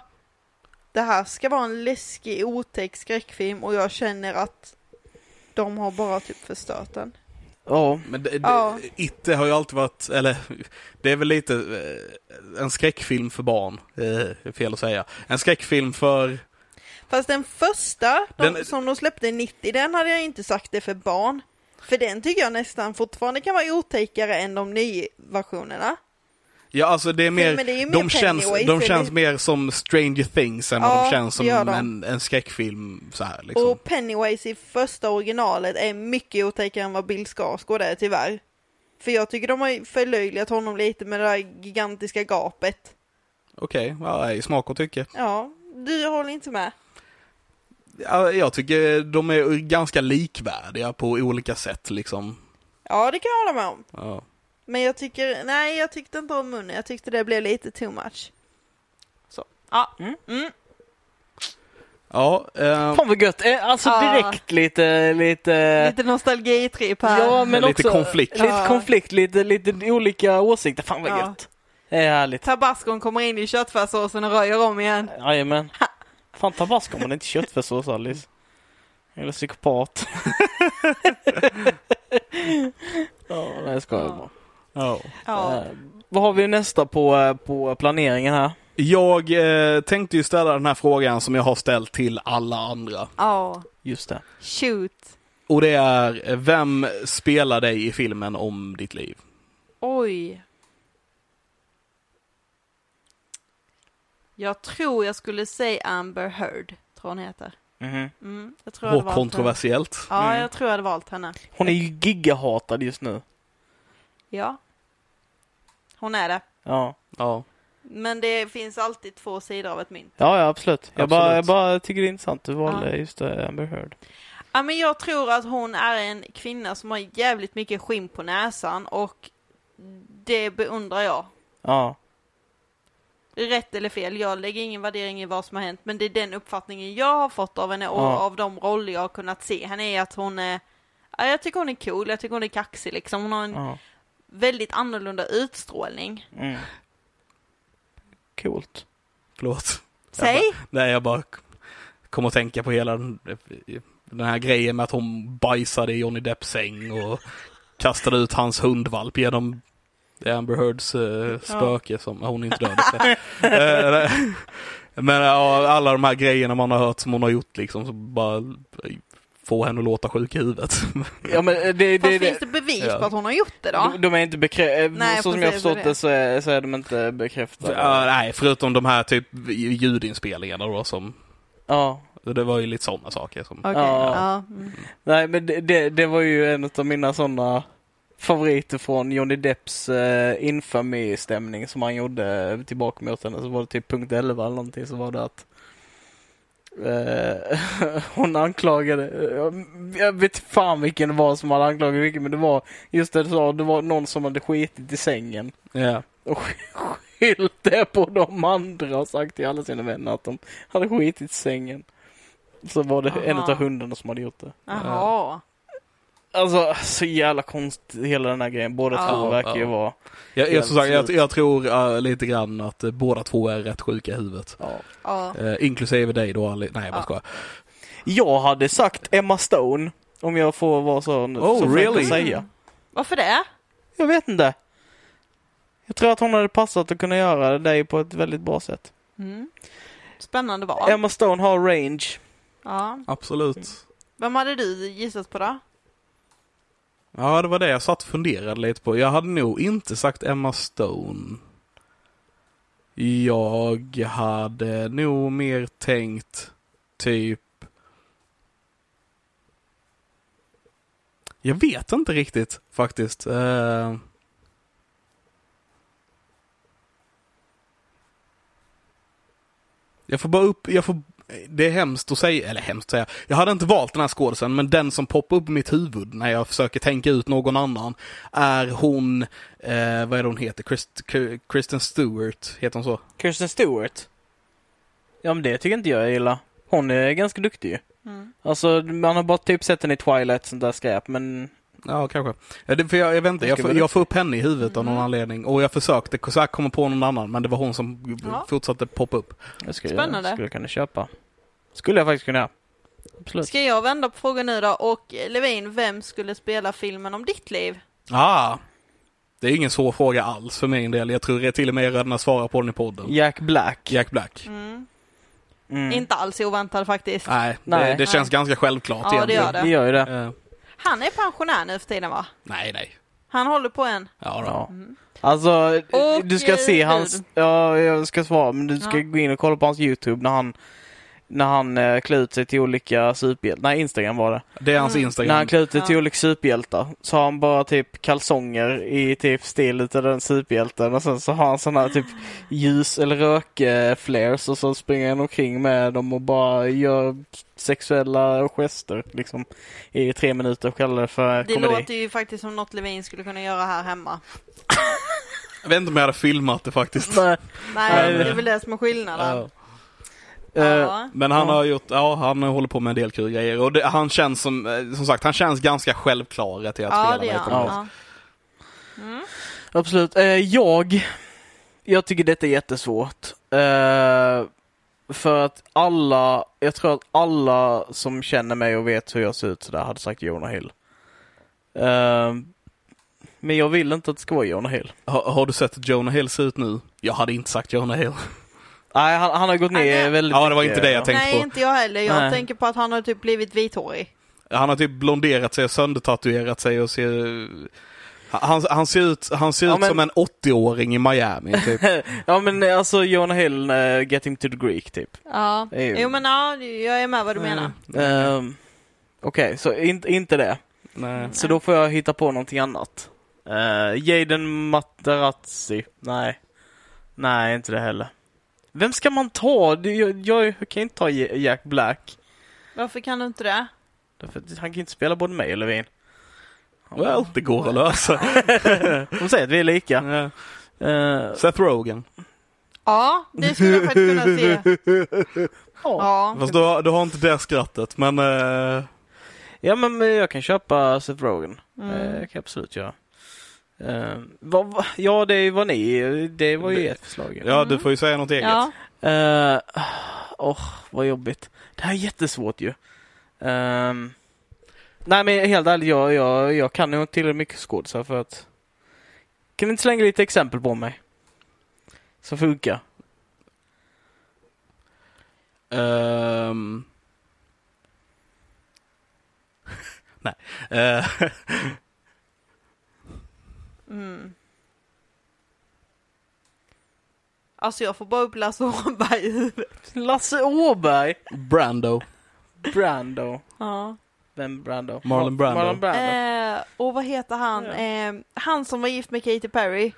Det här ska vara en läskig otäck skräckfilm och jag känner att de har bara typ förstört den. Ja, Men det, det, Ja. It har ju alltid varit, eller det är väl lite eh, en skräckfilm för barn, eh, är fel att säga. En skräckfilm för, Fast den första de, Den- som de släppte 90, den hade jag inte sagt det för barn. För den tycker jag nästan fortfarande kan vara otäckare än de nya versionerna. Ja alltså det är mer, det är mer de känns, Pennywise, de känns mer som Stranger Things än vad Ja, de känns som de. en, en skräckfilm så här liksom. Och Pennywise i första originalet är mycket otäckare än vad Bill Skarsgård är tyvärr. För jag tycker de har förlöjligat honom lite med det där gigantiska gapet. Okej, ja, i smak och tycke. Ja, du håller inte med? Ja, jag tycker de är ganska likvärdiga på olika sätt liksom. Ja, det kan jag hålla med om. Ja. Men jag tycker, nej jag tyckte inte om munnen. Jag tyckte det blev lite too much. Så, ja. Mm. Mm. Ja, eh, fan vad gött. Eh, Alltså Ja. direkt lite, lite... Lite nostalgitripp här. Ja, men Lite också konflikt. Lite Ja. konflikt, lite, lite olika åsikter. Fan vad Ja. gött. Det är härligt. Tabascon kommer in i köttfärssåsen och röjer om igen. Jajamän. Fan tabasco men inte köttfärssås Alice. Eller psykopat. <laughs> ja, nej jag skojar bara. Ja. Ja. Eh, vad har vi nästa på, eh, på planeringen här? Jag eh, tänkte ju ställa den här frågan som jag har ställt till alla andra. Ja. Just det. Shoot. Och det är, eh, vem spelar dig i filmen om ditt liv? Oj. Jag tror jag skulle säga Amber Heard, tror hon heter. Mhm. Mm, jag tror jag hade Och valt kontroversiellt. Henne. Ja, Mm. jag tror jag hade valt henne. Hon är ju gigahatad just nu. Ja. Hon är det. Ja, Ja. Men det finns alltid två sidor av ett mynt. ja, ja absolut. Jag, Absolut. Bara, jag bara tycker det är intressant du valde Ja. just det, Amber Heard. Ja, men jag tror att hon är en kvinna som har jävligt mycket skinn på näsan och det beundrar jag. Ja, Rätt eller fel, jag lägger ingen värdering i vad som har hänt, men det är den uppfattningen jag har fått av henne och Ja. av de roller jag har kunnat se henne är att hon är, ja, jag tycker hon är cool, jag tycker hon är kaxig liksom. Hon har en ja. Väldigt annorlunda utstrålning. Mm. Coolt. Förlåt. Säg! Nej, jag bara kom att tänka på hela den, den här grejen med att hon bajsade i Johnny Depps säng och kastade ut hans hundvalp genom Amber Heards eh, spöke som, hon inte död. så. <laughs> Eh, Men ja, alla de här grejerna man har hört som hon har gjort liksom, så bara få henne att låta sjuk i huvudet. Ja, men det, det, Fast det, finns det bevis Ja. på att hon har gjort det då? de, de är inte bekräftade. Nej, Så som jag har förstått det så är, så är de inte bekräftade. Ja, nej, förutom de här typ ljudinspelningarna då som, Ja. det var ju lite sådana saker som, Okej, Ja. ja. Mm. Nej, men det, det, det var ju en av mina sådana favoriter från Johnny Depps uh, infamy-stämning som han gjorde tillbaka mot henne. Så var det typ punkt 11 eller någonting så var det att eh, <laughs> hon anklagade, eh, jag vet fan vilken det var som hade anklagat vilken men det var just det du sa, det var någon som hade skitit i sängen ja. och <laughs> skyllt det på de andra och sagt till alla sina vänner att de hade skitit i sängen. Så var det en Aha. av hundarna som hade gjort det. Jaha. Alltså så jävla konstigt hela den här grejen. Båda Ja. två verkar ju Ja. vara... Jag, jag, sagt, jag, jag tror uh, lite grann att uh, båda två är rätt sjuka i huvudet. Ja. Ja. Uh, inklusive dig då, Ali. Nej jag bara Ja. skojar. Jag hade sagt Emma Stone. Om jag får vara så, Oh, så fräck really? att säga. Varför det? Jag vet inte. Jag tror att hon hade passat att kunna göra det på ett väldigt bra sätt. Mm. Spännande val. Emma Stone har range. Ja. Absolut. Vem hade du gissat på då? Ja, det var det jag satt och funderade lite på. Jag hade nog inte sagt Emma Stone. Jag hade nog mer tänkt typ... Jag vet inte riktigt faktiskt. Uh... Jag får bara upp, jag får, det är hemskt att säga, eller hemskt att säga. Jag hade inte valt den här skådisen, men den som poppar upp i mitt huvud när jag försöker tänka ut någon annan är hon, eh, vad är det hon heter? Christ, Kristen Stewart, heter hon så? Kirsten Stewart. Ja men det tycker inte jag gillar. Hon är ganska duktig ju. Mm. Alltså man har bara typ sett henne i Twilight sånt där skräp men Ja, kanske. Det, för jag, jag vet inte, Det jag, vara jag får upp henne i huvudet av någon Mm. anledning. Och jag försökte så här komma på någon annan, men det var hon som Ja. fortsatte poppa upp. jag skulle, Spännande. skulle kunna köpa. Skulle jag faktiskt kunna. Absolut. Ska jag vända på frågan nu då? Och eh, Levin, vem skulle spela filmen om ditt liv? Ah! Det är ingen svår fråga alls för min del. Jag tror det är till och med jag redan har svarat på den i podden. Jack Black. Jack Black. Mm. Mm. Inte alls oväntad faktiskt. Nej, Nej. det, det känns ganska självklart Ja, det egentligen. gör det. Det gör ju det. Eh, Han är pensionär nu för tiden va? nej, nej. Han håller på en. Ja, då. Mm. Alltså, Och, du ska eh, se hans... hud. Ja, jag ska svara, men du ska Ja. gå in och kolla på hans YouTube när han när han eh, klär ut sig till olika superhjältar. Nej, Instagram var det. Det är hans Mm. Instagram. När han klär ut sig till Ja. olika superhjältar så har han bara typ kalsonger i typ stil utav den superhjälten och sen så har han sådana här typ ljus eller rökflares och så springer han omkring med dem och bara gör sexuella gester liksom i tre minuter och kallar det för Det komedi. låter ju faktiskt som något Levin skulle kunna göra här hemma. Jag vet inte om jag hade filmat det faktiskt. Nej, Nej, det det- är väl det som är skillnaden. Ja. eh. Men han har gjort, ja han håller på med en del kul grejer och det, han känns som, eh, som sagt, han känns ganska självklar till att Ja, spela det Ja. Mm. Absolut. Eh, jag, jag tycker detta är jättesvårt. För att alla, jag tror att alla som känner mig och vet hur jag ser ut sådär hade sagt Jonah Hill. Men jag vill inte att det ska vara Jonah Hill. Har, har du sett Jonah Hill ser ut nu? Jag hade inte sagt Jonah Hill. Nej, han, han har gått ner Nej. väldigt Ja, det var mycket. inte det jag tänkte Nej, på. inte jag heller. Jag Nej. tänker på att han har typ blivit vithårig. Han har typ blonderat sig och söndertatuerat sig och ser... Han, han ser ut, han ser Ja, ut men- som en 80-åring i Miami, typ. <laughs> ja men eh, alltså Jonah Hill, uh, Get him to the Greek typ. Ja. Är Jo men ja, jag är med vad du menar. Ehm, Okej, så in, inte det. Nej. Så då får jag hitta på någonting annat. Uh, Jaden Materazzi. Nej. Nej, inte det heller. Vem ska man ta? Det- Jag, jag kan inte ta Ja- Jack Black. Varför kan du inte det? Därför att han kan inte spela både mig och Levin. Well, det går att lösa. <laughs> De säger att vi är lika. Ja. Eh, Seth Rogen. Ja, det skulle jag faktiskt kunna se. <laughs> Ja. Fast du, har- du har inte det skrattet, men... eh, ja, men jag kan köpa Seth Rogen. Mm. Eh, kan jag absolut göra. Eh, vad, vad, ja, det var ni. Det var ju ert förslag. ja, du får ju säga något eget. Ja. Eh, Åh, vad jobbigt. Det här är jättesvårt ju. Ehm, nej men helt ärligt, jag, jag, jag kan nog inte tillräckligt mycket skådisar för att... Kan ni inte slänga lite exempel på mig? Som funkar. Ehm. <laughs> Nej. Eh, <laughs> Mm. Alltså jag får bara upp Lasse Åberg i huvudet. Lasse Åberg! Brando. Brando. Ja. Vem Brando? Marlon Brando. Marlon Brando. Eh, och vad heter han? Ja. Eh, han som var gift med Katy Perry.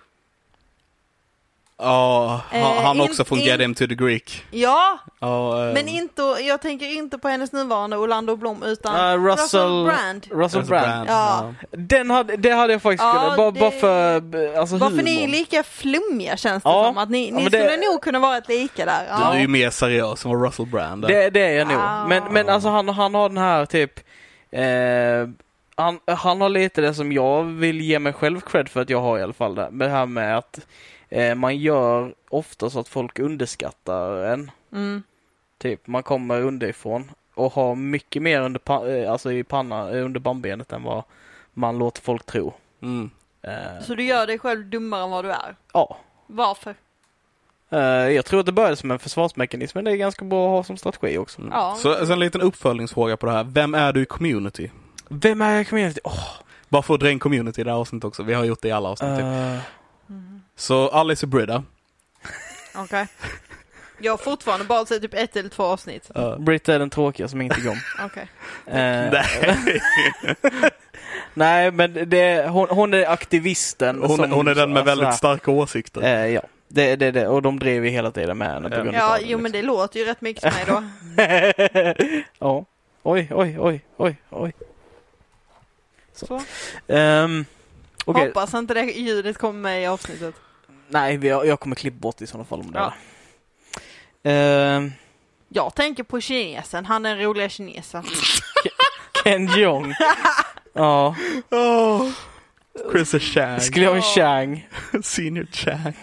Ja, han, Eh, han in- också från in- Get Him to the Greek. Ja, Ja, eh, men inte, jag tänker inte på hennes nuvarande Orlando Blom utan Ah, Russell- Brand. Russell Russell Brand. Ja. Den hade, det hade jag faktiskt Ja, kunnat. Bara, bara för alltså, Varför ni är lika flummiga känns det Ja. som. Att ni, Ja, ni men det- skulle nog kunna vara ett lika där. Du Ja. är ju mer seriös än vad Russell Brand är. Det, det är jag nog. Ah. Men, men alltså han, han har den här typ eh, han, han har lite det som jag vill ge mig själv cred för att jag har i alla fall. Det, det här med att eh, man gör ofta så att folk underskattar en. Mm. Typ man kommer underifrån och har mycket mer under, pa- eh, alltså i panna, eh, under bandbenet än vad man låter folk tro. Mm. Eh, Så du gör dig själv dummare än vad du är. ja. Varför? Eh, jag tror att det började som en försvarsmekanism men det är ganska bra att ha som strategi också. Ja. Så, så en liten uppföljningsfråga på det här. Vem är du i community? Vem är jag i community? Åh, Bara för att dra in community i det här avsnittet också. Vi har gjort det i alla avsnitt. typ. Så Alice är Brida. Okej. Jag har fortfarande bara sett typ ett eller två avsnitt. Uh, Britta är den tråkiga som inte om. <laughs> Okej. Eh, nej. <laughs> nej, men det, hon, hon är aktivisten. Hon, som, hon är den med alltså, väldigt starka åsikter. Eh, ja, det, det, det. Och de drev ju hela tiden med henne på Ja. grund Ja, av jo men det låter ju rätt mycket som mig då. <laughs> ja. Oj, oj, oj, oj, oj. Så. Um, Okej, Hoppas inte det ljudet kommer med i avsnittet. nej, vi, jag kommer klippa bort i sådana fall om det Ja. Ehm, Jag tänker på kinesen, han är den roliga kinesen. <laughs> Ken Jeong. ja, Oh, Chris är Chang. skulle jag vara Chang. Senior Chang.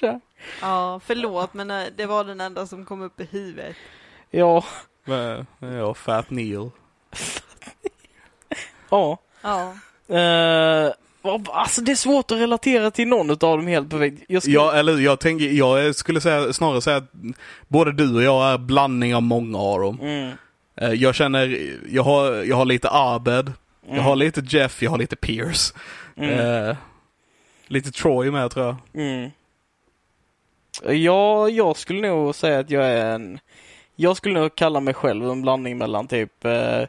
Chang. Ja, förlåt men eh, det var den enda som kom upp i huvudet. Ja, Men, Ja, Fat Neil. ja. Ja. Uh, alltså det är svårt att relatera till någon av dem helt perfekt. Jag skulle, Ja, eller jag tänker, jag skulle säga, snarare säga att både du och jag är blandning av många av dem. Mm, Eh, Jag känner, jag har, jag har lite Abed, mm, jag har lite Jeff, jag har lite Pierce. mm, Eh, lite Troy med tror jag. mm. Ja, jag skulle nog säga att jag är en... Jag skulle nog kalla mig själv en blandning mellan typ... eh, eh,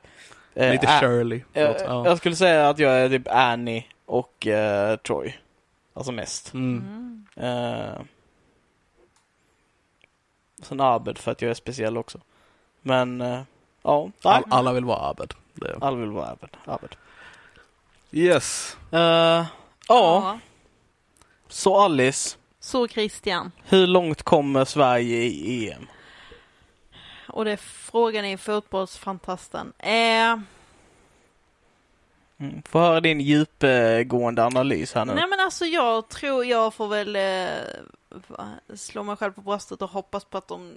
Lite Ä- Shirley. Förlåt, Eh, ja. Jag skulle säga att jag är typ Annie och eh, Troy. Alltså mest. Mm. Uh, sen Abed för att jag är speciell också. Men eh, ja. All, alla vill vara Abed. Det. Alla vill vara Abed. Abed. Yes. Eh, ja, så Alice. Så Christian. Hur långt kommer Sverige i EM? Och det är frågan i fotbollsfantasten. Eh, Mm. Få höra din djupgående analys här nu. nej men alltså jag tror jag får väl eh, slå mig själv på bröstet och hoppas på att de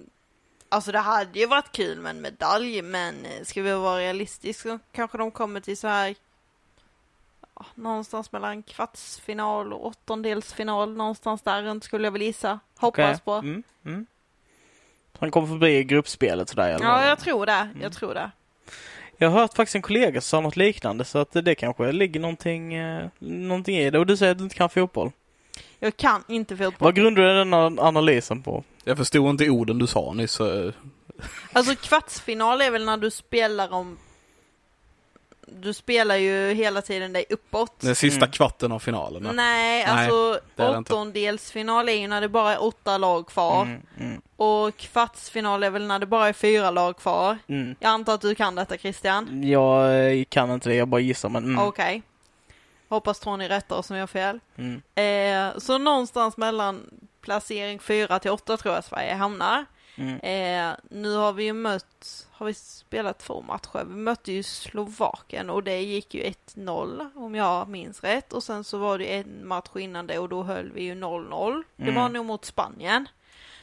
Alltså det hade ju varit kul med en medalj, men eh, ska vi vara realistiska kanske de kommer till så här ja, någonstans mellan kvartsfinal och åttondelsfinal, någonstans där runt skulle jag väl gissa. Hoppas Okej. på. Mm, mm. Han kommer förbi gruppspelet sådär eller? Ja, jag tror det. Mm. Jag tror det. Jag har hört faktiskt en kollega som sa något liknande så att det kanske ligger någonting, eh, någonting i det. Och du säger att du inte kan fotboll. Jag kan inte fotboll. Vad grundar du den här analysen på? Jag förstod inte orden du sa nyss. så- Alltså kvartsfinal är väl när du spelar om... Du spelar ju hela tiden dig uppåt. Den sista Mm. kvarten av finalen. Nej, Nej, alltså åttondelsfinal är ju när det bara är åtta lag kvar. Mm, mm, Och kvartsfinal är väl när det bara är fyra lag kvar. mm. Jag antar att du kan detta Christian? Jag eh, kan inte det, jag bara gissar men mm, Okej. Hoppas Tony rättar oss om jag har fel. mm. Eh, så någonstans mellan placering 4 till 8 tror jag Sverige hamnar. Mm. Eh, nu har vi ju mött, har vi spelat två matcher? Vi mötte ju Slovakien och det gick ju 1-0 om jag minns rätt. Och sen så var det en match innan det och då höll vi ju 0-0. Det Mm. var nog mot Spanien.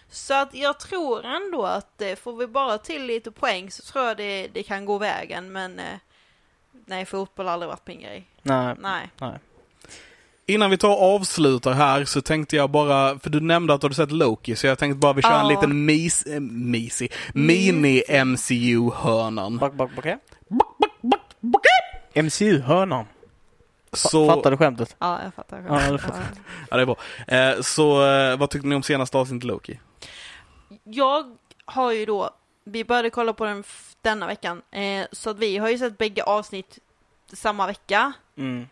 Så att jag tror ändå att eh, får vi bara till lite poäng så tror jag det, det kan gå vägen. Men eh, nej, fotboll har aldrig varit min grej. Nej. Nej. Innan vi tar och avslutar här så tänkte jag bara, för du nämnde att du hade sett Loki, så jag tänkte bara vi kör en liten mis, äh, misig, mini-MCU-hörnan. MCU-hörnan. Så, Fattar du skämtet? Ja, jag fattar. Ja, det fattar Ja. det är bra. Eh, så eh, vad tyckte ni om senaste avsnittet Loki? Jag har ju då, vi började kolla på den denna veckan, eh, så att vi har ju sett bägge avsnitt samma vecka. Mm.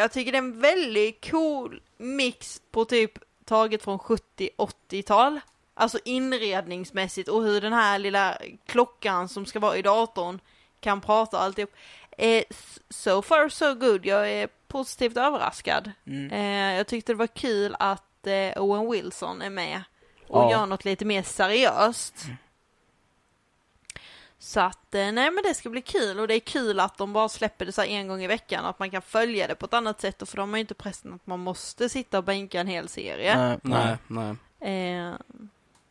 Jag tycker det är en väldigt cool mix på typ taget från 70-80-tal. Alltså inredningsmässigt och hur den här lilla klockan som ska vara i datorn kan prata och alltihop. Eh, so far so good, jag är positivt överraskad. Mm. Eh, jag tyckte det var kul att eh, Owen Wilson är med och Ja. gör något lite mer seriöst. Så att, eh, nej men det ska bli kul och det är kul att de bara släpper det så här en gång i veckan och att man kan följa det på ett annat sätt och för de har ju inte pressen att man måste sitta och bänka en hel serie. Nej, nej. Nej. Eh,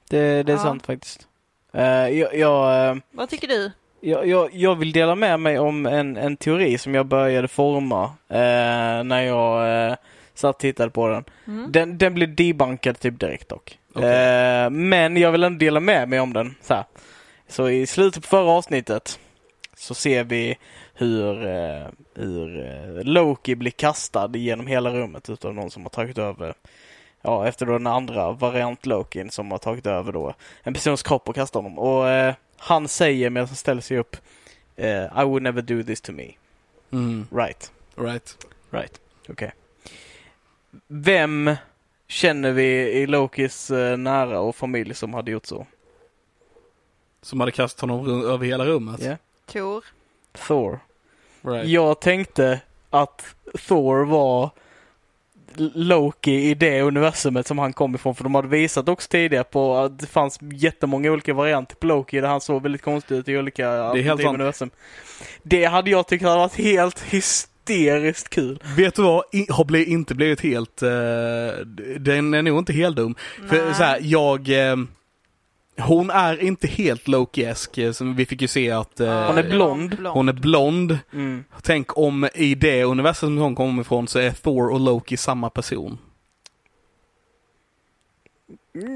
Det, det är Ja. sant faktiskt. Eh, jag, jag, eh, vad tycker du? jag, jag, jag vill dela med mig om en, en teori som jag började forma eh, när jag eh, satt och tittade på den. Mm. Den, den blev debunkad typ direkt dock. Okej. Eh, men jag vill ändå dela med mig om den. Så, här. Så i slutet på förra avsnittet så ser vi hur, eh, hur eh, Loki blir kastad genom hela rummet utav någon som har tagit över Ja, efter då den andra variant Lokin som har tagit över då en persons kropp och kastar honom. Och eh, han säger medan han ställer sig upp eh, I would never do this to me. Mm, Right. right. Right. Okej. Vem känner vi i Lokis eh, nära och familj som hade gjort så? Som hade kastat honom över hela rummet. Ja. Tor? Thor. Right. Jag tänkte att Thor var Loki i det universumet som han kom ifrån. För de hade visat också tidigare på att det fanns jättemånga olika varianter på Loki där han såg väldigt konstig ut i olika alternativa sant. universum. Det hade jag tyckt hade varit helt hysteriskt kul. Vet du vad? I, har blivit, inte blivit helt... eh, den är nog inte helt dum. För så här, jag... eh, hon är inte helt Loki-esk. eh, som Vi fick ju se att... eh, Hon är blond. hon är blond. Mm. Tänk om i det universum som hon kommer ifrån så är Thor och Loki samma person.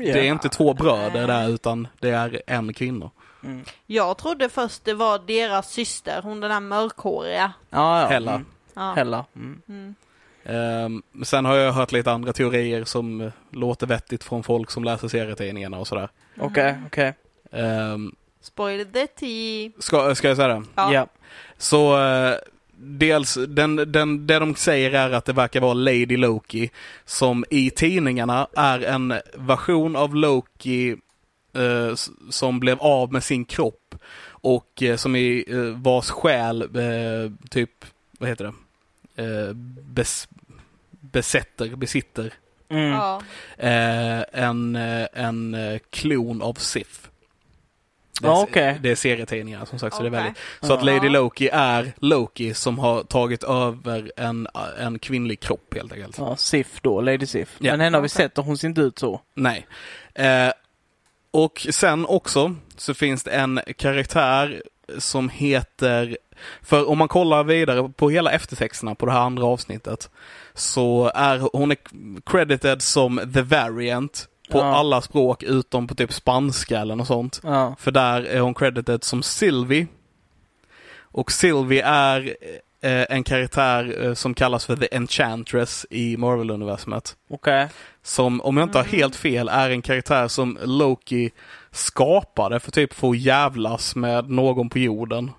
Det är inte två bröder där utan det är en kvinna. Mm. Jag trodde först det var deras syster, hon den där mörkhåriga. Ja, ja. Hella. Mm. Ja. Hella. Mm. Mm. Ehm, sen har jag hört lite andra teorier som låter vettigt från folk som läser serietidningarna och sådär. Okej, okej. Um, Spoiler the tea. ska, ska jag säga det? Ja. Ja. Så eh, dels, den, den, det de säger är att det verkar vara Lady Loki som i tidningarna är en version av Loki eh, s- som blev av med sin kropp och eh, som i eh, vars själ eh, typ, vad heter det, eh, bes, besätter, besitter Mm. Ja. eh, en, eh, en eh, klon av Sif. Det, Ja, är- okej. det är serietidningar som sagt, så det är väldigt så att. Lady Loki är Loki som har tagit över en, en kvinnlig kropp helt enkelt. Ja, Sif då, Lady Sif. Ja. Men henne har vi sett och hon ser inte ut så. Nej. Eh, Och sen också så finns det en karaktär som heter, för om man kollar vidare på hela eftertexterna på det här andra avsnittet, så är hon är credited som the variant på Ja. alla språk utom på typ spanska eller något sånt. Ja. För där är hon credited som Sylvie. Och Sylvie är eh, en karaktär eh, som kallas för The Enchantress i Marvel-universumet. Okej. Som, om jag inte har helt fel, är en karaktär som Loki skapade för typ för att jävlas med någon på jorden.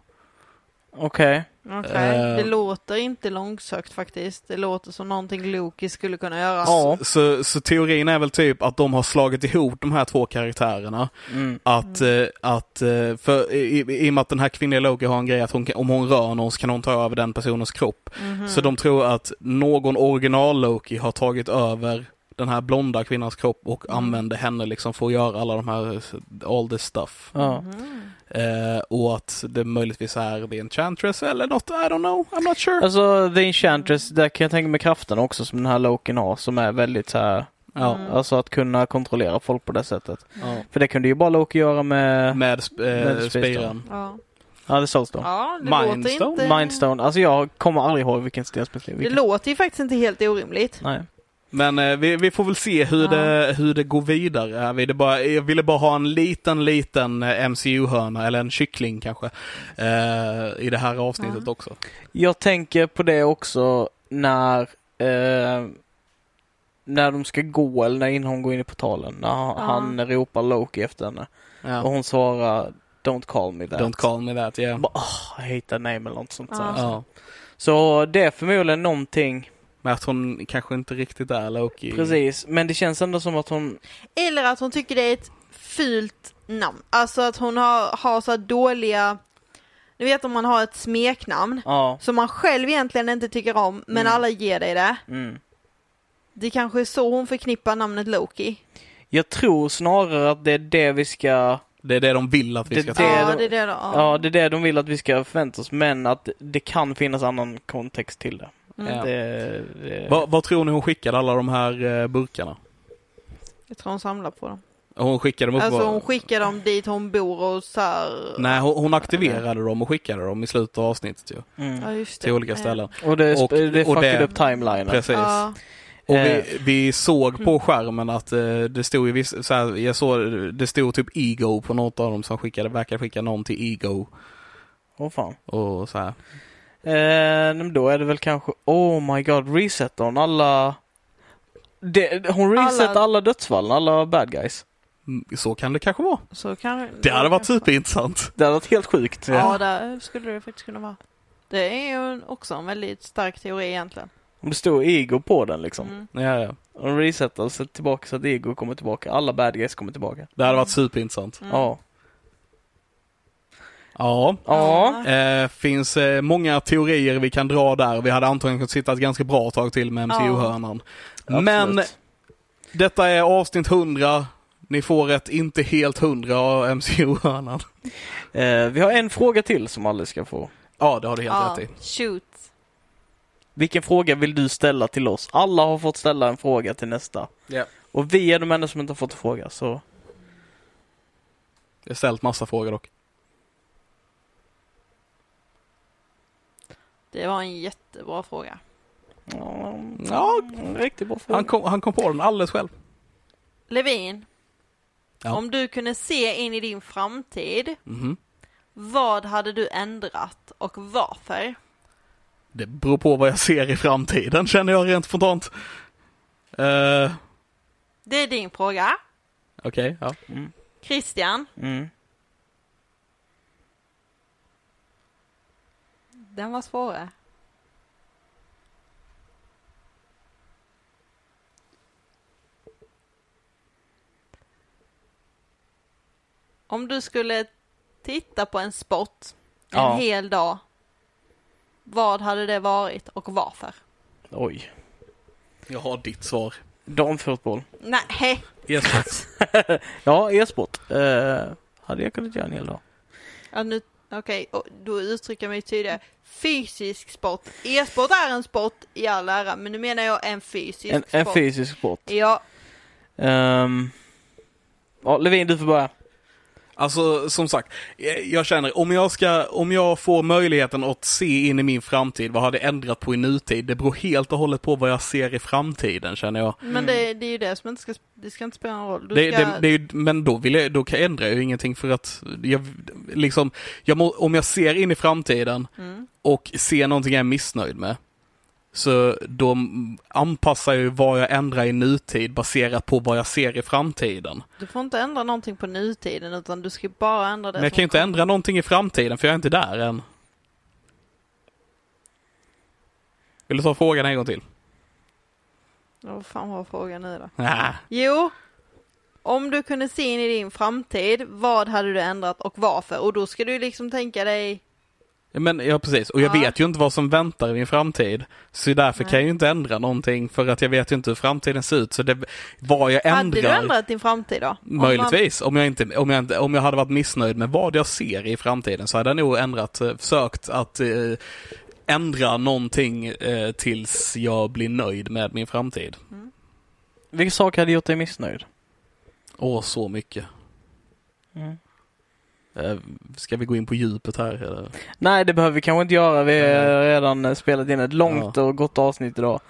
Okej. Okej, Eh. det låter inte långsökt faktiskt. Det låter som någonting Loki skulle kunna göra. Ja. Så, så teorin är väl typ att de har slagit ihop de här två karaktärerna. Mm. Att, eh, att eh, för i, i och med att den här kvinnliga Loki har en grej att hon, om hon rör någon så kan hon ta över den personens kropp. Mhm. Så de tror att någon original Loki har tagit över den här blonda kvinnans kropp och Mm. använder henne liksom för att göra alla de här, all this stuff. Ja. Eh, och att det möjligtvis är The Enchantress eller något, I don't know, I'm not sure. Alltså The Enchantress, där kan jag tänka mig krafterna också som den här Loken har som är väldigt så här, Ja, Mm. alltså att kunna kontrollera folk på det sättet. ja. För det kunde ju bara Loki göra med, Med, sp- Med eh, Space spiran. Ja. ja det såls då. ja, det Mindstone? inte... Mindstone, alltså jag kommer aldrig ihåg vilken stenspecial. Det låter ju faktiskt inte helt orimligt. Nej. Men eh, vi, vi får väl se hur, Ja. det, hur det går vidare. Jag ville bara, jag ville bara ha en liten, liten eh, MCU-hörna, eller en kyckling kanske, eh, i det här avsnittet Ja. också. Jag tänker på det också när eh, när de ska gå eller när hon går in i portalen. När han, Ja. han ropar Loki efter henne. Och hon svarar Don't call me that. Don't call me that, yeah. Bara, oh, I hate that name eller något sånt. Ja. där. Ja. Så det är förmodligen någonting, Men att hon kanske inte riktigt är Loki. precis. Men det känns ändå som att hon, Eller att hon tycker det är ett fult namn. Alltså att hon har, har så dåliga... Ni vet om man har ett smeknamn ja. som man själv egentligen inte tycker om, men Mm. alla ger dig det. Mm. Det kanske är så hon förknippar namnet Loki. Jag tror snarare att det är det vi ska, Det är det de vill att vi Det- ska det- ta. ja, det är det då. ja det är det de vill att vi ska förvänta oss. Men att det kan finnas annan kontext till det. Mm. Ja. det, det Vad, vad tror ni hon skickade alla de här eh, burkarna? Jag tror hon samlar på dem. Hon skickade dem upp Alltså hon skickar dem dit hon bor och så här... Nej, hon, hon aktiverade dem och skickade dem i slutet av avsnittet ju. mm. Ja, just det. Till olika Ja. ställen. Och det, Och- det och fuckade det- upp timelinen. Precis. Ja, Och Eh. vi, vi såg på skärmen att eh, det stod ju viss, så här, jag såg, det stod typ Ego på något av dem som skickade, verkar skicka någon till Ego Åh fan. och så här. Eh, men då är det väl kanske, oh my god, reset hon alla... Det, hon reset alla, Alla- dödsfallen, alla bad guys. Mm, Så kan det kanske vara. så kan Det hade varit superintressant. Det hade varit helt sjukt. Ja, där skulle det faktiskt kunna vara. Det är ju också en väldigt stark teori egentligen. Om det stod ego på den liksom. Mm. Ja, ja. Och de resetar så tillbaka så att ego kommer tillbaka. Alla bad guys kommer tillbaka. Det hade varit superintressant. Mm. Ja. Ja. Ja. Eh, finns eh, många teorier vi kan dra där. Vi hade antagligen kunnat sitta ett ganska bra tag till med MCU-hörnan. Men Absolut. detta är avsnitt 100. Ni får ett inte helt hundra av MCU-hörnan. Eh, vi har en fråga till som alla ska få. Ja, det har du helt Ja, rätt i. shoot. Vilken fråga vill du ställa till oss? Alla har fått ställa en fråga till nästa. Ja. Och vi är de enda som inte har fått en fråga, så... Jag har ställt massa frågor dock. Det var en jättebra fråga. Ja, Ja. en riktigt bra fråga. Han kom, han kom på den alldeles själv. Levin, Ja. om du kunde se in i din framtid, Mhm. vad hade du ändrat och varför? Det beror på vad jag ser i framtiden känner jag rent spontant. Eh, Det är din fråga. Okej, ja. Mm. Christian, Mm. Den var svårare. Om du skulle titta på en sport en Ja. hel dag, vad hade det varit och varför? Oj. Jag har ditt svar. Damfotboll. Nej, E-sport. <laughs> Ja, e-sport. Eh, hade jag kunnat göra en hel dag. ja, nu, okej, och då uttrycker jag mig tydligare. Fysisk sport. E-sport är en sport i all ära, men nu menar jag en fysisk En, sport. en fysisk sport. Ja, Ehm, Ja, Levin, du får börja. Alltså som sagt, eh, jag känner om jag ska, om jag får möjligheten att se in i min framtid, vad har det ändrat på i nutid? Det beror helt och hållet på vad jag ser i framtiden känner jag. Men det, det är ju det som inte ska, det ska inte spela någon roll. Du Det, ska, det, det, är men då, vill jag, då kan jag ändra ju ingenting för att jag, liksom, jag må, om jag ser in i framtiden Mm. och ser någonting jag är missnöjd med, så då anpassar jag ju vad jag ändrar i nutid baserat på vad jag ser i framtiden. Du får inte ändra någonting på nutiden utan du ska bara ändra det Men jag kan ju inte kommer. ändra någonting i framtiden för jag är inte där än. Vill du ta frågan en gång till? Ja, Vad fan var frågan nu då? Nä. Jo, om du kunde se in i din framtid, vad hade du ändrat och varför? Och då ska du liksom tänka dig, Men ja, precis. Och jag Ja. vet ju inte vad som väntar i min framtid. Så därför Nej. kan jag ju inte ändra någonting för att jag vet ju inte hur framtiden ser ut. Så det, vad jag hade ändrar, du ändrat din framtid då? Om man- möjligtvis, om, jag inte, om, jag inte, om jag hade varit missnöjd med vad jag ser i framtiden så hade jag nog ändrat, eh, försökt att eh, ändra någonting eh, tills jag blir nöjd med min framtid. Vilken sak hade gjort dig missnöjd? Åh, så mycket. Mm. Eh, ska vi gå in på djupet här? Eller? Nej, det behöver vi kanske inte göra. Vi har redan eh, spelat in ett långt Ja. och gott avsnitt idag.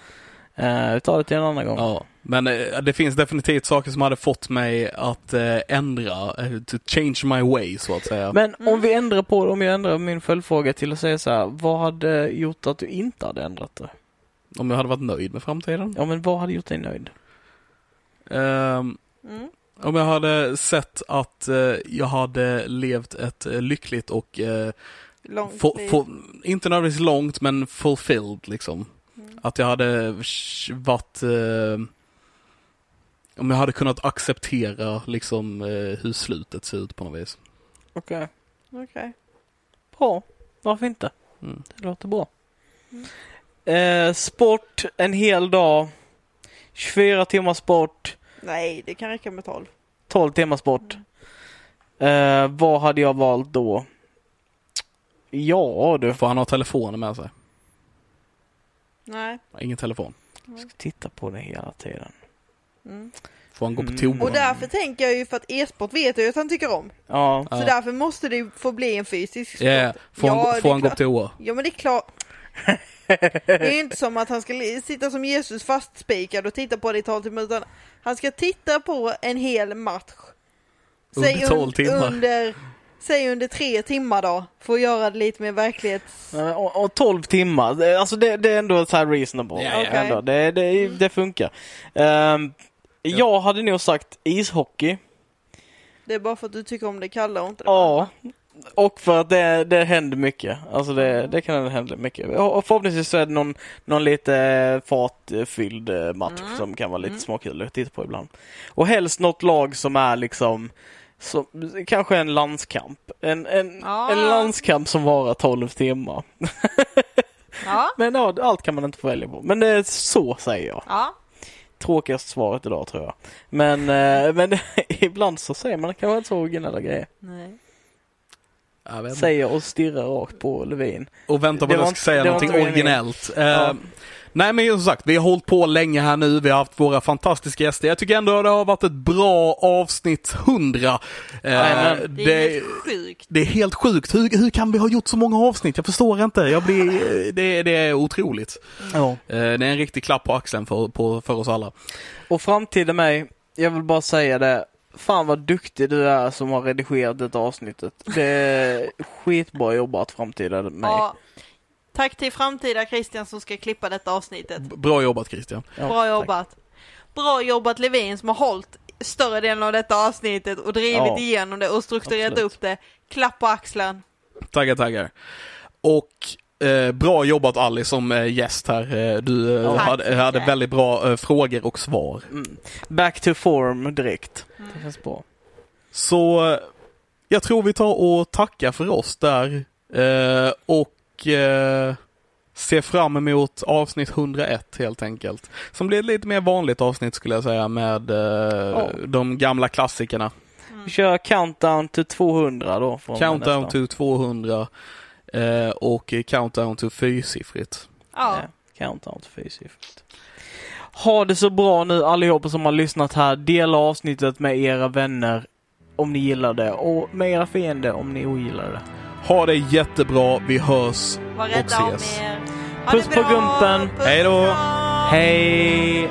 Uh, vi tar det till en annan gång. Ja, men eh, det finns definitivt saker som hade fått mig att eh, ändra, eh, to change my way så att säga. Men Mm. om vi ändrar på om jag ändrar min följdfråga till att säga så här, vad hade gjort att du inte hade ändrat det? Om jag hade varit nöjd med framtiden. Ja, men vad hade gjort dig nöjd? Ehm, Mm. Om jag hade sett att eh, jag hade levt ett eh, lyckligt och, eh, Långt liv. få, inte nödvändigtvis långt, men fulfilled liksom. Mm. Att jag hade varit, eh, om jag hade kunnat acceptera liksom eh, hur slutet ser ut på något vis. Okej. Okej. Bra. Varför inte? Mm. Det låter bra. Mm. Eh, sport en hel dag. 24 timmar sport. Nej, det kan räcka med 12. 12 timmar sport. Eh, vad hade jag valt då? Ja du. Får han ha telefonen med sig? Nej. Ingen telefon. Jag ska titta på det hela tiden. Mm. Får han gå på Mm. toa? Och därför tänker jag ju för att e-sport vet jag ju att han tycker om. Ja. Ja. Så därför måste det få bli en fysisk sport. Ja, får han, Ja, får han gå på toa? Ja men det är klart. <laughs> Det är ju inte som att han ska sitta som Jesus fastspikad och titta på det i 12 timmar utan han ska titta på en hel match. Under Säg 12 timmar. Under, säg under tre timmar då. För att göra det lite mer verklighets... Och, och 12 timmar, Det- alltså det, det är ändå så här reasonable. Ja, ja. Ändå. Det, det, det funkar. Ehm, Jag hade nog sagt ishockey. Det är bara för att du tycker om det kalla och inte det Ja. Och för att det, det händer mycket. Alltså det, det kan hända mycket. Och förhoppningsvis så är det någon, någon lite fartfylld eh, match Mm. som kan vara lite Mm. småkul att titta på ibland. Och helst något lag som är liksom så, kanske en landskamp. En, en, Ja. en landskamp som varar 12 timmar. <laughs> Ja. Men ja, allt kan man inte få välja på. Men det är så säger jag. Ja. Tråkigast svaret idag tror jag. Men, eh, men <laughs> ibland så säger man kanske inte så originella grejer. Nej. Säger och stirrar rakt på Levin. Och vänta på att jag ska säga någonting originellt. Eh, Ja. Nej men som sagt, vi har hållit på länge här nu. Vi har haft våra fantastiska gäster. Jag tycker ändå det har varit ett bra avsnitt 100. Eh, Jajamän. Det är det, helt sjukt. det är helt sjukt. Hur, hur kan vi ha gjort så många avsnitt? Jag förstår inte. Jag blir, <laughs> det, det är otroligt. Ja. Eh, det är en riktig klapp på axeln för, på, för oss alla. Och framtida mig, jag vill bara säga det. Fan vad duktig du är som har redigerat det avsnittet. Det är skitbra jobbat framtida mig. Ja. Tack till framtida Christian som ska klippa detta avsnittet. B- Bra jobbat Christian. Ja, Bra tack. jobbat. Bra jobbat Levin som har hållit större delen av detta avsnittet och drivit Ja. igenom det och strukturerat Absolut. upp det. Klapp på axeln. Taggar, taggar. Och eh, bra jobbat Ali som eh, gäst här. Eh, du eh, hade, hade väldigt bra eh, frågor och svar. Mm. Back to form direkt. Mm. Det känns bra. Så jag tror vi tar och tackar för oss där. Eh, och eh, ser fram emot avsnitt 101 helt enkelt. Som blir ett lite mer vanligt avsnitt skulle jag säga med eh, Ja. de gamla klassikerna. Vi kör countdown till 200 då. Countdown to 200 eh, och countdown to fyrsiffrigt. Ja. Ja, countdown till fyrsiffrigt. Ha det så bra nu allihopa som har lyssnat här. Dela avsnittet med era vänner om ni gillar det och med era fiender om ni ogillar det. Ha det jättebra. Vi hörs Var och rädda om ses. er. Ha Puss det på gumpen. Hej då. Hej!